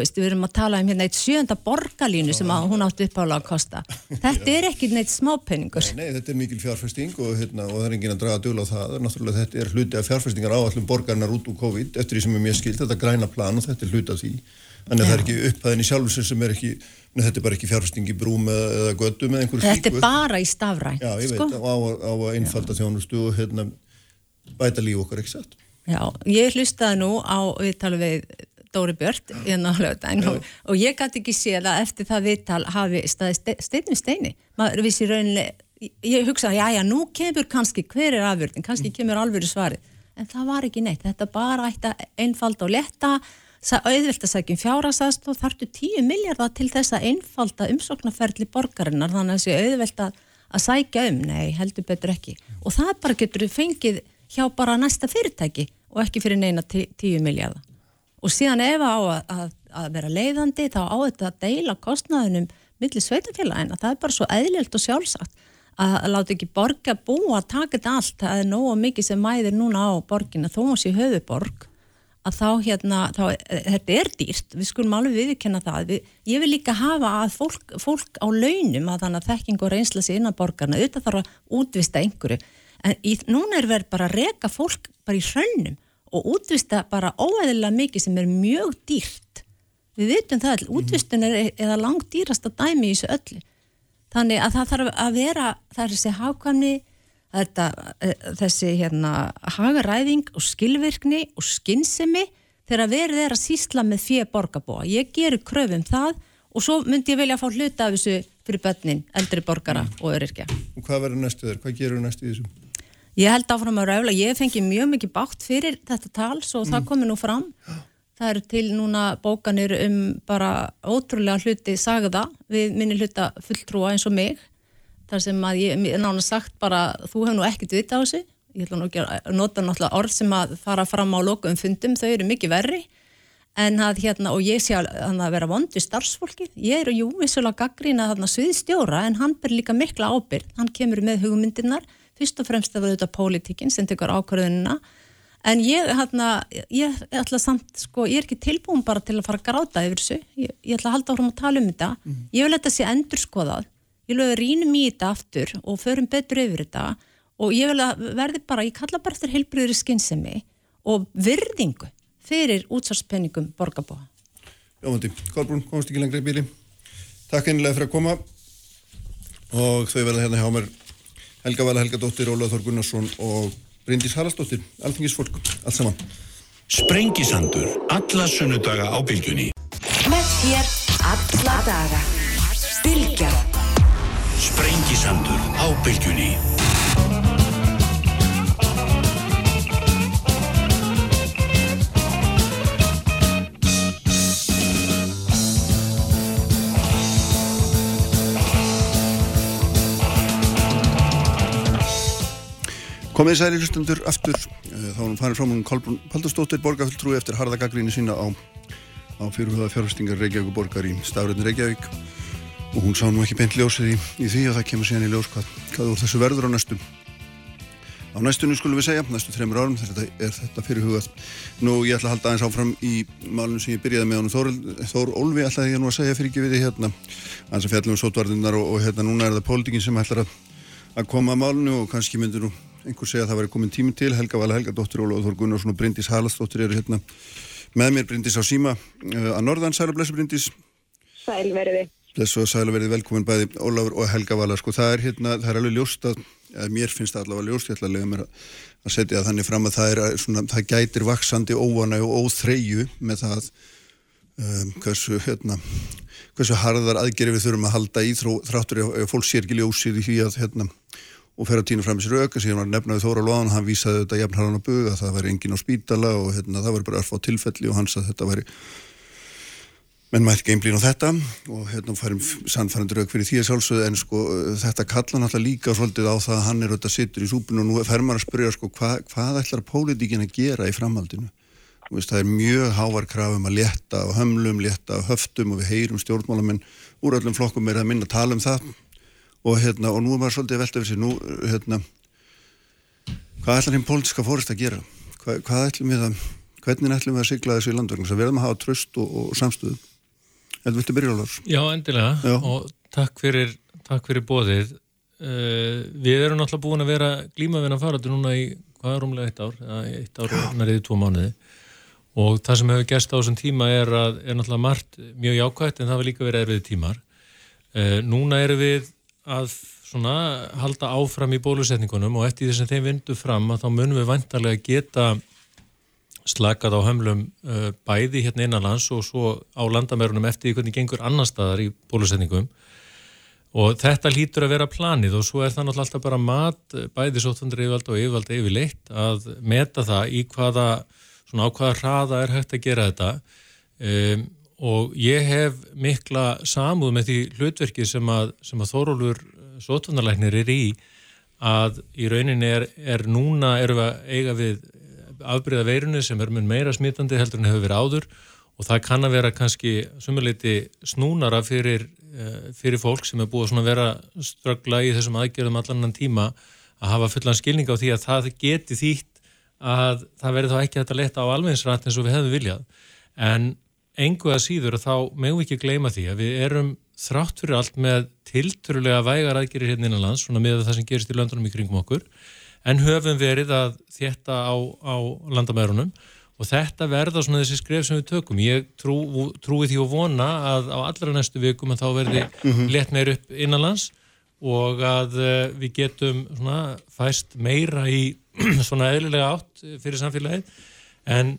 veist, við erum að tala um hérna eitt sjönda borgarlínu sem að hún átti uppála að kosta þetta er ekki neitt smápenningur Nei, þetta er mikil fjárfesting og, hérna, og það er enginn að draga döl á það. Náttúrulega þetta er hluti af fjárfestingar áallum borgarnar út úr COVID eftir því sem er mér skilt, þetta græna plan og þetta er hluti af því. Þannig að það er ekki upphæðin í sjálfsins sem er ekki, neð, þetta er bara ekki fjárfesting í brúm eða, eða göttum eða einhverju þetta er bara í stafræn Já, ég sko? á, á, á að einfalda þjónustu og hérna, bæta líf okkar, ekki satt? Já, ég hlustaði nú á viðtal við Dóri Björn hérna á lögdæn og, og ég gæti ekki séð að eftir það viðtal hafi staði ste, steinu steini. Maður vissi rauninni, ég hugsaði já já, nú kemur kannski, hver er afvörðin kannski kemur alvöru svarið, en það var ekki neitt. Þetta bara ætti að einfalda og letta auðvilt að sækjum fjárasast og þartu 10 miljardar til þess að einfalda umsóknarferðli borgarinnar þannig að þessi auðvilt að, að sækja um, nei, heldur betur ekki. Og það bara getur fengið hjá bara næsta fyrirtæki og ekki fyrir neina 10 miljardar og síðan ef á að, að, að vera leiðandi þá á þetta að deila kostnaðunum millir sveitafélagina, það er bara svo eðlilt og sjálfsagt að, að láta ekki borga búa að taka þetta allt, það er nógu mikið sem mæðir núna á borgina þó mús í höfuborg að þá hérna, þá, þetta er dýrt, við skulum alveg viðkenna það, við, ég vil líka hafa að fólk, fólk á launum að þannig að þekking og reynsla sér innan borgarna, auðvitað þarf að útvista einhverju, en í, núna er verið bara að reka fólk bara í hraunum og útvista bara óeðilega mikið sem er mjög dýrt við vitum það all, útvistun er eða langt dýrasta dæmi í þessu öllu þannig að það þarf að vera það er þessi hafkvæmni þetta, e, þessi hérna hagaræðing og skilvirkni og skinnsemi þegar verið er að sísla með fjö borgarbúa, ég gerir kröfum það og svo myndi ég velja að fá hluta af þessu fyrir börnin, eldri borgara mm. og öryrkja. Og hvað verður næstu þér? Hvað gerur næstu í þessu? Ég held áfram að ræfla, ég fengi mjög mikið bátt fyrir þetta tals og mm. það komi nú fram. Það eru til núna bókanir um bara ótrúlega hluti sagða við minni hluta fulltrúa eins og mig. Þar sem að ég, ég nána sagt bara, þú hefur nú ekkert vita á þessu. Ég ætla nú ekki að nota náttúrulega orð sem að fara fram á lokum fundum, þau eru mikið verri. En að hérna, og ég sé að, að vera vond við starfsfólki. Ég eru jú, vissulega gaggrína þarna sviðstjóra en hann ber líka mikla ábyrg. Hann kemur með hugmyndirnar fyrst og fremst að vera auðvitað pólitíkinn sem tekur ákvörðunina en ég, hérna, ég ætla samt, sko, ég er ekki tilbúin bara til að fara að gráta yfir þessu, ég, ég ætla að halda áfram að tala um þetta, mm. ég vil þetta sé endur skoðað, ég vil að rínum í þetta aftur og förum betur yfir þetta og ég vil að verði bara, ég kalla bara eftir heilbriður skynsemi og virðingu fyrir útsvarspenningum borgarbóða. Jómandi, Kolbrún, komast ekki lengri í bíli. Takk einlega fyrir að koma og þau verða hérna hjá mér Helga Vala Helgadóttir, Ólaður Þór Gunnarsson og Bryndís Haraldsdóttir, alþingisfólk, allt saman. Sprengisandur, alla sunnudaga á bylgjunni. Með þér alla daga. Bylgja. Sprengisandur á bylgjunni. Komið særi hlustundur aftur, eh, þá erum farin fram um Kolbrún Paldurstóttir, borgarfulltrúi eftir harða gaggríni sína á, á fyrirhuga fjárhustingar Reykjavík borgar í stafröðin Reykjavík og hún sá nú ekki beint ljósið í, í því og það kemur síðan í ljós hvað, hvað úr þessu verður á næstum. Á næstunni skulum við segja, næstu þreymur árum, þetta er þetta fyrirhugað. Nú ég ætla að halda aðeins áfram í málunum sem ég byrjaði með honum Þór, Olvi ætlaði ég nú að segja fyrir ekki við hérna, og, og hérna að, koma að málunu og kannski myndir nú einhver segja að það væri komin tímin til. Helga Vala Helgadóttir, Ólaður Þór Gunnarsson og Bryndís Halastóttir eru hérna með mér. Bryndís á síma uh, að norðan. Sæla Blessu Bryndís. Sælverði Blessu og Sæla verði velkomin bæði Ólaður og Helga Vala. Sko það er hérna, það er alveg ljóst að, mér finnst það allavega ljóst, ég ætla að lega mér að, setja það þannig fram að það er svona, það gætir vaksandi óvana og óþreyju með það um, hversu hérna hversu harðar aðgerið við þurfum að halda í þráttur ef fólk sér ekki ljósið í því að hérna og fer að týna fram sér auka síðan var nefnaði Þóra Lóðan, hann vísaði þetta jafn harðan á buga, það væri engin á spítala og hérna, það var bara að fá tilfelli og hans að þetta væri menn mætti geimblín á þetta og hérna færum sannfærandur auk fyrir því að sjálfsögðu en sko þetta kalla náttúrulega líka svolítið á það að hann er auðvitað sittur í súpinu og nú fer maður að spyrja sko hva, hvað ætlar pólitíkin að gera í framhaldinu? Veist, það er mjög hávar krafum að létta á hömlum, létta á höftum og við heyrum stjórnmálamenn úr öllum flokkum er að minna að tala um það og hérna, og nú er maður svolítið veltað við sér, nú, hérna hvað ætlar hinn pólitíska fórist að gera? Hvað, hvað ætlum við að hvernig ætlum við að sigla þessi landverðing sem verðum að hafa tröst og, og samstöðu. Þetta viltu byrja alveg? Já, endilega. Já. og takk fyrir, takk fyrir bóðið uh, Við erum náttúrulega búin að vera glímavinna faraldur núna í hvað er rúmlega eitt ár, eitt ár og nærið tvo mánuði. Og það sem hefur gerst á þessum tíma er að er náttúrulega margt mjög jákvægt en það var líka verið erfið tímar. Uh, Núna erum við að svona halda áfram í bólusetningunum og eftir því sem þeim vindu fram að þá munum við vantarlega geta slakað á hömlum uh, bæði hérna innanlands og svo á landamærunum eftir því hvernig gengur annar staðar í bólusetningum. Og þetta lítur að vera planið og svo er það náttúrulega alltaf bara mat bæði sóttvandur yfirvalda og yfirvalda yfirleitt að meta það í hvaða svona á hvaða hraða er hægt að gera þetta. Um, og ég hef mikla samúð með því hlutverki sem að, að Þórólfur sóttvandarlæknir er í að í rauninni er, er núna erum við að eiga við afbreyða veirunni sem er mun meira smitandi heldur en hefur verið áður. Og það kann að vera kannski sumuleiti snúnara fyrir, eh, fyrir fólk sem er búið að vera ströggla í þessum aðgerðum allan tíma að hafa fullan skilning á því að það geti þýtt að það verði þá ekki þetta leta á alvegnsrætt eins og við hefðum viljað. En engu að síður að þá megum við ekki gleyma því að við erum þrátt fyrir allt með tilturulega vægar aðgerir hérna innan lands, svona með það sem gerist í löndunum í kringum okkur en höfum verið að þetta á, á landamærunum og þetta verða svona þessi skref sem við tökum. Ég trú, trúi því og vona að á allra næstu vikum að þá verði lett meir upp innanlands og að uh, við getum svona fæst meira í svona eðlilega átt fyrir samfélagið en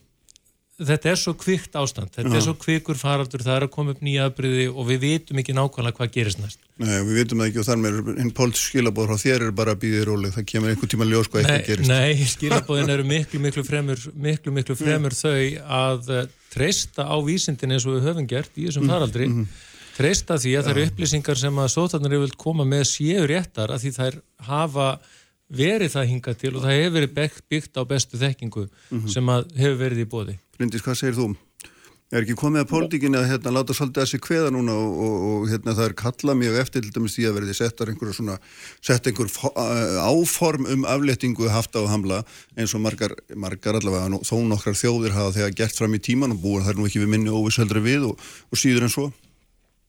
þetta er svo kvikt ástand, þetta Já. er svo kvikur faraldur, það er að koma upp nýja aðbriði og við vitum ekki nákvæmlega hvað gerist næst. Nei, við vitum það ekki og þar með hinn pólitísk skilabóð frá þér er bara að býðið róleg, það kemur einhver tíma ljós hvað eitthvað gerist. nei skilabóðin eru miklu, miklu fremur, miklu, miklu fremur þau að eh, treysta á vísindin eins og við höfum gert í þessum faraldri, treysta því að það eru upplýsingar sem að sótarnir vilt koma með séu réttar að því þær hafa verið það hingað til og það hefur verið byggt, á bestu þekkingu sem að hefur verið í bóði. Bryndís, hvað segir þú? Er ekki komið að pólitíkinni að hérna, láta svolítið að sig kveða núna og, og, og hérna, það er kallað mjög eftir til dæmis því að verði settar einhverja svona, sett einhver fo- áform um afléttingu hafta og hamla eins og margar, margar allavega þó nokkrar þjóðir hafa þegar gert fram í tíman og búin það er nú ekki við minni óvissöldri við og, og síður en svo.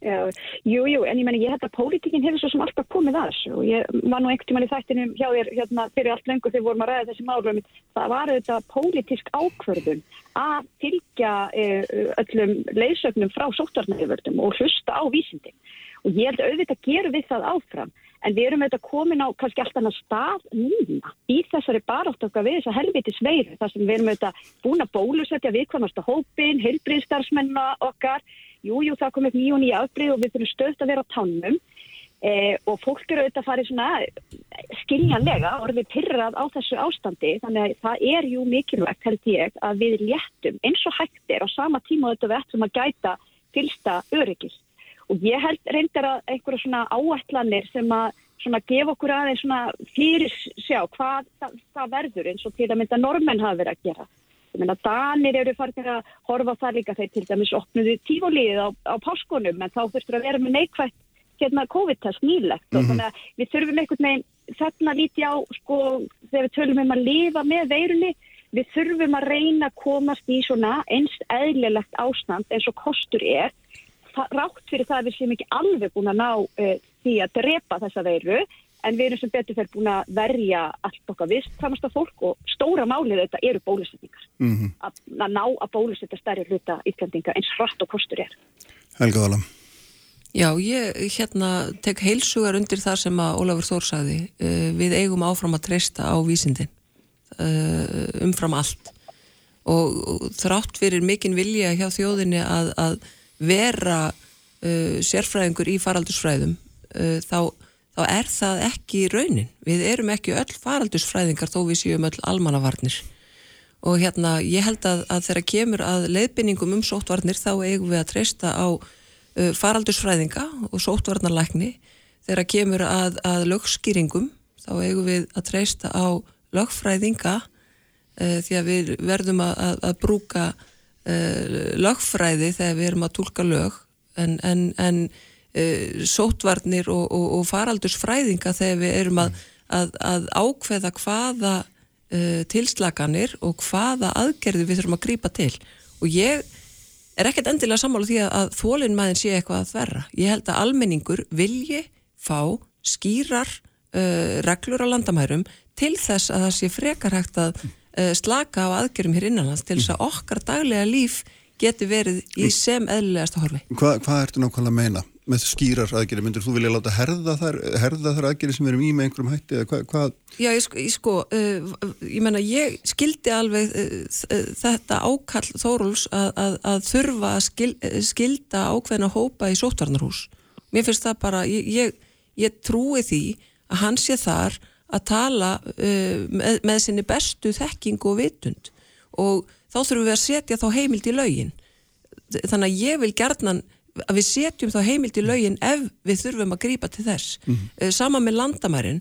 Já, jú, jú, en ég menna, ég held að pólitíkin hefur svo sem alltaf komið að þessu og ég var nú einhvern tímann í þættinum hjá þér hérna fyrir allt lengur þegar vorum að ræða þessi málum það var auðvitað pólitísk ákvörðun að fylgja eh, öllum leysögnum frá sóttvarnarjöföldum og hlusta á vísindi og ég held auðvitað gerum við það áfram en við erum auðvitað komin á kannski allt annar stað núna í þessari barátt okkar við þessa helvitis veiru þar sem við erum auðvitað búin að bólusetja viðkvæmasta hópin, heilbriðstarfsmenna okkar Jú, það kom upp nýjum nýja afbrið og við þurfum stöðt að vera á tánum. Eh, og fólk eru auðvitað að fara í svona skiljanlega orðið pyrrað á þessu ástandi. Þannig að það er jú mikilvægt held ég að við léttum eins og hægt er á sama tíma þetta við ættum að gæta fylsta öryggis. Og ég held reyndar að einhverja svona áætlanir sem að svona gefa okkur aðeins svona fyrir sjá hvað það, það verður eins og til að mynda normenn hafa verið að gera Ég meina, Danir eru farin að horfa það líka þeir til dæmis opnuðu tífólíðið á, á páskunum en þá þurftur að vera með neikvægt hérna COVID-test nýlegt. Og þannig að við þurfum einhvern veginn þarna líti á sko þegar við tölum um að lifa með veirunni við þurfum að reyna að komast í svona eins eðlilegt ástand eins og kostur er rátt fyrir það að við séum ekki alveg búin að ná uh, því að drepa þessa veiru en við erum sem betur fyrir búin að verja allt okkar vistkamasta fólk og stóra málið þetta eru bólusetningar Mm að, að ná að bólusetja stærri hluta Íslandinga eins hratt og kostur er. Helga Vala. Já, ég hérna tek heilsugar undir það sem að Ólafur Þór sagði. Uh, við eigum áfram að treysta á vísindin uh, umfram allt og, þrátt fyrir mikinn vilja hjá þjóðinni að, að vera uh, sérfræðingur í faraldursfræðum uh, þá, þá er það ekki raunin. Við erum ekki öll faraldursfræðingar þó við séum öll almannavarnir. Og hérna ég held að, að þegar kemur að leiðbynningum um sóttvarnir þá eigum við að treysta á uh, faraldursfræðinga og sóttvarnarlækni. Þegar kemur að, að lögskýringum þá eigum við að treysta á lögfræðinga uh, því að við verðum að, að brúka uh, lögfræði þegar við erum að tólka lög. En, en, en uh, sóttvarnir og, og, og faraldursfræðinga þegar við erum að, að, að ákveða hvaða uh, tilslaganir og hvaða aðgerði við þurfum að grípa til og ég er ekkert endilega sammála því að, að þólinn maður sé eitthvað að þverra. Ég held að almenningur vilji fá skýrar uh, reglur á landamærum til þess að það sé frekar hægt að uh, slaka á aðgerðum hér innanlands til þess að okkar daglega líf geti verið í sem eðlilegasta horfi. Hva, hvað ertu nákvæmlega að meina með skýrar aðgerði? Myndir þú vilja láta herða þar, þar aðgerði sem erum í með einhverjum hætti? Eða hvað, hvað? Já, ég sko, ég, sko uh, ég menna, ég skildi alveg uh, uh, þetta ákall Þóruls að, að, að þurfa að skil, skilda ákveðna hópa í sótvarnarhús. Mér finnst það bara, ég, ég, ég trúi því að hann sé þar að tala með, með sinni bestu þekking og vitund og þá þurfum við að setja þá heimild í laugin. Þannig að ég vil gerðnan að við setjum þá heimild í laugin ef við þurfum að grípa til þess. Mm -hmm. Sama með landamærin,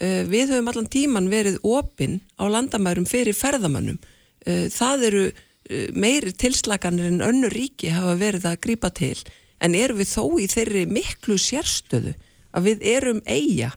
eh, við höfum allan tíman verið opinn á landamærum fyrir ferðamannum. Eh, það eru meiri tilslaganir en önnu ríki hafa verið að grípa til en erum við þó í þeirri miklu sérstöðu að við erum eiga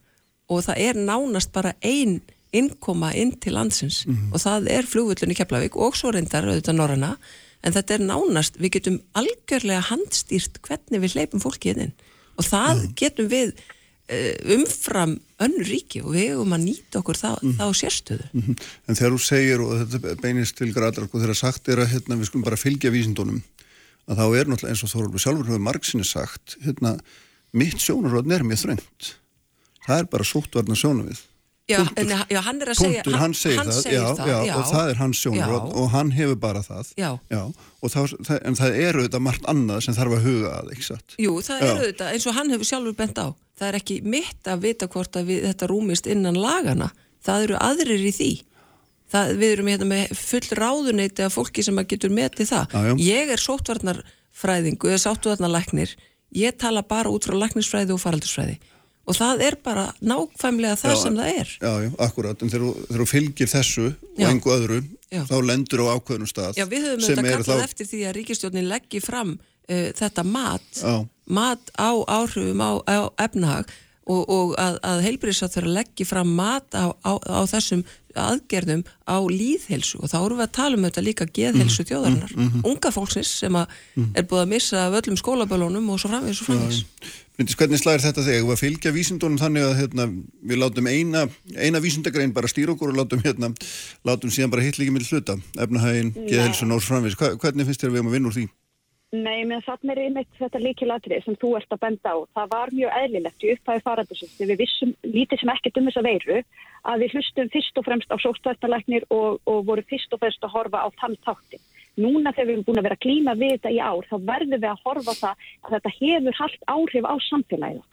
og það er nánast bara einn innkoma inn til landsins mm -hmm. og það er flugvöllunni Keflavík og svo reyndar auðvitað Norranna en þetta er nánast, við getum algjörlega handstýrt hvernig við hleypum fólki inn og það mm getum við uh, umfram önnu ríki og við hefum að nýta okkur það, mm -hmm. það á sérstöðu. -hmm. En þegar þú segir og þetta beinist til gradar og þegar sagt er að hérna, við skulum bara fylgja vísindunum að þá er náttúrulega eins og Þorvaldur sjálfur hefur margsinni sagt hérna, mitt sjónarróðn er mjög þröngt það er bara sóttvarnar sjónavið Já, en, já, hann er að segja, Punktur, hann segir, hann það, segir já, það, já, og það er hans sjónrótt og hann hefur bara það. Það, en það eru þetta margt annað sem þarf að huga að Jú, það eru þetta, eins og hann hefur sjálfur bent á það er ekki mitt að vita hvort að við, þetta rúmist innan lagana það eru aðrir í því. Það, við erum hérna með full ráðuneyti af fólki sem að getur metið það. Ég er sóttvarnarfræðingu eða sáttvarnarlæknir ég tala bara út frá læknisfræði og faraldursfræði og það er bara nákvæmlega það já, sem það er. Já, já, akkurat, en þegar þú fylgir þessu og einhver öðru, já. þá lendur á ákveðnum stað Já, við höfum auðvitað kallað þá... eftir því að ríkistjónin leggir fram uh, þetta mat mat á áhrifum á, á efnahag og, og að, að heilbríðsat þurfa að leggja fram mat á, á, á þessum aðgerðum á líðhelsu og þá eru við að tala um þetta líka geðhelsu mm, þjóðarinnar, mm, mm, unga fólksins sem mm. er búið að missa af öllum skólabölunum og svo framvegis og framvegis hvernig slæðir þetta þegar við að fylgja vísindunum þannig að hérna, við látum eina, eina vísindagrein bara stýra okkur og látum, hérna, látum síðan bara hitt líka með hluta, efnahægin, geðhelsun og svo framvegis, hvernig finnst þér að við erum að vinna úr því? Nei, menn þannig er einmitt þetta líkilatrið sem þú ert að benda á. Það var mjög eðlilegt í upphæðu farandusins þegar við vissum lítið sem ekkert um þessa veiru að við hlustum fyrst og fremst á sóttvættalæknir og, og voru fyrst og fremst að horfa á þann tátti. Núna þegar við erum búin að vera klíma við þetta í ár þá verðum við að horfa það að þetta hefur haldt áhrif á samfélagið.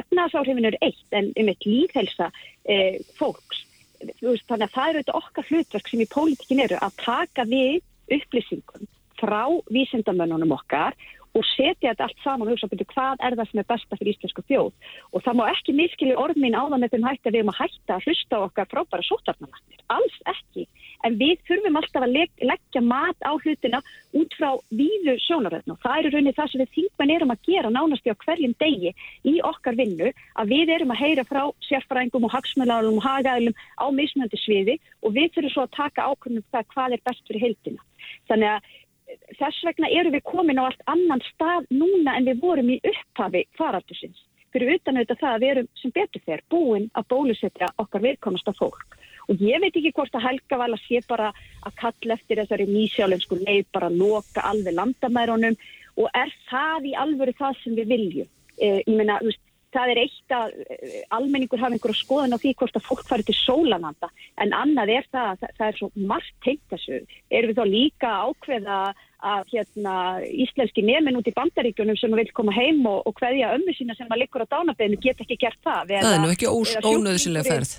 Efnarsáhrifin eru eitt en einmitt líðhelsa eh, fólks. Veist, þannig að það eru þetta okkar hlutverk sem í pólitíkin eru að taka við upplýsingum frá vísindamönnunum okkar og setja þetta allt saman og hugsa byrju hvað er það sem er besta fyrir íslensku þjóð? Og það má ekki miskili orðmin á það með þeim hætti að við erum að hætta að hlusta okkar frábæra sótarnarnir, alls ekki. En við þurfum alltaf að leg leggja mat á hlutina út frá víðu sjónaröðn og það eru raunin það sem við þingmenn erum að gera nánast í á hverjum degi í okkar vinnu að við erum að heyra frá sérfræðingum og hagsmjölarum og hagaðilum á mismöndi sviði og við þurfum svo að taka ákvörnum um það hvað er best fyrir heildina. Þannig að þess vegna eru við komin á allt annan stað núna en við vorum í upphafi faraldusins. Fyrir utan auðvitað það að við erum sem betur þeir búin að bólusetja okkar viðkomasta fólk. Og ég veit ekki hvort að Helga val að sé bara að kalla eftir þessari nýsjálfensku leið bara að loka alveg landamærunum og er það í alvöru það sem við viljum. Eh, ég meina, þú veist, það er eitt að eh, almenningur hafa einhverja skoðan á því hvort að fólk fari til sólananda en annað er það, það, það er svo margt tengt þessu. Erum við þá líka ákveða að hérna, íslenski nefn út í bandaríkjunum sem vil koma heim og, og hverja ömmu sína sem að likur á dánabeginu get ekki gert það. Það er nú ekki ónöðsilega ferð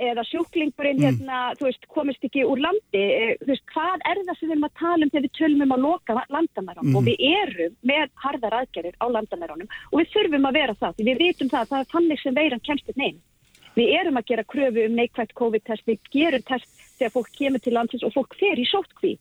eða sjúklingurinn mm. hérna, þú veist, komist ekki úr landi, e, þú veist, hvað er það sem við erum að tala um þegar við tölum um að loka landamæronum mm. og við erum með harðar aðgerðir á landamæronum og við þurfum að vera það, því við vitum það að það er þannig sem veiran kemst inn einn. Við erum að gera kröfu um neikvægt COVID-test, við gerum test þegar fólk kemur til landsins og fólk fer í sótkví e,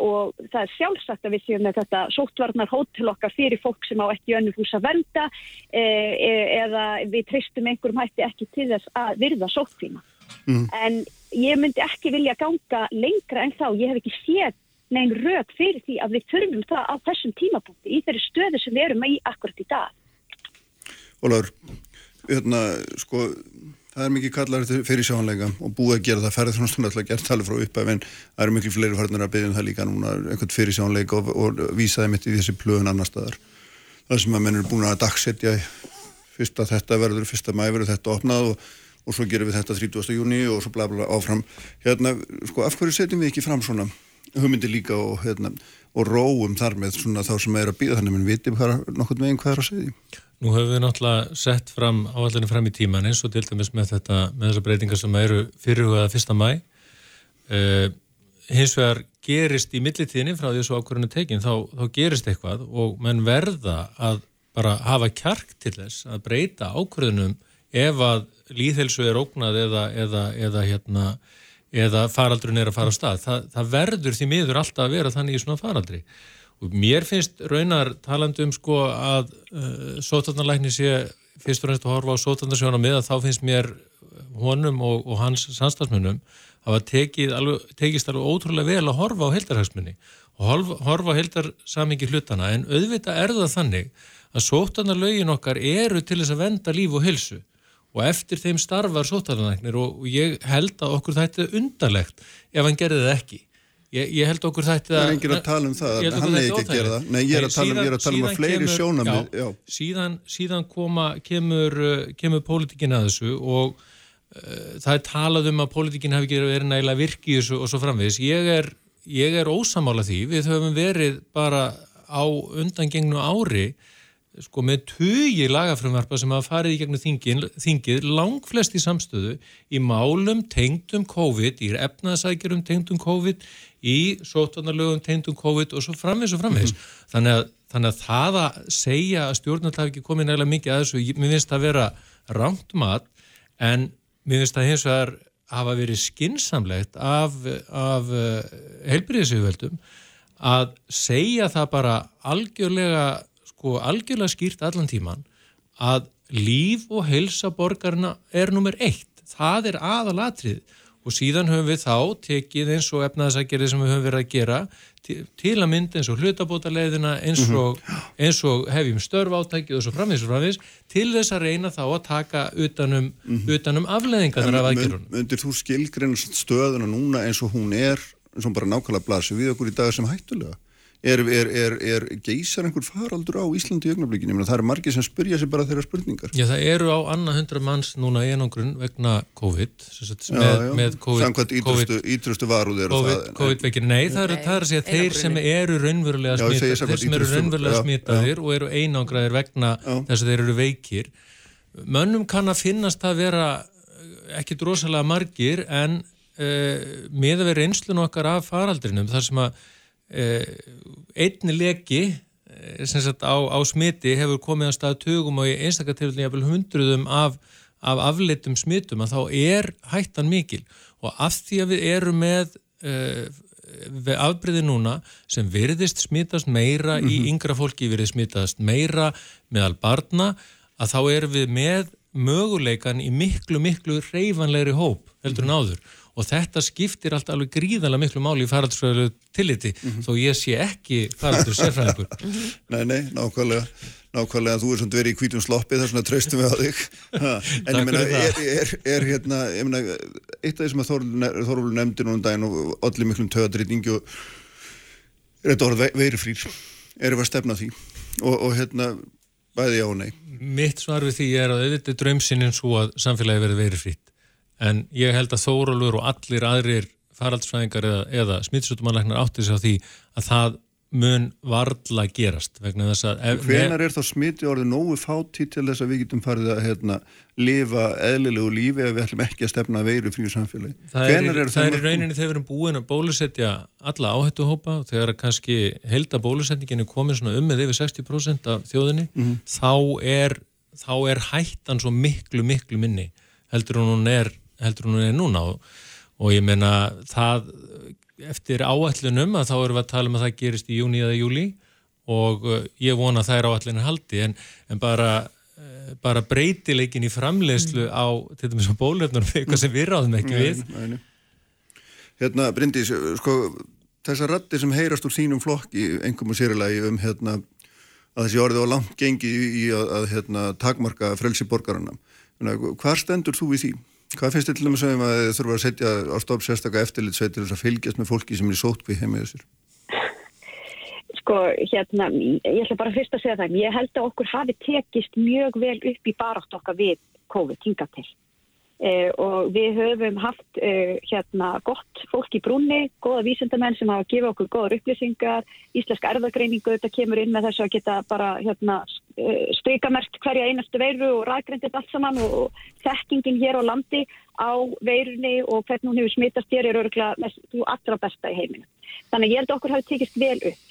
og það er sjálfsagt að við séum með þetta sóttvarnar hótel okkar fyrir fólk sem á ekki önnu hús að venda e, e, eða við tristum einhverjum hætti ekki til þess að virða sóttkvíma. Mm. En ég myndi ekki vilja ganga lengra en þá. Ég hef ekki séð neinn rög fyrir því að við þurfum það á þessum tímapunkti í þeirri stöðu sem við erum í akkurat í dag. Ólaur, hérna, sko, það er mikið kallar fyrir sjónleika og búið að gera það stund alltaf gert alveg frá uppæf en það eru miklu fleiri farnir að byggja um það líka núna eitthvað fyrir sjónleika og, og vísaði mitt í þessi plöðun annar staðar. Það sem að menn eru búin að dagsetja fyrst að þetta verður, fyrst að mæ verður þetta opnað og, og svo gerum við þetta 30. júni og svo bla bla áfram. Hérna, sko, af hverju setjum við ekki fram svona hugmyndi líka og, hérna, og róum þar með svona þá sem er að býða þannig að við vitum nokkur meginn hvað er að segja. Nú höfum við náttúrulega sett fram áallinu fram í tíman eins og til dæmis með þetta með þessar breytingar sem eru fyrirhugaða fyrsta mæ uh, hins vegar gerist í millitíðinni frá því svo ákvörðinu tekin þá, þá gerist eitthvað og menn verða að bara hafa kjark til þess að breyta ákvörðunum ef að líðhelsu er ógnað eða, eða, eða, hérna, eða faraldrun er að fara á stað. Þa, það verður því miður alltaf að vera þannig í svona faraldri. Og mér finnst raunar talandu um sko að uh, sótarnarlækni sé fyrst og reynst að horfa á sótarnarsjóna með að þá finnst mér honum og, og hans samstagsmunum hafa tekið alveg, tekist alveg ótrúlega vel að horfa á heldarhagsmunni og horfa, horfa á heldarsamingi hlutana en auðvitað er það þannig að sótarnarlögin okkar eru til þess að venda líf og helsu og eftir þeim starfar sótarnarlæknir og, og ég held að okkur þetta er undarlegt ef hann gerði það ekki Ég, ég held okkur þætti að... Það er enginn að tala um það, hann er ekki að gera það. Nei, ég er að tala um, að, tala um að fleiri sjónamið. Já, já. Síðan, síðan koma, kemur, uh, kemur pólitíkin að þessu og uh, það er talað um að pólitíkin hafi ekki verið nægilega virki í þessu og svo framvegis. Ég er, ég er ósamála því, við höfum verið bara á undangengnu ári sko með tugi lagafrumvarpa sem hafa farið í gegnum þingið, þingið langflest í samstöðu í málum tengdum COVID, í efnaðsækjurum tengdum COVID, í sótvarnarlögum tengdum COVID og svo framvegs og framvegs. Mm -hmm. þannig, að, þannig að það að segja að stjórnald hafi ekki komið nægilega mikið að þessu, mér finnst það að vera rámt mat en mér finnst það hins vegar hafa verið skinsamlegt af, af uh, heilbyrðisauðveldum að segja það bara algjörlega sko algjörlega skýrt allan tíman að líf og helsa borgarna er nummer eitt. Það er aðalatrið og síðan höfum við þá tekið eins og efnaðsakgerði sem við höfum verið að gera til, til að mynda eins og hlutabóta leiðina eins mhm. og, eins og hefjum störfátækið og svo framvís og framvís til þess að reyna þá að taka utanum, mm -hmm. utanum afleiðingarnar af aðgerðunum. Möndir þú skilgrein stöðuna núna eins og hún er eins og bara nákvæmlega blasir við okkur í dag sem hættulega? Er, er, er, er geysar einhver faraldur á Íslandi í augnablikinu? Það eru margir sem spyrja sér bara þeirra spurningar. Já, það eru á annað hundra manns núna einangrun vegna COVID, sagt, já, með, já. með COVID. Samkvæmt ítrustu, ítrustu varuð eru COVID, það. COVID-vekir, nei, það eru það að segja þeir sem eru raunverulega smitaðir, þeir sem eru raunverulega smitaðir og eru einangraðir vegna þess að þeir eru veikir. Mönnum kann að finnast að vera ekki drosalega margir en uh, með að vera einslun okkar af faraldrinum, þar sem að Eh, einni leki eh, sagt, á, á smiti hefur komið á stað tögum og í einstakartilfellin hundruðum af, af afleitum smitum að þá er hættan mikil og af því að við erum með uh, afbreyði núna sem virðist smitast meira mm -hmm. í mhm. yngra fólki virðist smitast meira meðal barna að þá erum við með möguleikan í miklu miklu reyfanlegri hóp heldur en áður og þetta skiptir allt alveg gríðarlega miklu máli í faraldursfræðilegu tilliti mm -hmm. þó ég sé ekki faraldur sérfræðingur. Nei, nei, nákvæmlega nákvæmlega, þú er svona verið í kvítum sloppi þar svona treystum við á þig. En ég meina, er, er, er hérna ég meina, eitt af því sem að Þorvald nefndi núna um daginn og allir miklum töðadrýtingi og er þetta orð veirifrýr erum við að stefna því? Og, og hérna, bæði já og nei. Mitt svar við því er að auðvitað drömsinn svo að samfélagi verði veirifrýtt en ég held að Þórólur og allir aðrir faraldsfræðingar eða, eða smittsjóttumanlæknar átti sig á því að það mun varla gerast vegna þess að... Hvenar er þá smitti orðið nógu fáti til þess að við getum farið að hérna, lifa eðlilegu lífi ef við ætlum ekki að stefna veiru fríu samfélagi? Það er, er, það er í rauninni þegar við erum búin að bólusetja alla áhættuhópa og þegar kannski helda bólusetningin er komin um með yfir 60% af þjóðinni mm -hmm. þá, er, þá er hættan svo miklu miklu minni heldur hún er heldur hún er núna og, og ég meina það eftir áallunum að þá erum við að tala um að það gerist í júni eða júli og uh, ég vona að það er áallinu haldi en, en bara, uh, bara breytileikin í framlegslu á til dæmis á bólöfnum eitthvað sem við ráðum ekki við Hérna, Bryndís, sko, þessar rattir sem heyrast úr þínum flokki, einhverjum sérulegi um hérna, að þessi orðið á langt gengi í, að, að hérna, takmarka frelsi borgarana. Hvað stendur þú í því? Hvað finnst þið til dæmis að þið þurfa að setja á stopp sérstaka eftirlitsveit til þess að fylgjast með fólki sem er sótt við heimið þessir? Sko, hérna, ég ætla bara fyrst að segja það, ég held að okkur hafi tekist mjög vel upp í barátt okkar við COVID hinga til. Eh, og við höfum haft eh, hérna gott fólk í brúnni, goða vísendamenn sem hafa gefið okkur goður upplýsingar, íslensk erðagreiningu, þetta kemur inn með þess að geta bara hérna eh, strykamert hverja einastu veiru og ræðgrindið allt saman og, og þekkingin hér á landi á veirunni og hvernig hún hefur smittast hér er öruglega þú allra besta í heiminu. Þannig ég held okkur hafi tekist vel upp,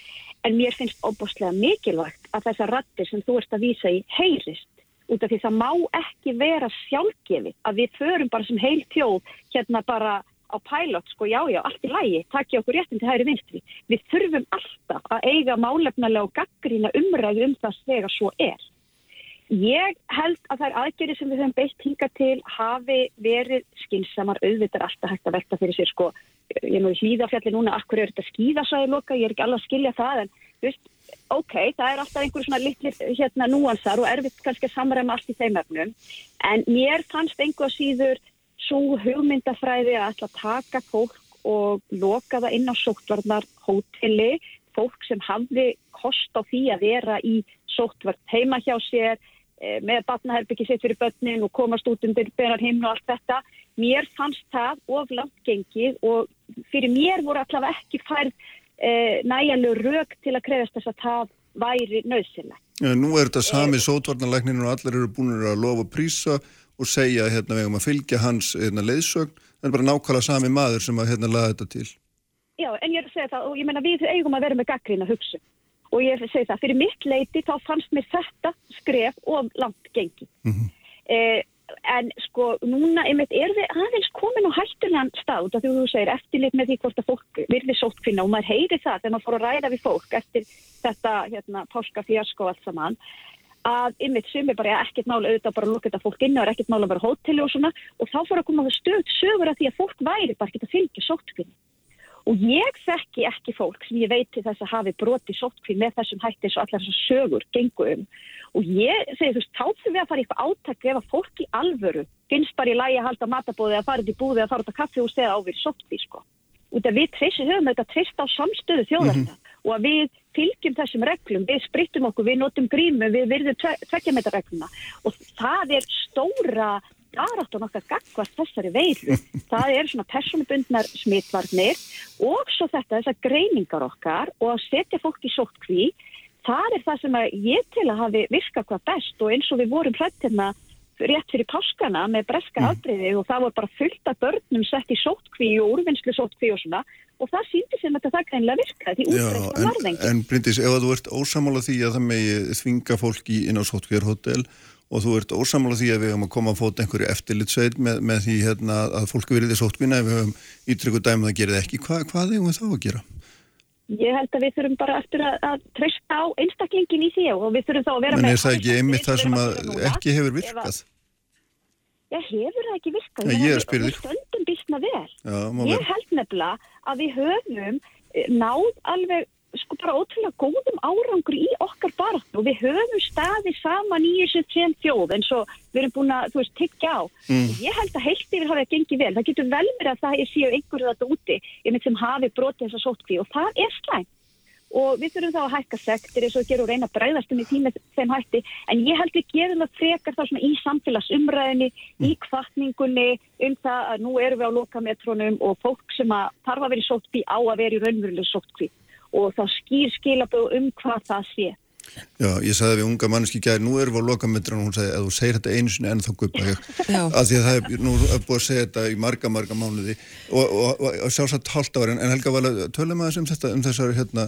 en mér finnst óbúslega mikilvægt að þessar rattir sem þú ert að vísa í heyrist út af því það má ekki vera sjálfgefi að við förum bara sem heil tjóð hérna bara á pælot, sko, já, já, allt í lægi, takja okkur réttin til hægri vinstri. Við þurfum alltaf að eiga málefnalega og gaggrína umræðu um það þegar svo er. Ég held að er aðgerið sem við höfum beitt hinga til hafi verið skinsamar auðvitað alltaf hægt að velta fyrir sér sko, ég nú í hlýðafjalli núna, akkur er þetta skýðasæði loka, ég er ekki alveg að skilja það en veist, ok, það er alltaf einhverjum svona litlir hérna núansar og erfitt kannski að samræma allt í þeim öfnum en mér fannst einhver síður svo hugmyndafræði að að taka fólk og loka það inn á sóttvarnar hóteli, fólk sem hafði kost á því að vera í sóttvart heima hjá sér Eh, með batnaherbyggi sitt fyrir börnin og komast út undir benar himn og allt þetta. Mér fannst það of langt gengið og fyrir mér voru allavega ekki færð e, næjanlegu rauk til að krefast þess að það væri nöðsynlega. Ja, nú er þetta sami e sótvarnalækninu og allir eru búin að lofa prísa og segja hérna vegum að fylgja hans hérna, leiðsögn. Það er bara nákvæmlega sami maður sem að hérna laða þetta til. Já, en ég er að segja það og ég menna við eigum að vera með gaggrína hugsun og ég segi það, fyrir mitt leiti þá fannst mér þetta skref og langt gengi. Mm -hmm. eh, en sko núna einmitt er við aðeins komin á hættulegan stáð og þú segir eftirlit með því hvort að fólk virði sóttkvinna og maður heyri það þegar maður fór að ræða við fólk eftir þetta hérna, páska fjarsko allt saman að einmitt sumi bara ekkert mála auðvitað bara að lukka þetta fólk inn og ekkert mála bara hóteli og svona. Og þá fór að koma stöð sögur að því að fólk væri bara ekki að fylgja sóttkvinni Og ég þekki ekki fólk sem ég veit til þess að hafi broti sóttkvíð með þessum hætti eins og allar þessar sögur gengur um. Og ég segi þú veist, tátum við að fara í eitthvað átæk ef að fólk í alvöru finnst bara í lægi að halda matabóði að fara út í búði að fara út á kaffihús eða ávið sóttkvíð sko. Út af við treysi, höfum þetta treyst á samstöðu þjóðarna mm -hmm. og að við fylgjum þessum reglum, við sprittum okkur, við notum grímu, við virðum tvekkjametarregluna og það er stóra baráttan okkar gagvast þessari veiru. Það er svona personubundnar smittvarnir og svo þetta þessar greiningar okkar og að setja fólk í sóttkví, það er það sem ég til að hafi virkað hvað best og eins og við vorum hrættirna rétt fyrir páskana með breska mm. afbreyði og það voru bara fullt af börnum sett í sóttkví og úrvinnslu sóttkví og svona og það síndi sem þetta það greinlega virkaði því útbreyðsla varðengi. En Bryndis, ef þú ert ósamála því að það megi þvinga fólki inn á sóttkvíjarhótel og þú ert ósamlega því að við höfum að koma að fóta einhverju eftirlitsveit með, með því hérna, að fólk verið því sótkvinna ef við höfum ítrykku dæmið að gera það ekki. Hva, hvað er við þá að gera? Ég held að við þurfum bara eftir að, að treysta á einstaklingin í því og við þurfum þá að vera með... En er það ekki einmitt það sem ekki hefur virkað? Já, hefur það ekki virkað? Já, ég er spyrðið. Við stöndum bísna vel. Já, ég held nefnilega að við höfum eh, náð alveg sko bara ótrúlega góðum árangri í okkar baráttu. Og við höfum staði saman í þessu tjén þjóð eins og við erum búin að, þú veist, tiggja á. Mm. ég held að heilt yfir hafi að gengi vel. Það getur vel verið að það séu einhverju þetta úti einmitt sem hafi brotið þessa sótkví og það er slæm og við þurfum þá að hækka sektir eins og gerum reyna bræðastum í tíma þeim hætti. En ég held við gerum það frekar það svona í samfélagsumræðinni mm. í kvartningunni um það að nú erum við á lokametrónum og fólk sem að tarfa að vera í sótkví á að vera í raunveruleg sótkví og þá skýr skilaböð um hvað það sé. Já, ég sagði við unga manneski gæri, nú erum við á lokametran og hún sagði að þú segir þetta einu sinni en þá gupa ég. Af því að það er nú er búið að segja þetta í marga, marga mánuði og, og, og, og sjálfsagt hálft ára en Helga var að tölum að þessum um þetta um þessar hérna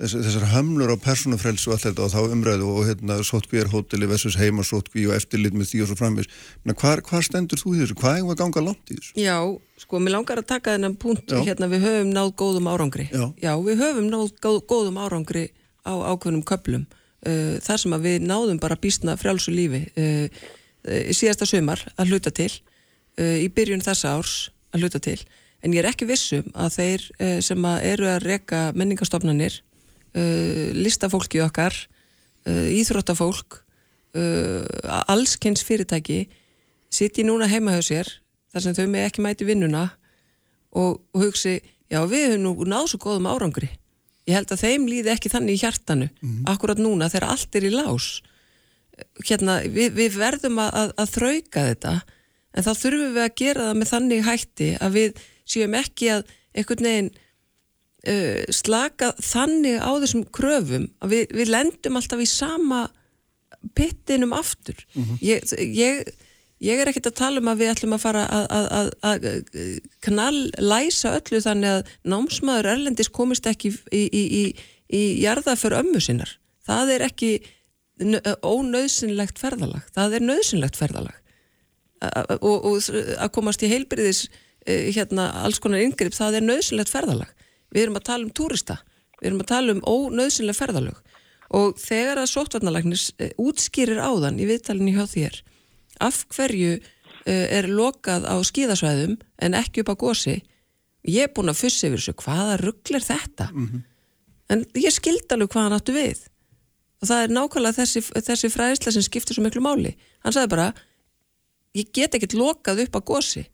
þessar, þessar hamlur á persónufrelsu og allt þetta og þá umræðu og hérna sótkví er hóteli versus heima sótkví og eftirlit með því og svo framvis. Hvað hva stendur þú í þessu? Hvað er það að ganga langt í þessu? Já, sko, mér langar að taka þennan punkt hérna við höfum náð góðum árangri. Já, Já við höfum náð góð, góðum árangri á ákveðnum köplum. Uh, þar sem að við náðum bara býstna frjálsu lífi uh, uh, síðasta sömar að hluta til uh, í byrjun þessa árs að hluta til en ég er ekki vissum að þeir uh, sem að eru að reka menningastofnanir uh, listafólki okkar uh, íþróttafólk uh, allskens fyrirtæki sitji núna heima hjá sér þar sem þau með ekki mæti vinnuna og, og hugsi, já við höfum nú náðu svo góðum árangri. Ég held að þeim líði ekki þannig í hjartanu akkurat núna þegar allt er í lás. Hérna, við, við verðum að, að, að þrauka þetta en þá þurfum við að gera það með þannig hætti að við séum ekki að einhvern veginn uh, slaka þannig á þessum kröfum að við, við lendum alltaf í sama pittinum aftur. Ég, ég, ég er ekkert að tala um að við ætlum að fara að, að, að, að knallæsa öllu þannig að námsmaður erlendis komist ekki í, í, í, í jarða fyrir ömmu sinnar. Það er ekki ónauðsynlegt ferðalag. Það er nauðsynlegt ferðalag. Og, að komast í heilbyrðis hérna alls konar yngripp það er nauðsynlegt ferðalag við erum að tala um túrista. Við erum að tala um ónauðsynleg ferðalög. Og þegar að sóttvarnalagnis útskýrir áðan í viðtalinu hjá þér af hverju uh, er lokað á skíðasvæðum en ekki upp á gósi ég er búin að fussi yfir þessu hvaða rugl er þetta? En ég skildi alveg hvað hann áttu við. Og það er nákvæmlega þessi, þessi fræðislega sem skiptir svo miklu máli. Hann sagði bara ég get ekkert lokað upp á gósi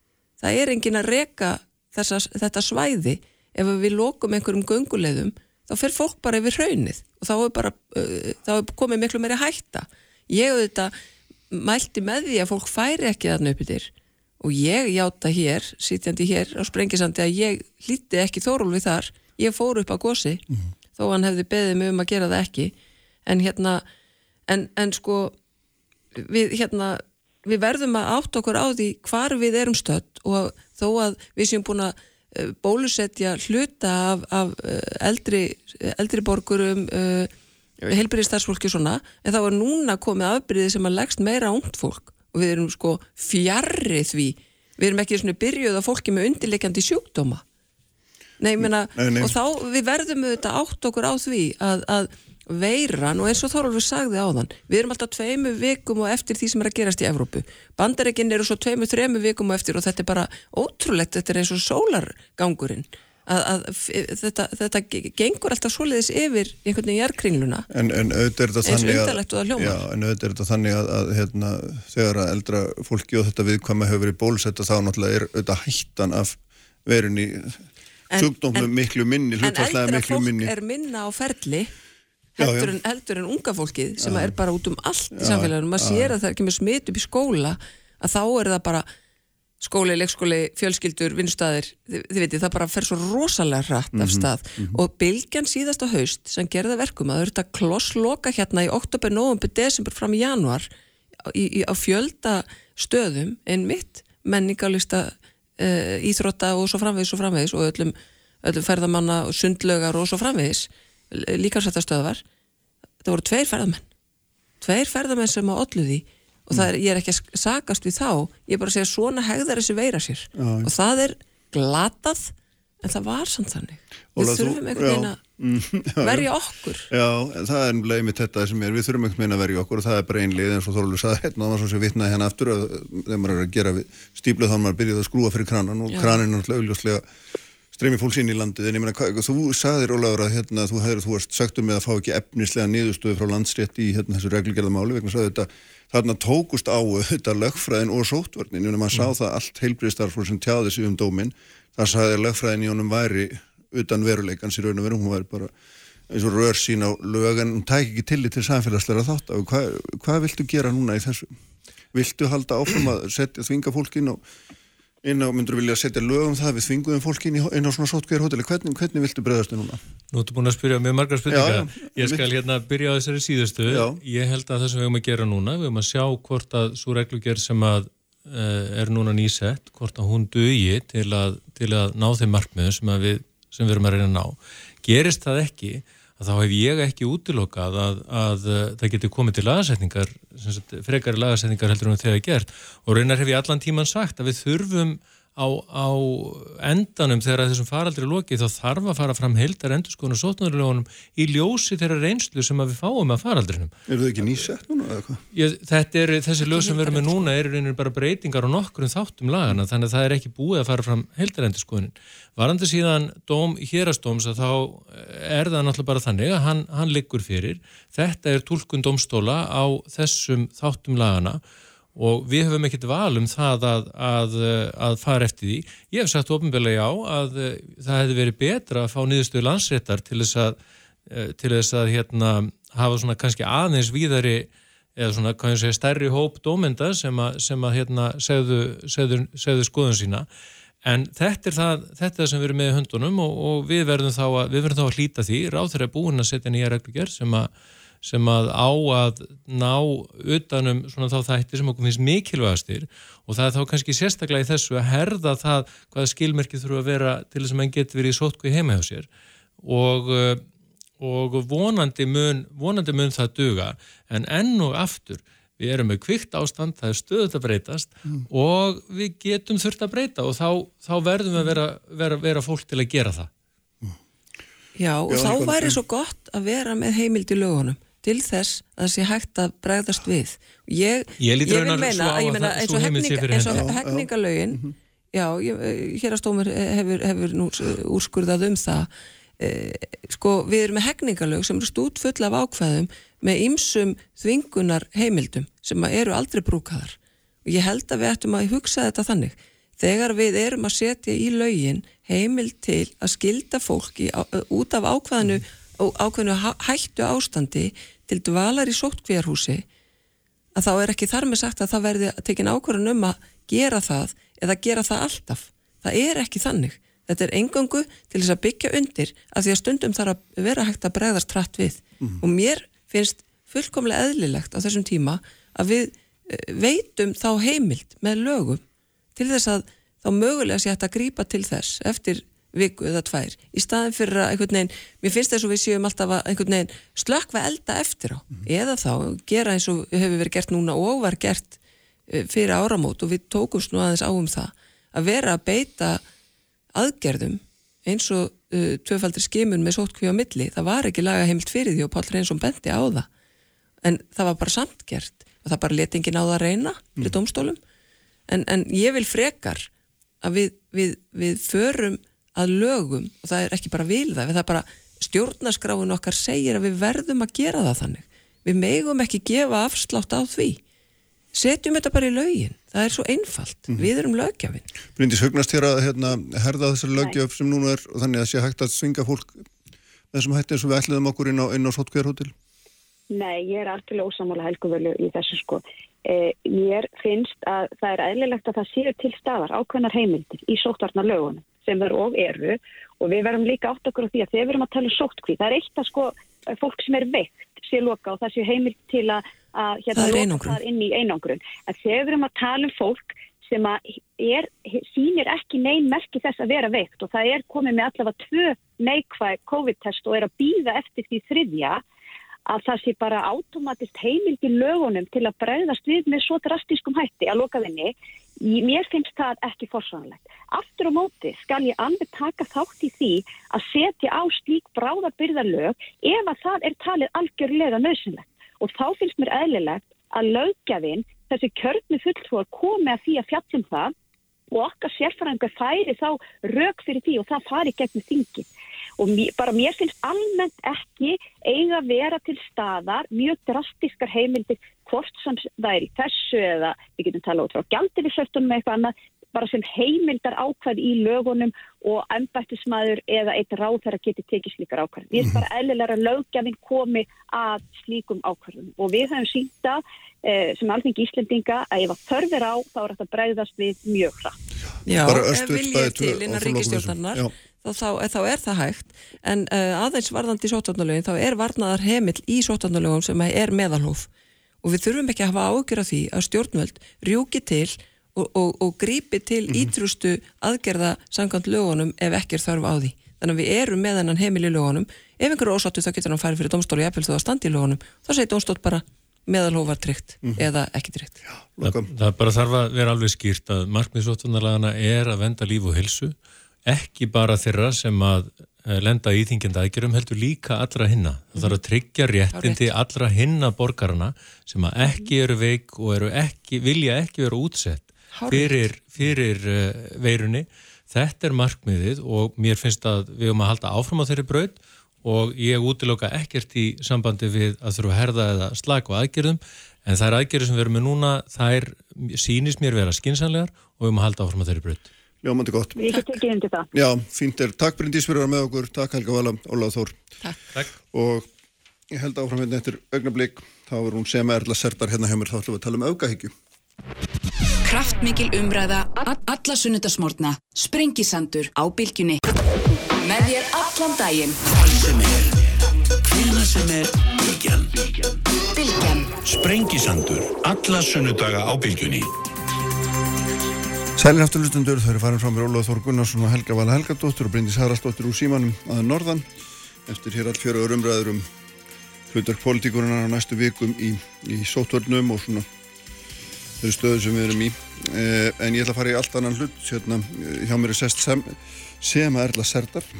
það er engin að reka þessa, þetta svæði ef við lokum einhverjum gönguleiðum þá fer fólk bara yfir hraunið og þá er bara uh, þá er komið miklu meiri hætta. Ég auðvitað mælti með því að fólk færi ekki þarna upp yfir og ég játa hér, sitjandi hér á sprengisandi að ég hlýtti ekki þórólfi þar, ég fór upp á gósi þó hann hefði beðið mig um að gera það ekki. En hérna en, en sko við hérna við verðum að átta okkur á því hvar við erum stödd og þó að við séum búin að bólusetja hluta af, af eh, eldri, eldri borgurum uh, heilbyrðistarsfólki svona en þá er núna komið afbyrðið sem að leggst meira ungt fólk. Og við erum sko fjarrri því. Við erum ekki svona byrjuð af fólki með undirleikandi sjúkdóma. Nei, ég meina, Nei, nei. og þá við verðum auðvitað átt okkur á því að, að veiran og eins og Þorvaldur sagði áðan við erum alltaf tveimu vikum og eftir því sem er að gerast í Evrópu. Bandarekinn eru svo tveimu, þremu vikum og eftir og þetta er bara ótrúlegt, þetta er eins og sólargangurinn að, að þetta, þetta gengur alltaf svoleiðis yfir einhvern veginn jarkringluna En, en auðvitað er þetta Eins þannig að, undarlegt og það hljómar. já, en auðvitað er þetta þannig að, að hérna, þegar að eldra fólki og þetta viðkvæma hefur verið bólusetta þá náttúrulega er auðvitað hættan af verun í En- sjúkdómum en- miklu minni, En eldra miklu fólk minni. er minna á ferli. Heldur en, heldur en unga fólkið sem er bara út um allt í samfélaginu. Maður sér að það er ekki með smit upp í skóla að þá er það bara skóli, leikskóli, fjölskyldur, vinnstæðir þið, þið veitir, það bara fer svo rosalega hratt af stað. og bylgjan síðasta haust sem gerða verkum að það eru þetta klossloka hérna í oktober, november, desember fram í januar í, í, á fjölda stöðum en mitt menningalista uh, íþrótta og svo framvegis og framvegis og öllum, öllum ferðamanna og sundlögar og svo framvegis líkansættastöðvar það voru tveir ferðamenn. Tveir ferðamenn sem á ollu því og það er, ég er ekki að sakast við þá ég er bara að segja svona hegðar þessi veira sér. Já. og það er glatað en það var samt þannig. Við Óla, þú- þurfum einhvern veginn að Mm, verja okkur. Já, það er umlega einmitt þetta sem er, við þurfum einhvern veginn að verja okkur og það er bara einlið eins og Þorlur saði hérna, það var svo sem vitnaði hérna aftur að þegar maður er að gera við stípluð þá maður byrjuð að skrúa fyrir kranan og kranin er náttúrulega augljóslega streymi fólks inn í landið, en ég meina, þú sagðir Ólafur að hérna, þú hefur, þú varst sagt um með að fá ekki efnislega niðurstöðu frá landsrétt í hérna, þessu reglugerðamáli, vegna sagði þetta þarna tókust á þetta lögfræðin og sótvarnin, meina, maður sá það allt heilbriðstarflur sem tjáði sig um dómin það sagði að lögfræðin í honum væri utan veruleikans í raun og veru, hún væri bara eins og rör sín á lög en hún tæk ekki tillit til samfélagslega þátt og hvað, hvað viltu gera núna í þessu? Viltu halda áfram að setja, þvinga fólk inn á, inn á myndur vilja setja lög um það við þvinguðum fólk inn, í, inn á svona sótkvæðir hóteli, hvernig, hvernig viltu bregðastu núna? Nú ertu búin að spyrja með margar spurningar. Já. Ég skal hérna byrja á þessari síðustu. Já. Ég held að það sem við höfum að gera núna, við höfum að sjá hvort að svo reglugjör sem að uh, er núna nýsett, hvort að hún dugi til að, til að ná þeim markmiðum sem, að við, sem við erum að reyna að ná. Gerist það ekki, að þá hef ég ekki útilokað að, að uh, það geti komið til lagasetningar, frekari lagasetningar heldur við þegar gert. Og raunar hef ég allan tíman sagt að við þurfum á, á endanum þegar þessum faraldri lokið þá þarf að fara fram heildar endurskonu sótnarlögunum í ljósi þeirra reynslu sem að við fáum að faraldrinum. Eru þau ekki nýsett núna eða hvað? Þetta er, þessi lög sem við erum með núna eru reynir bara breytingar á nokkrum þáttum lagana þannig að það er ekki búið að fara fram heildar endurskonin. Varandi síðan dóm hérastóms að þá er það náttúrulega bara þannig að hann, hann liggur fyrir. Þetta er tólkun dómstóla á þessum þáttum lagana og við höfum ekkert val um það að, að, að fara eftir því. Ég hef sagt ofinbeglega já að uh, það hefði verið betra að fá niðurstöðu landsréttar til þess að, uh, til þess að hérna, hafa svona kannski aðeins víðari eða svona kannski segja stærri hóp dómenda sem að, sem að hérna, segðu, segðu, segðu skoðun sína en þetta er það, þetta er sem við erum með í höndunum og, og við verðum þá að, verðum þá að hlýta því, ráð þeirra búin að setja nýja reglugjör sem að sem að á að ná utanum svona þá þætti sem okkur finnst mikilvægastir og það er þá kannski sérstaklega í þessu að herða það hvaða skilmerki þurfa að vera til þess að mann getur verið í sótkví heima hjá sér. Og, og vonandi, mun, vonandi mun það duga. En enn og aftur við erum með kvikt ástand, það er stöðut að breytast mm. og við getum þurft að breyta og þá, þá verðum við að vera, vera, vera fólk til að gera það. Já, og Já, þá væri svo gott að vera með heimild í lögunum til þess að það sé hægt að bregðast við. Ég, ég, ég vil meina að ég meina eins og hegningalögin, hegninga mm -hmm. já, hérastómur hefur, hefur nú úrskurðað um það, eh, sko við erum með hegningalög sem eru stút full af ákveðum með ymsum þvingunar heimildum sem eru aldrei brúkaðar og ég held að við ættum að hugsa þetta þannig. Þegar við erum að setja í lögin heimild til að skilda fólki út af ákveðinu, ákveðinu hættu ástandi til dvalar í sóttkvíjarhúsi að þá er ekki þar með sagt að það verði tekja ákvörðun um að gera það eða gera það alltaf. Það er ekki þannig. Þetta er engangu til þess að byggja undir að því að stundum þarf að vera hægt að bregðast trætt við mm. og mér finnst fullkomlega eðlilegt á þessum tíma að við eh, veitum þá heimild með lögum til þess að þá mögulega sé hægt að grípa til þess eftir viku eða tvær í staðin fyrir að einhvern veginn, mér finnst þess að við séum alltaf að einhvern veginn slökva elda eftir á. Mm eða þá gera eins og hefur verið gert núna og var gert eh, fyrir áramót og við tókumst nú aðeins á um það að vera að beita aðgerðum eins og uh, tvöfaldir skimun með sótkví á milli, það var ekki laga heimt fyrir því og Pál Reynsson bendi á það. En það var bara samtgert og það bara leti engin á það að reyna mm. domstólum en, en ég vil frekar að við, við, við förum að lögum og það er ekki bara vilða, það er bara stjórnaskráin okkar segir að við verðum að gera það þannig. Við megum ekki gefa afslátt á því. Setjum þetta bara í lögin. Það er svo einfalt. Mm -hmm. Við erum lögjafinn. Bryndis hugnast þér að hérna, herða þessari lögjaf sem núna er og þannig að sé hægt að svinga fólk þessum hætti eins og við ætliðum okkur inn á, á Sotkjærhótel? Nei, ég er algjörlega ósamála helguvölu í þessu sko. Eh, ég finnst að það er eðlilegt að það séu til staðar ákveðnar heimildir í sótvarnar lögunum sem þar og eru og við verum líka átt okkur á því að þegar við erum að tala um sóttkví, það er eitt að sko fólk sem er veikt sé loka og það sé heimil til að, að hérna loka það inn í einangrun. En þegar við erum að tala um fólk sem er, sínir ekki neyn merki þess að vera veikt og það er komið með allavega tvö neikvæg COVID-test og er að býða eftir því þriðja að það sé bara átomatist heimild í lögunum til að bregðast við með svo drastískum hætti að loka þinni Mér finnst það ekki fórsanlegt. Aftur á móti skal ég alveg taka þátt í því að setja á slík bráðabyrðarlög ef að það er talið algjörlega nöðsynlegt. Og þá finnst mér eðlilegt að lögjafinn, þessi kjörnu fulltrúar komi að því að fjallum það og okkar sérfærangar færi þá rauk fyrir því og það fari gegnum þingið og mér, bara mér finnst almennt ekki eiga að vera til staðar mjög drastískar heimildir hvort sem það er í þessu eða við getum talað út frá gjaldir í söftunum með eitthvað annað bara sem heimildar ákvæð í lögunum og ennbættismæður eða eitt ráð þar að geti tekið slíkar ákvæð. Við erum bara eðlilega að lögjafinn komi að slíkum ákvæðum og við höfum sínda eh, sem alveg Íslendinga að ef það þörfir á þá er þetta bregðast við mjög hratt. Já, ef viljið til innan ríkistjórnar þá, þá er það hægt. En uh, aðeins varðandi í sótarnalögin þá er varnaðar heimill í sótarnalögum sem er meðalhóf. Og við þurfum ekki að hafa ágjör af því að stjórnvöld rjúki til og, og, og grípi til mm -hmm. ítrustu aðgerða sangant lögunum ef ekki er þarf á því. Þannig að við erum með hennan heimil í lögunum. Ef einhverju ósáttu þá getur hann farið fyrir domstóli eppil þó að standi í lögunum. Þá segir domstól bara meðalhófar tryggt eða ekki tryggt. Loka. Það bara þarf að vera alveg skýrt að markmið sóttvarnalagana er að venda líf og hilsu, ekki bara þeirra sem að eh, lenda í þingjandi aðgerum heldur líka allra hinna. Það þarf að tryggja réttindi allra hinna borgarana sem að ekki eru veik og eru ekki, vilja ekki vera útsett fyrir, fyrir uh, veirunni. Þetta er markmiðið og mér finnst að við höfum að halda áfram á þeirri braut og ég útiloka ekkert í sambandi við að þurfa að herða eða slaka á aðgerðum en þær aðgerður sem við erum með núna þær sýnist mér vera skinsanlegar og við höfum að halda áfram á þeirri braut. Ljómandi gott. Við ekki tekið undir það. Já, fínt er. Takk Bryndís fyrir að vera með okkur. Takk Helga Vala, Ólaður Þór. Takk. Takk. Og ég held áfram hérna eftir augnablík. Þá er hún sem Erla Serdar hérna hjá mér. Þá ætlum við að tala um augahyggju. Kraftmikil umræða, alla sunnudasmórna, sprengisandur á bylgjunni. Með þér allan daginn. Hvar sem er, hvena sem er, bylgjan. Bylgjan. Sprengisandur, alla sunnudaga á bylgjunni. Sælir afturlustundur, þau eru farin frá mér Ólaður Þór Gunnarsson og Helga Vala Helgadóttir og Bryndís Haraldsdóttir úr símanum að norðan. Eftir hér all fjöruður umræður um hlutverk politíkurinnar á næstu vikum í, í sótvörnum og svona þeirri stöðu sem við erum í. Eh, en ég ætla að fara í allt annan hlut. Hérna, eh, hjá mér er sest sem, sem Erla Serdar.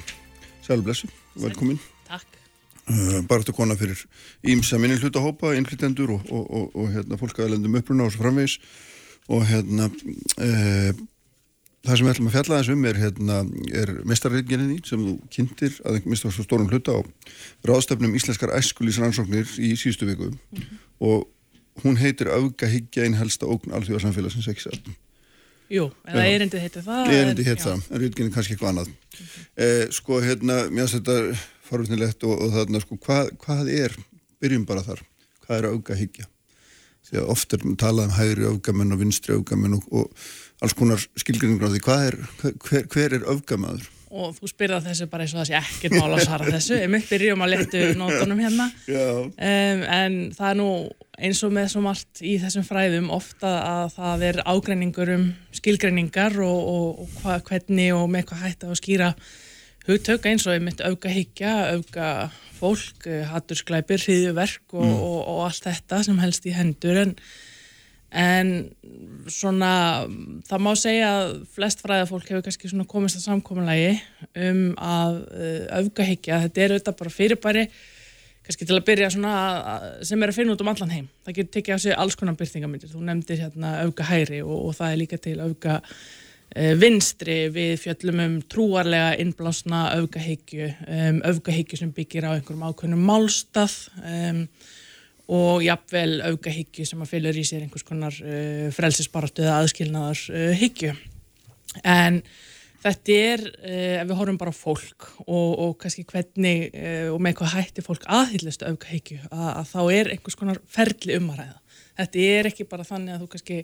Sælblessu, velkomin. Takk. uh, baráttu kona fyrir ímsa minni hlutahópa, innflytendur og, og, og, og hérna, fólk að lendum uppruna og svo framvegis og hérna uh, það sem við ætlum að fjalla þess um er, hérna, er mestarreitginni sem þú kynntir að einhver mista svo stórum hluta á ráðstöfnum íslenskar æskulísrannsóknir í síðustu viku og hún heitir Augahyggja einn helsta ógn alþjóðarsamfélagsins ekki satt. Jú, eða Já. erindi heitir það. Er en- hétt já. það, en rítginni kannski eitthvað annað. Eh, sko, hérna, mér finnst þetta farutnilegt og, og þarna, sko, hvað, hvað er, byrjum bara þar, hvað er augahyggja? Því að oft er talað um hægri öfgamenn og vinstri öfgamenn og, og alls konar skilgrinningur á því, hvað er, hver, hver er öfgamaður? Og þú spyrða þessu bara eins og það sé ekkert mál að svara þessu. Ég mitt byrjum að letu nótunum hérna. Um, en það er nú eins og með svo margt í þessum fræðum ofta að það er ágreiningur um skilgreiningar og, og, og hva, hvernig og með hvað hægt að skýra hugtök eins og einmitt auka higgja, auka fólk, hattursklæpir, hriðjuverk og, og, og allt þetta sem helst í hendur en, en svona það má segja að flest fræðafólk hefur kannski svona komist að samkominlægi um að uh, auka higgja, þetta er auðvitað bara fyrirbæri kannski til að byrja svona sem er að finna út um allan heim. Það getur tekið á sig alls konar byrtingamyndir. Þú nefndir hérna auka hæri og, og það er líka til auka vinstri við fjöllum um trúarlega innblásna aukahyggju, um, aukahyggju sem byggir á einhverjum ákveðnum málstað um, og jafnvel aukahyggju sem að fylgur í sér einhvers konar uh, frelsisbaratu eða aðskilnaðar uh, hyggju. En þetta er, uh, ef við horfum bara á fólk og, og kannski hvernig uh, og með hvað hætti fólk aðhyllist aukahyggju, að, að þá er einhvers konar ferli um að ræða. Þetta er ekki bara þannig að þú kannski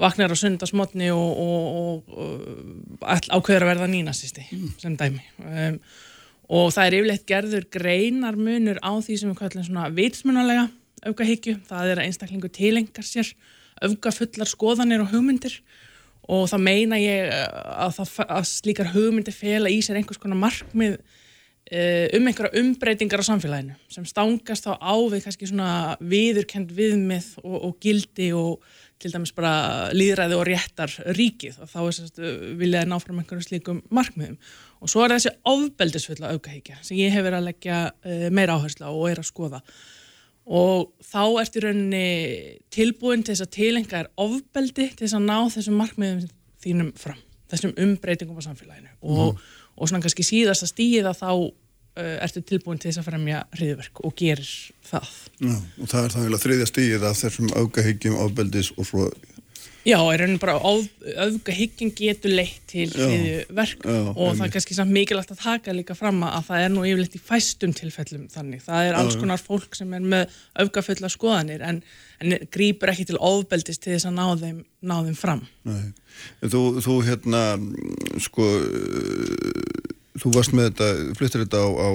vaknar á sundarsmotni og, og, og, og ákveður að verða nínasisti sem dæmi. Um, og það er yfirleitt gerður greinar munur á því sem við kallum svona vitsmunalega aukahyggju, það er að einstaklingu tilengar sér auka skoðanir og hugmyndir. Og það meina ég eh, að, það, að slíkar hugmyndir fela í sér einhvers konar markmið eh, um einhverja umbreytingar á samfélaginu sem stangast þá á við kannski svona viðurkend viðmið og, og gildi og til dæmis bara líðræði og réttar ríkið og þá er sérst viljaði ná fram einhverjum slíkum markmiðum. Og svo er þessi ofbeldisfulla aukahyggja sem ég hef verið að leggja uh, meira áherslu á og er að skoða. Og þá ertu í rauninni tilbúin til þess að tilenga er ofbeldi til þess að ná þessum markmiðum þínum fram, þessum umbreytingum á samfélaginu. Og, og svona kannski síðast að stíða þá uh, ertu tilbúin til þess að fremja hriðverk og gerir það. Já, og það er það þriðja stíð af þessum aukahyggjum, ofbeldis og svo Já, er rauninni bara öfga hyggin getur leitt til hriðverk og það er kannski samt mikilvægt að taka líka fram að það er nú yfirleitt í fæstum tilfellum þannig. Það er alls konar fólk sem er með öfgafulla skoðanir en, en grýpur ekki til ofbeldis til þess að ná þeim, ná þeim fram. Nei. Þú, þú hérna sko þú varst með þetta, fluttir þetta á, á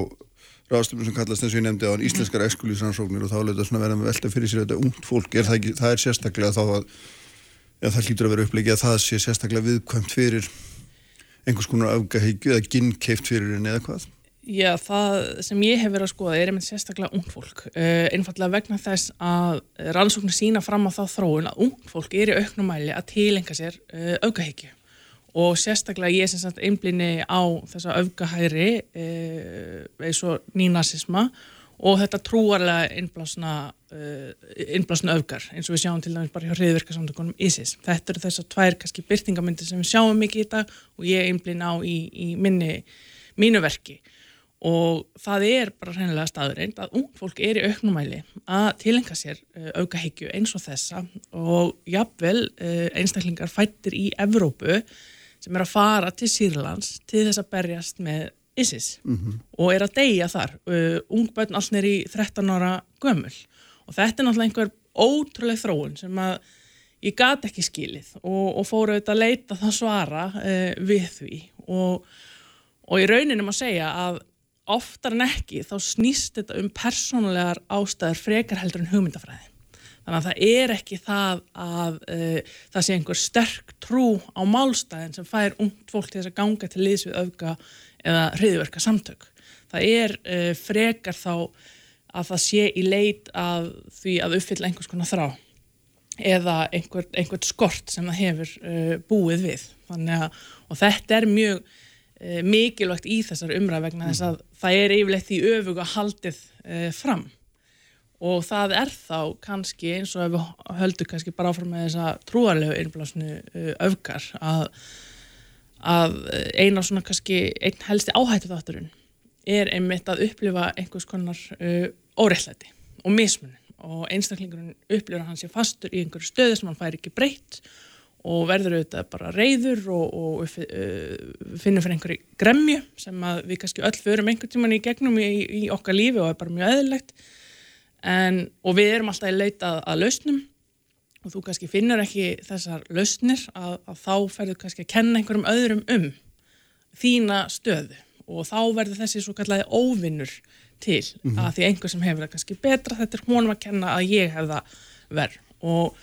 ráðstöfnum sem kallast eins og ég nefndi á íslenskar ekskulísansóknir og þá er þetta svona verða með velta fyrir sér þetta ungt fólk, er það, ekki, það er sérstaklega þá að ja, það hlýtur að vera upplegið að það sé sérstaklega viðkvæmt fyrir einhvers konar afgahyggju eða ginnkeift fyrir henni eða hvað Já, það sem ég hef verið að skoða er einmitt sérstaklega ung fólk. Uh, einfallega vegna þess að rannsóknir sína fram á þá þróun að ung fólk er í auknumæli að tilenga sér uh, aukahyggju. Og sérstaklega ég sem sagt einblýni á þessa aukahæri uh, eins og nínasisma og þetta trúarlega innblásna, uh, innblásna aukar eins og við sjáum til dæmis bara hjá hriðverkasamtökunum ISIS. Þetta eru þessar tvær kannski byrtingamyndir sem við sjáum mikið í dag og ég einblýni á í, í minni, mínu verki og það er bara reynilega staðurinn að ung fólk er í auknumæli að tilenga sér aukahyggju eins og þessa og jafnvel einstaklingar fættir í Evrópu sem er að fara til Sýrlands til þess að berjast með ISIS og er að deyja þar. Uh, ung börn alls neyri 13 ára gömul. Og þetta er náttúrulega einhver ótrúlega þróun sem að ég gat ekki skilið og, og fóru auðvitað að leita það svara uh, við því. Og, og í rauninum að segja að oftar en ekki þá snýst þetta um persónulegar ástæður frekar heldur en hugmyndafræði. Þannig að það er ekki það að uh, það sé einhver sterk trú á málstæðin sem fær ungt fólk til þess að ganga til liðs við auka eða hriðverka samtök. Það er uh, frekar þá að það sé í leit að því að uppfylla einhvers konar þrá eða einhver, einhvert skort sem það hefur uh, búið við. Að, og þetta er mjög mikilvægt í þessar umræð vegna þess að það er yfirleitt í öfuga haldið fram og það er þá kannski eins og ef við höldum kannski bara áfram með þessa trúarlegu innblásnu uh, öfgar að, að eina svona kannski einn helsti áhættu þátturinn er einmitt að upplifa einhvers konar uh, óreittlæti og mismunin og einstaklingurinn upplifur að hann sé fastur í einhverju stöðu sem hann fær ekki breytt og verður auðvitað bara reyður og, og uh, finnur fyrir einhverju gremju sem við kannski öll förum einhvern tíman í gegnum í, í okkar lífi og er bara mjög eðlilegt en, og við erum alltaf í leita að, lausnum. Og þú kannski finnur ekki þessar lausnir að, að þá ferður kannski að kenna einhverjum öðrum um þína stöðu. Og þá verður þessi svo kallaði óvinnur til að því einhver sem hefur það kannski betra þetta er honum að kenna að ég hef það verð og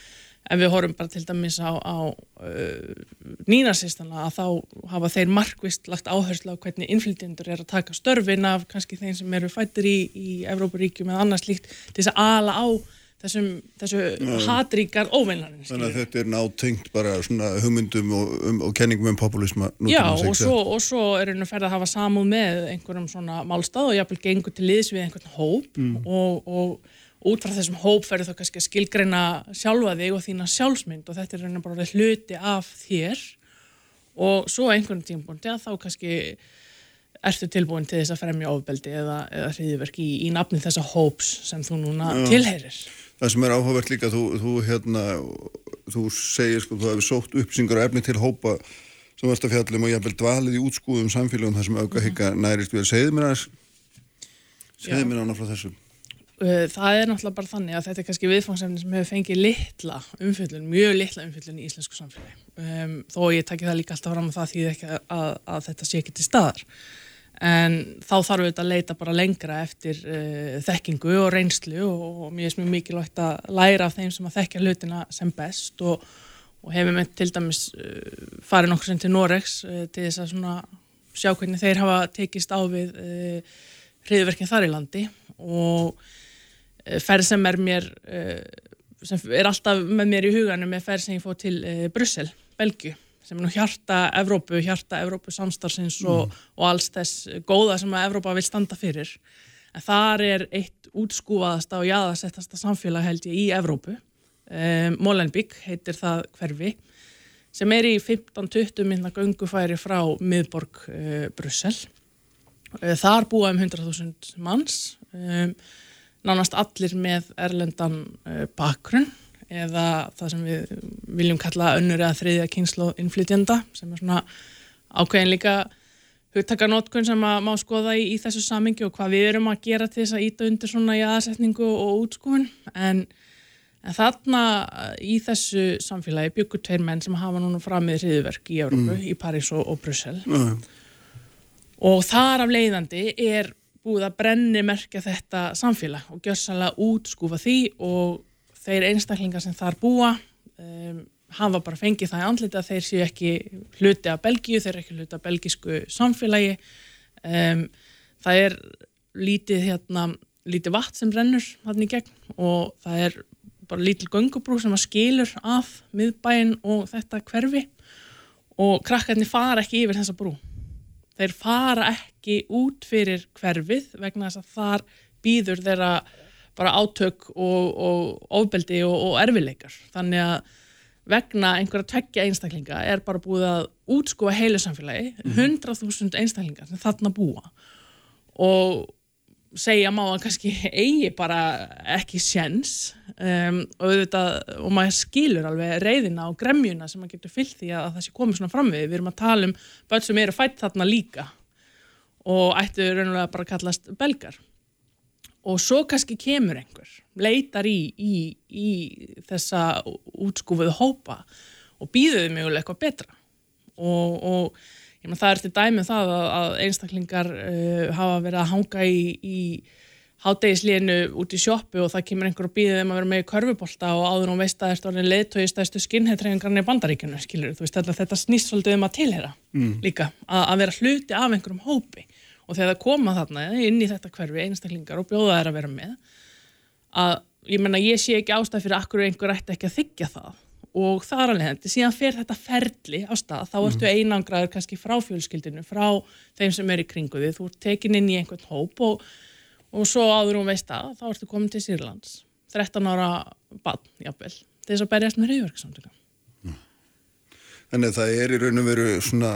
ef við horfum bara til dæmis á, á uh, nýnarsistana að þá hafa þeir markvist lagt áherslu á hvernig innflytjendur er að taka störfin af kannski þeim sem eru fættir í, í Evrópuríkjum eða annars líkt til þess að ala á þessum, þessu hatríkar óvinnarinn Þannig að þetta er nátengt bara svona hugmyndum og, um, og kenningum um populisma Já, og svo, og svo er henni ferð að hafa samúð með einhverjum svona málstað og jafnvel gengur til liðs við einhvern hóp og, og út frá þessum hóp ferður þá kannski að skilgreina sjálfa þig og þína sjálfsmynd og þetta er henni bara hluti af þér og svo einhvern tímpúndi að þá kannski ertu tilbúin til þess að fremja ofbeldi eða, eða hriðiverk í, í nafni þessa hóps sem þú núna tilheyrir. Það sem er áhugavert líka, þú, þú, hérna, þú segir sko, þú hefur sótt upplýsingar og efni til hópa sem varst að fjallum og ég hafði dvalið í útskúðum samfélagum þar sem auka higga nærist við. Segðu mér aðeins, segðu Já. mér annað frá þessu. Uh, Það er náttúrulega bara þannig að þetta er kannski viðfangsefni sem hefur fengið litla umfjöllun, mjög litla umfjöllun í íslensku samfélagi. Um, þó ég takki það líka alltaf fram að það þýði ekki að, að, að þetta sé ekki til staðar. En þá þarf við að leita bara lengra eftir uh, þekkingu og reynslu og, mér er mjög mikilvægt að læra af þeim sem að þekkja hlutina sem best og, og hefum við til dæmis uh, farið nokkur sem til Noregs uh, til þess að sjá hvernig þeir hafa tekist á við uh, hriðverkin þar í landi og eh, ferð sem er mér eh, sem er alltaf með mér í huganum er ferð sem ég fóð til uh, Brussel, Belgiu sem er nú hjarta Evrópu, hjarta Evrópu samstarfsins og, og alls þess góða sem að Evrópa vil standa fyrir. En þar er eitt útskúfaðasta og jaðasettasta samfélag held ég í Evrópu. Um, Molenbeek heitir það hverfi sem er í 15-20 minna göngufæri frá miðborg uh, Brussel. Eh, Þar búa um 100.000 manns, um, nánast allir með erlendan uh, bakgrunn eða það sem við viljum kalla önnur eða þriðja kynslu innflytjenda sem er svona ákveðin líka hugtakanótkun sem að má skoða í, í þessu samingi og hvað við erum að gera til þess að íta undir svona jaðarsetningu og útskúfun. En, en þarna eh, í þessu samfélagi byggur tveir menn sem hafa núna framið hriðverk í Európu, í París og, og Brussel. Já, og þar af leiðandi er búið að brenni merkja þetta samfélag og gjörsanlega útskúfa því og þeir einstaklingar sem þar búa um, hafa bara fengið það í andlita þeir séu ekki hluti af Belgíu, þeir eru ekki hluti af belgísku samfélagi. Um, það er lítið hérna, lítið vatn sem rennur hann í gegn og það er bara lítil göngubrú sem að skilur af miðbæinn og þetta hverfi og krakkarnir fara ekki yfir þessa brú þeir fara ekki út fyrir hverfið vegna þess að þar býður þeirra bara átök og, og ofbeldi og, og erfileikar þannig að vegna einhverja tveggja einstaklinga er bara búið að útskúa heilu samfélagi, 100.000 einstaklingar sem þarna búa. Og segja má að kannski eigi bara ekki sjens um, og, auðvitað, og maður skilur alveg reyðina og gremjuna sem maður getur fyllt því að það sé komið svona fram við. Við erum að tala um börn sem eru fætt þarna líka og ættu raunulega bara að kallast belgar. Og svo kannski kemur einhver, leitar í, í, í þessa útskúfuðu hópa og býðuði mjögulega eitthvað betra og, og menn það er til dæmið það að, að einstaklingar uh, hafa verið að hanga í, í hátegisliðinu út í sjóppu og það kemur einhver og býðið þeim að vera með í körfubólta og áður og veist að það er stórnir leðtói stæðstu skinnheitræðingarnir í bandaríkjunu, skilur þú veist þetta snýst svolítið um að tilhera mm. líka, að, að vera hluti af einhverjum hópi og þegar það koma þarna inn í þetta hverfi einstaklingar og bjóða þær að vera með að ég menna ég sé ekki ástæð fyrir akkur einhver ætti ekki að þykja það og þar alveg hendi, síðan fer þetta ferli á stað, þá ertu Mhm. einangraður kannski frá fjölskyldinu, frá þeim sem er í kringu þið, þú ert tekin inn í einhvern hóp og, og svo áður hún veist að, þá ertu komin til Sýrlands 13 ára bann, jafnvel til þess að berjast með reyðverksamtöka Þannig að það er í raun og veru svona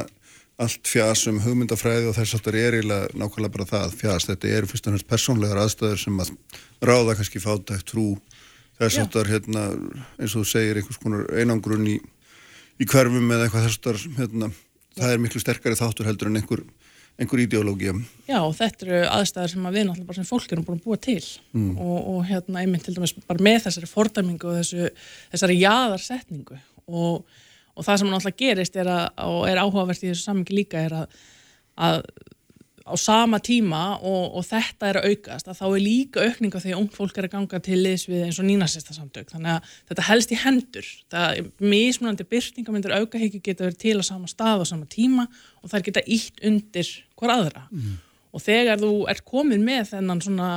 allt fjás um hugmyndafræði og þess það er eiginlega nákvæmlega bara það fjás. Þetta eru fyrst og næst persónlegar aðstæður sem að ráða kannski fátækt trú þess er hérna eins og þú segir einhvers konar einangrun í, í hverfum eða eitthvað þess að hérna, það er miklu sterkari þáttur heldur en einhver, einhver ideológia. Já, þetta eru aðstæður sem að við náttúrulega bara sem fólk erum búin að búa til Mm. og, og hérna einmitt til dæmis bara með þessari fordæmingu og þessu, þessari jaðarsetningu og, og það sem náttúrulega gerist er að, og er áhugavert í þessu samingi líka er að, að á sama tíma og, og þetta er að aukast að þá er líka aukning á því að ung fólk er að ganga til liðs við eins og nínasista samtök þannig að þetta helst í hendur. Það er mismunandi byrtingamindur aukahyggju geta verið til á sama stað á sama tíma og þær geta ítt undir hver aðra. Og þegar þú ert komin með þennan svona,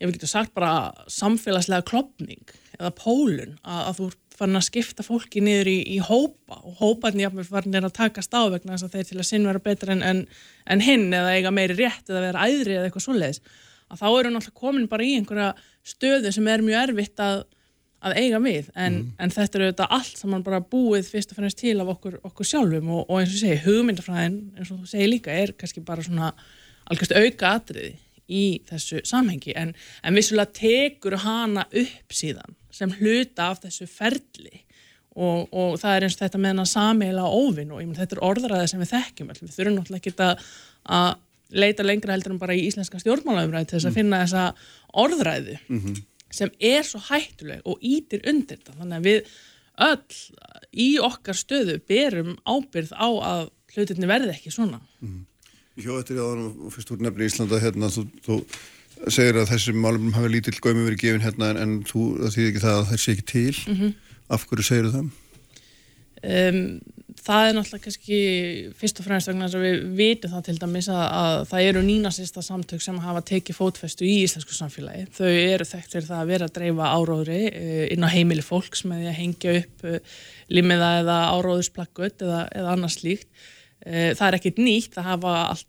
ég vil geta sagt bara samfélagslega klopning eða pólun að, að þú farin að skipta fólki niður í, í hópa og hóparnir jafnvel farin að takast á vegna þess að þeir til að sinn vera betra en, en, en hinn eða eiga meiri rétt eða vera æðri eða eitthvað svoleiðis. Að þá eru náttúrulega komin bara í einhverja stöðu sem er mjög erfitt að, að eiga við. En, en þetta eru þetta allt saman bara búið fyrst og fremst til af okkur, okkur sjálfum. Og, og eins og segi, hugmyndafræðin eins og þú segir líka er kannski bara svona algjörst auka atriði í þessu samhengi. En, en vissulega tekur hana upp síðan sem hluta af þessu ferli. Og, og það er eins og þetta með hana sameila óvinn og ég menn þetta er orðræði sem við þekkjum við þurfum náttúrulega ekki að, að leita lengra heldur en bara í íslenska stjórnmálaumræði til þess að finna þessa orðræðu sem er svo hættuleg og ítir undir þetta. Þannig að við öll í okkar stöðu berum ábyrð á að hlutinni verði ekki svona. Hjó eftir því að þú fyrst úr nefnir Íslanda hérna, þú, þú segir að þessi málum hafi lítill gömi verið gefin hérna en, en þú þýðir ekki það að það sé ekki til Mhm. af hverju segir það? um, það er náttúrulega kannski fyrst og fremst vegna þess að við vitum það til dæmis að, að það eru nínasista samtök sem hafa tekið fótfestu í íslensku samfélagi þau eru þekkt fyrir það að vera að dreifa áróðri uh, inn á heimili fólks með því að hengja upp uh, limiða eða áróðusplakkut eða, eða annars slíkt uh, það er ekkit nýtt það hafa allt,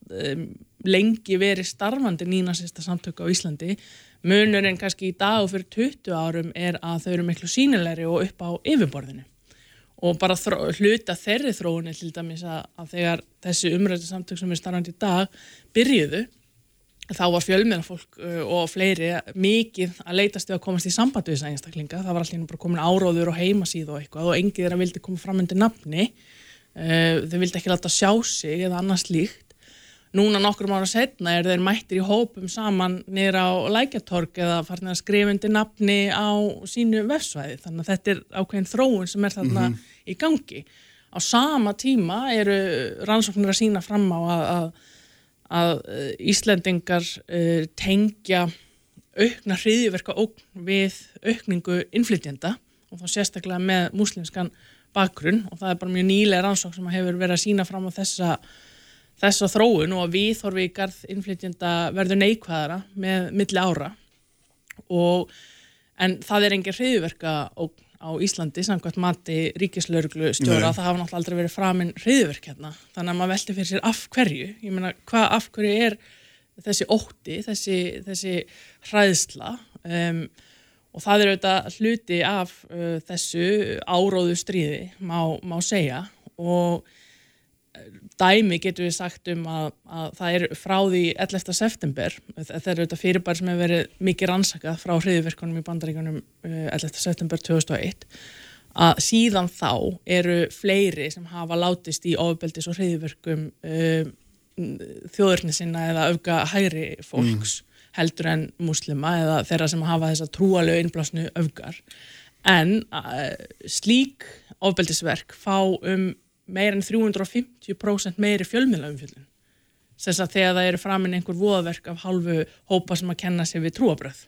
lengi verið starfandi nínasista samtök á Íslandi. Munurinn kannski í dag og fyrir 20 árum er að þau eru miklu sínilegri og upp á yfirborðinu. Og bara þró, hluta þeirri þróunni til dæmis að, að þegar þessi umrættu samtök sem er starfandi í dag byrjuðu þá var fjölmeðan fólk uh, og fleiri mikið að leitast við að komast í samband við þessa einstaklinga, það var allir bara komin áróður og heimasíð og eitthvað og engið þeirra vildi koma fram undir nafni þau vildi ekki láta sjá sig eða annars líkt núna nokkrum ára setna er þeir mættir í hópum saman niður á lækjatorg eða farin að skrifa undir nafni á sínu vefsvæði. Þannig að þetta er ákveðin þróun sem er þarna Mhm. í gangi. Á sama tíma eru rannsóknir að sína fram á að, að, að eh, Íslendingar uh, tengja aukna hriðiverka ógn við aukningu innflytjenda og þá sérstaklega með múslimskan bakgrunn og það er bara mjög nýlega rannsókn sem hefur verið að sína fram á þessa þessa þróun og að viðhorfi í garð innflytjenda verður neikvæðara með milli ára. Og en það er engin hriðverka á Íslandi samkvæmt mati ríkislauruglu stjóra það hafa náttúrulega aldrei verið framinn hriðverk hérna. Þannig að maður velti fyrir sér af hverju. Ég meina hvað af hverju er þessi ótti, þessi, þessi hræðsla um, og það er auðvitað hluti af uh, þessu áróðu stríði má, má segja og dæmi getur við sagt um að, að það er frá því 11. september, þetta er auðvitað fyrirbær sem hefur verið mikið rannsakað frá hriðverkunum í bandaríkunum uh, 11. september 2001 að síðan þá eru fleiri sem hafa látist í ofbeldis og hriðverkum uh, þjóðurni sinna eða auka hægri fólks heldur en muslima eða þeirra sem hafa þessa trúalegu innblásnu öfgar. En uh, slík ofbeldisverk fá um meir en 350% meiri fjölmiðlaumfjöldun þess að þegar það eru framinn einhver voðaverk af halvu hópa sem að kenna sig við trúabröð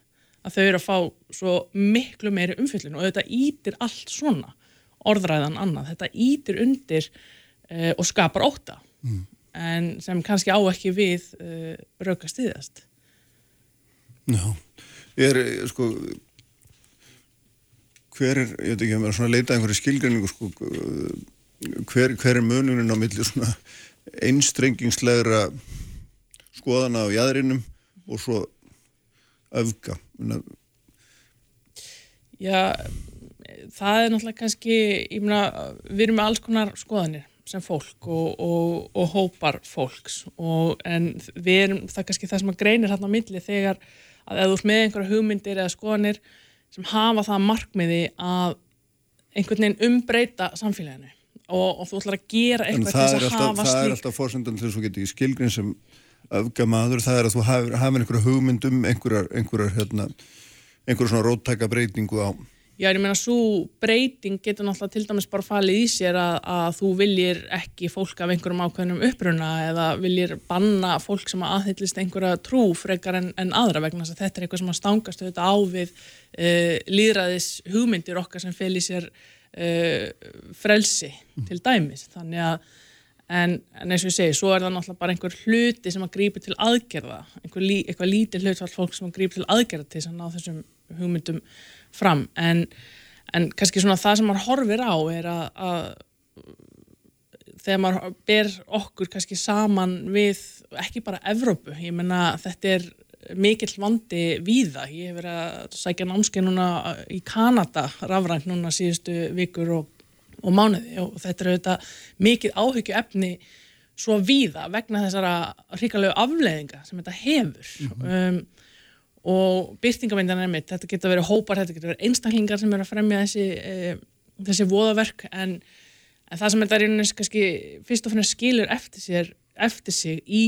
að þau eru að fá svo miklu meiri umfjöldun og þetta ítir allt svona orðræðan annað, þetta ítir undir uh, og skapar óta Mm. en sem kannski á ekki við uh, rauka stiðast Já, er, eh, sko, hver er, ég veit ekki, að maður svona leita að einhverju skilgreiningu, sko, eh, hver, hver er munurinn á milli svona einstrengingslegra skoðana á jæðrinum og svo. Menna, Já, það er náttúrulega kannski, ég meina, við erum með alls konar skoðanir sem fólk og, og, og hópar fólks og en við erum, það er kannski það sem að greinir hérna á milli þegar að ef þú ert með einhverja hugmyndir eða skoðanir sem hafa það markmiði að einhvern veginn umbreyta samfélaginu og, og þú ætlar að gera eitthvað til þess að alltaf, hafa það er slík alltaf fórsendan til þess að þú geti skilgrein sem öfga maður, það er að þú hafir einhverja hugmyndum, einhverjar, einhverjar, hérna, svona róttæka breytingu á. Já, ég meina, svo breyting getur náttúrulega til dæmis bara falið í sér að, að þú viljir ekki fólk af einhverjum ákveðnum uppruna eða viljir banna fólk sem aðhyllist einhverja trú frekar en, en aðra vegna þess að þetta er eitthvað sem að stangast auðvitað á við uh, líðræðis hugmyndir okkar sem fel í sér uh, frelsi til dæmis. Þannig að, en, en eins og ég segi, svo er það náttúrulega bara einhver hluti sem að grípi til aðgerða, einhver lí, lítið hlutfall fólk sem að grípi til aðgerða til þess að ná þessum hugmyndum fram. En, en kannski svona það sem maður horfir á er að, að þegar maður ber okkur kannski saman við ekki bara Evrópu, ég menna þetta er mikill vandi víða, ég hef verið að sækja námskeið núna í Kanada rafrænt núna síðustu vikur og, og mánuði. Og þetta er auðvitað mikið áhyggju efni svo víða vegna þessara hrikalegu afleðinga sem þetta hefur. Um, og byrtingamyndan er mitt, þetta getur verið hópar, þetta getur verið einstaklingar sem eru að fremja þessi, e, þessi voðaverk. En, en það sem þetta er einhvers kannski fyrst og fremst skilur eftir, sér, eftir sig í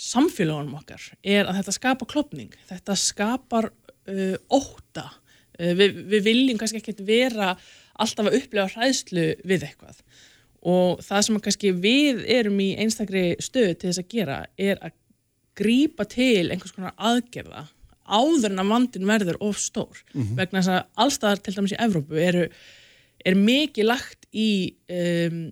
samfélagunum okkar er að þetta skapar klopning, þetta skapar uh, óta uh, við, við viljum kannski ekkert vera alltaf að upplega hræðslu við eitthvað. Og það sem kannski við erum í einstakri stöðu til þess að gera er að grípa til einhvers konar aðgerða áður en að vandin verður of stór. Mhm. vegna þess að allstaðar til dæmis í Evrópu eru, er mikið lagt í um,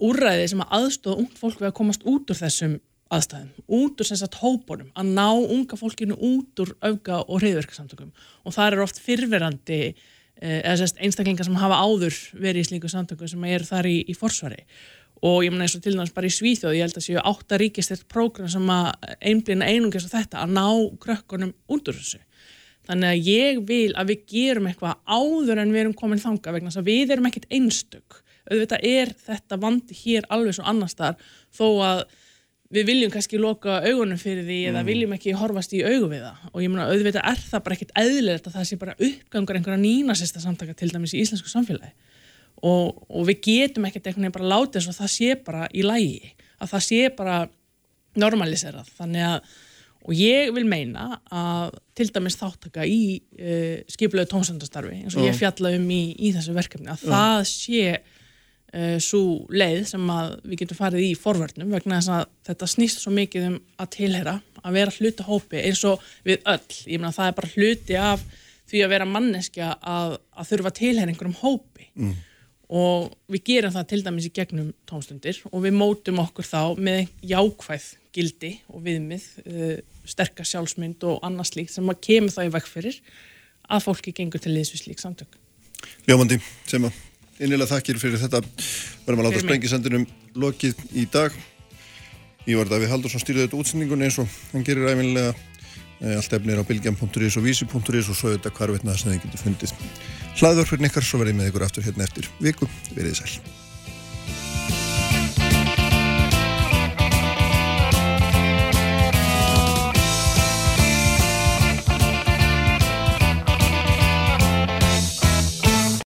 úrræði sem að aðstofa ungt fólk við að komast út úr þessum aðstæðum, út úr þess að hópunum að ná unga fólkinu út úr auka og reyðverkarsamtökum og það er oft fyrverandi eða sérst einstaklingar sem hafa áður verið í slíku samtökum sem eru þar í, í forsvari. Og ég meina eins og til dæmis bara í Svíþjóð ég held að séu átta ríkistert prógram sem að einblina einungis á þetta að ná krökkunum út úr þessu. Þannig að ég vil að við gerum eitthvað áður en við erum komin þanga vegna þess að við erum ekkit einstök. Auðvitað er þetta vandi hér alveg svo annar staðar þó að við viljum kannski loka augunum fyrir því eða Mm. viljum ekki horfast í augu við það og ég meina auðvitað er það bara ekkit eðlilegt að það sé bara uppgangur einhverja nínasista samtaka til dæmis í íslensku samfélagi og, og við getum ekkert einhvern veginn bara látið svo það sé bara í lægi að það sé bara normaliserað þannig að og ég vil meina að til dæmis þáttaka í uh, skipulegu tónsendastarfi eins og ég Já. fjalla um í, í þessu verkefni að Já. það sé svo leið sem að við getum farið í forvörnum vegna þess að þetta snýst svo mikið um að tilhera að vera hluti hópi eins og við öll ég meina það er bara hluti af því að vera manneskja að, að þurfa tilhera einhverjum hópi Mm. og við gerum það til dæmis í gegnum tónstundir og við mótum okkur þá með jákvæð gildi og viðmið, uh, sterkar sjálfsmynd og annað slíkt sem að kemur þá í vekk fyrir að fólki gengur til liðs við slík samtök. Ljómandi, sem að innilega þakkir fyrir þetta. Verðum að láta sprengisendunum lokið í dag. Ívar Davíð Haldursson stýrði þetta útsendingun eins og hann gerir æfinlega allt efnir á bilgjan.is og vísi.is og svo þetta hvarvetna sem þið getur fundið hlaðvörfurinn ykkar svo verðið með ykkur aftur hérna eftir viku, verið sæl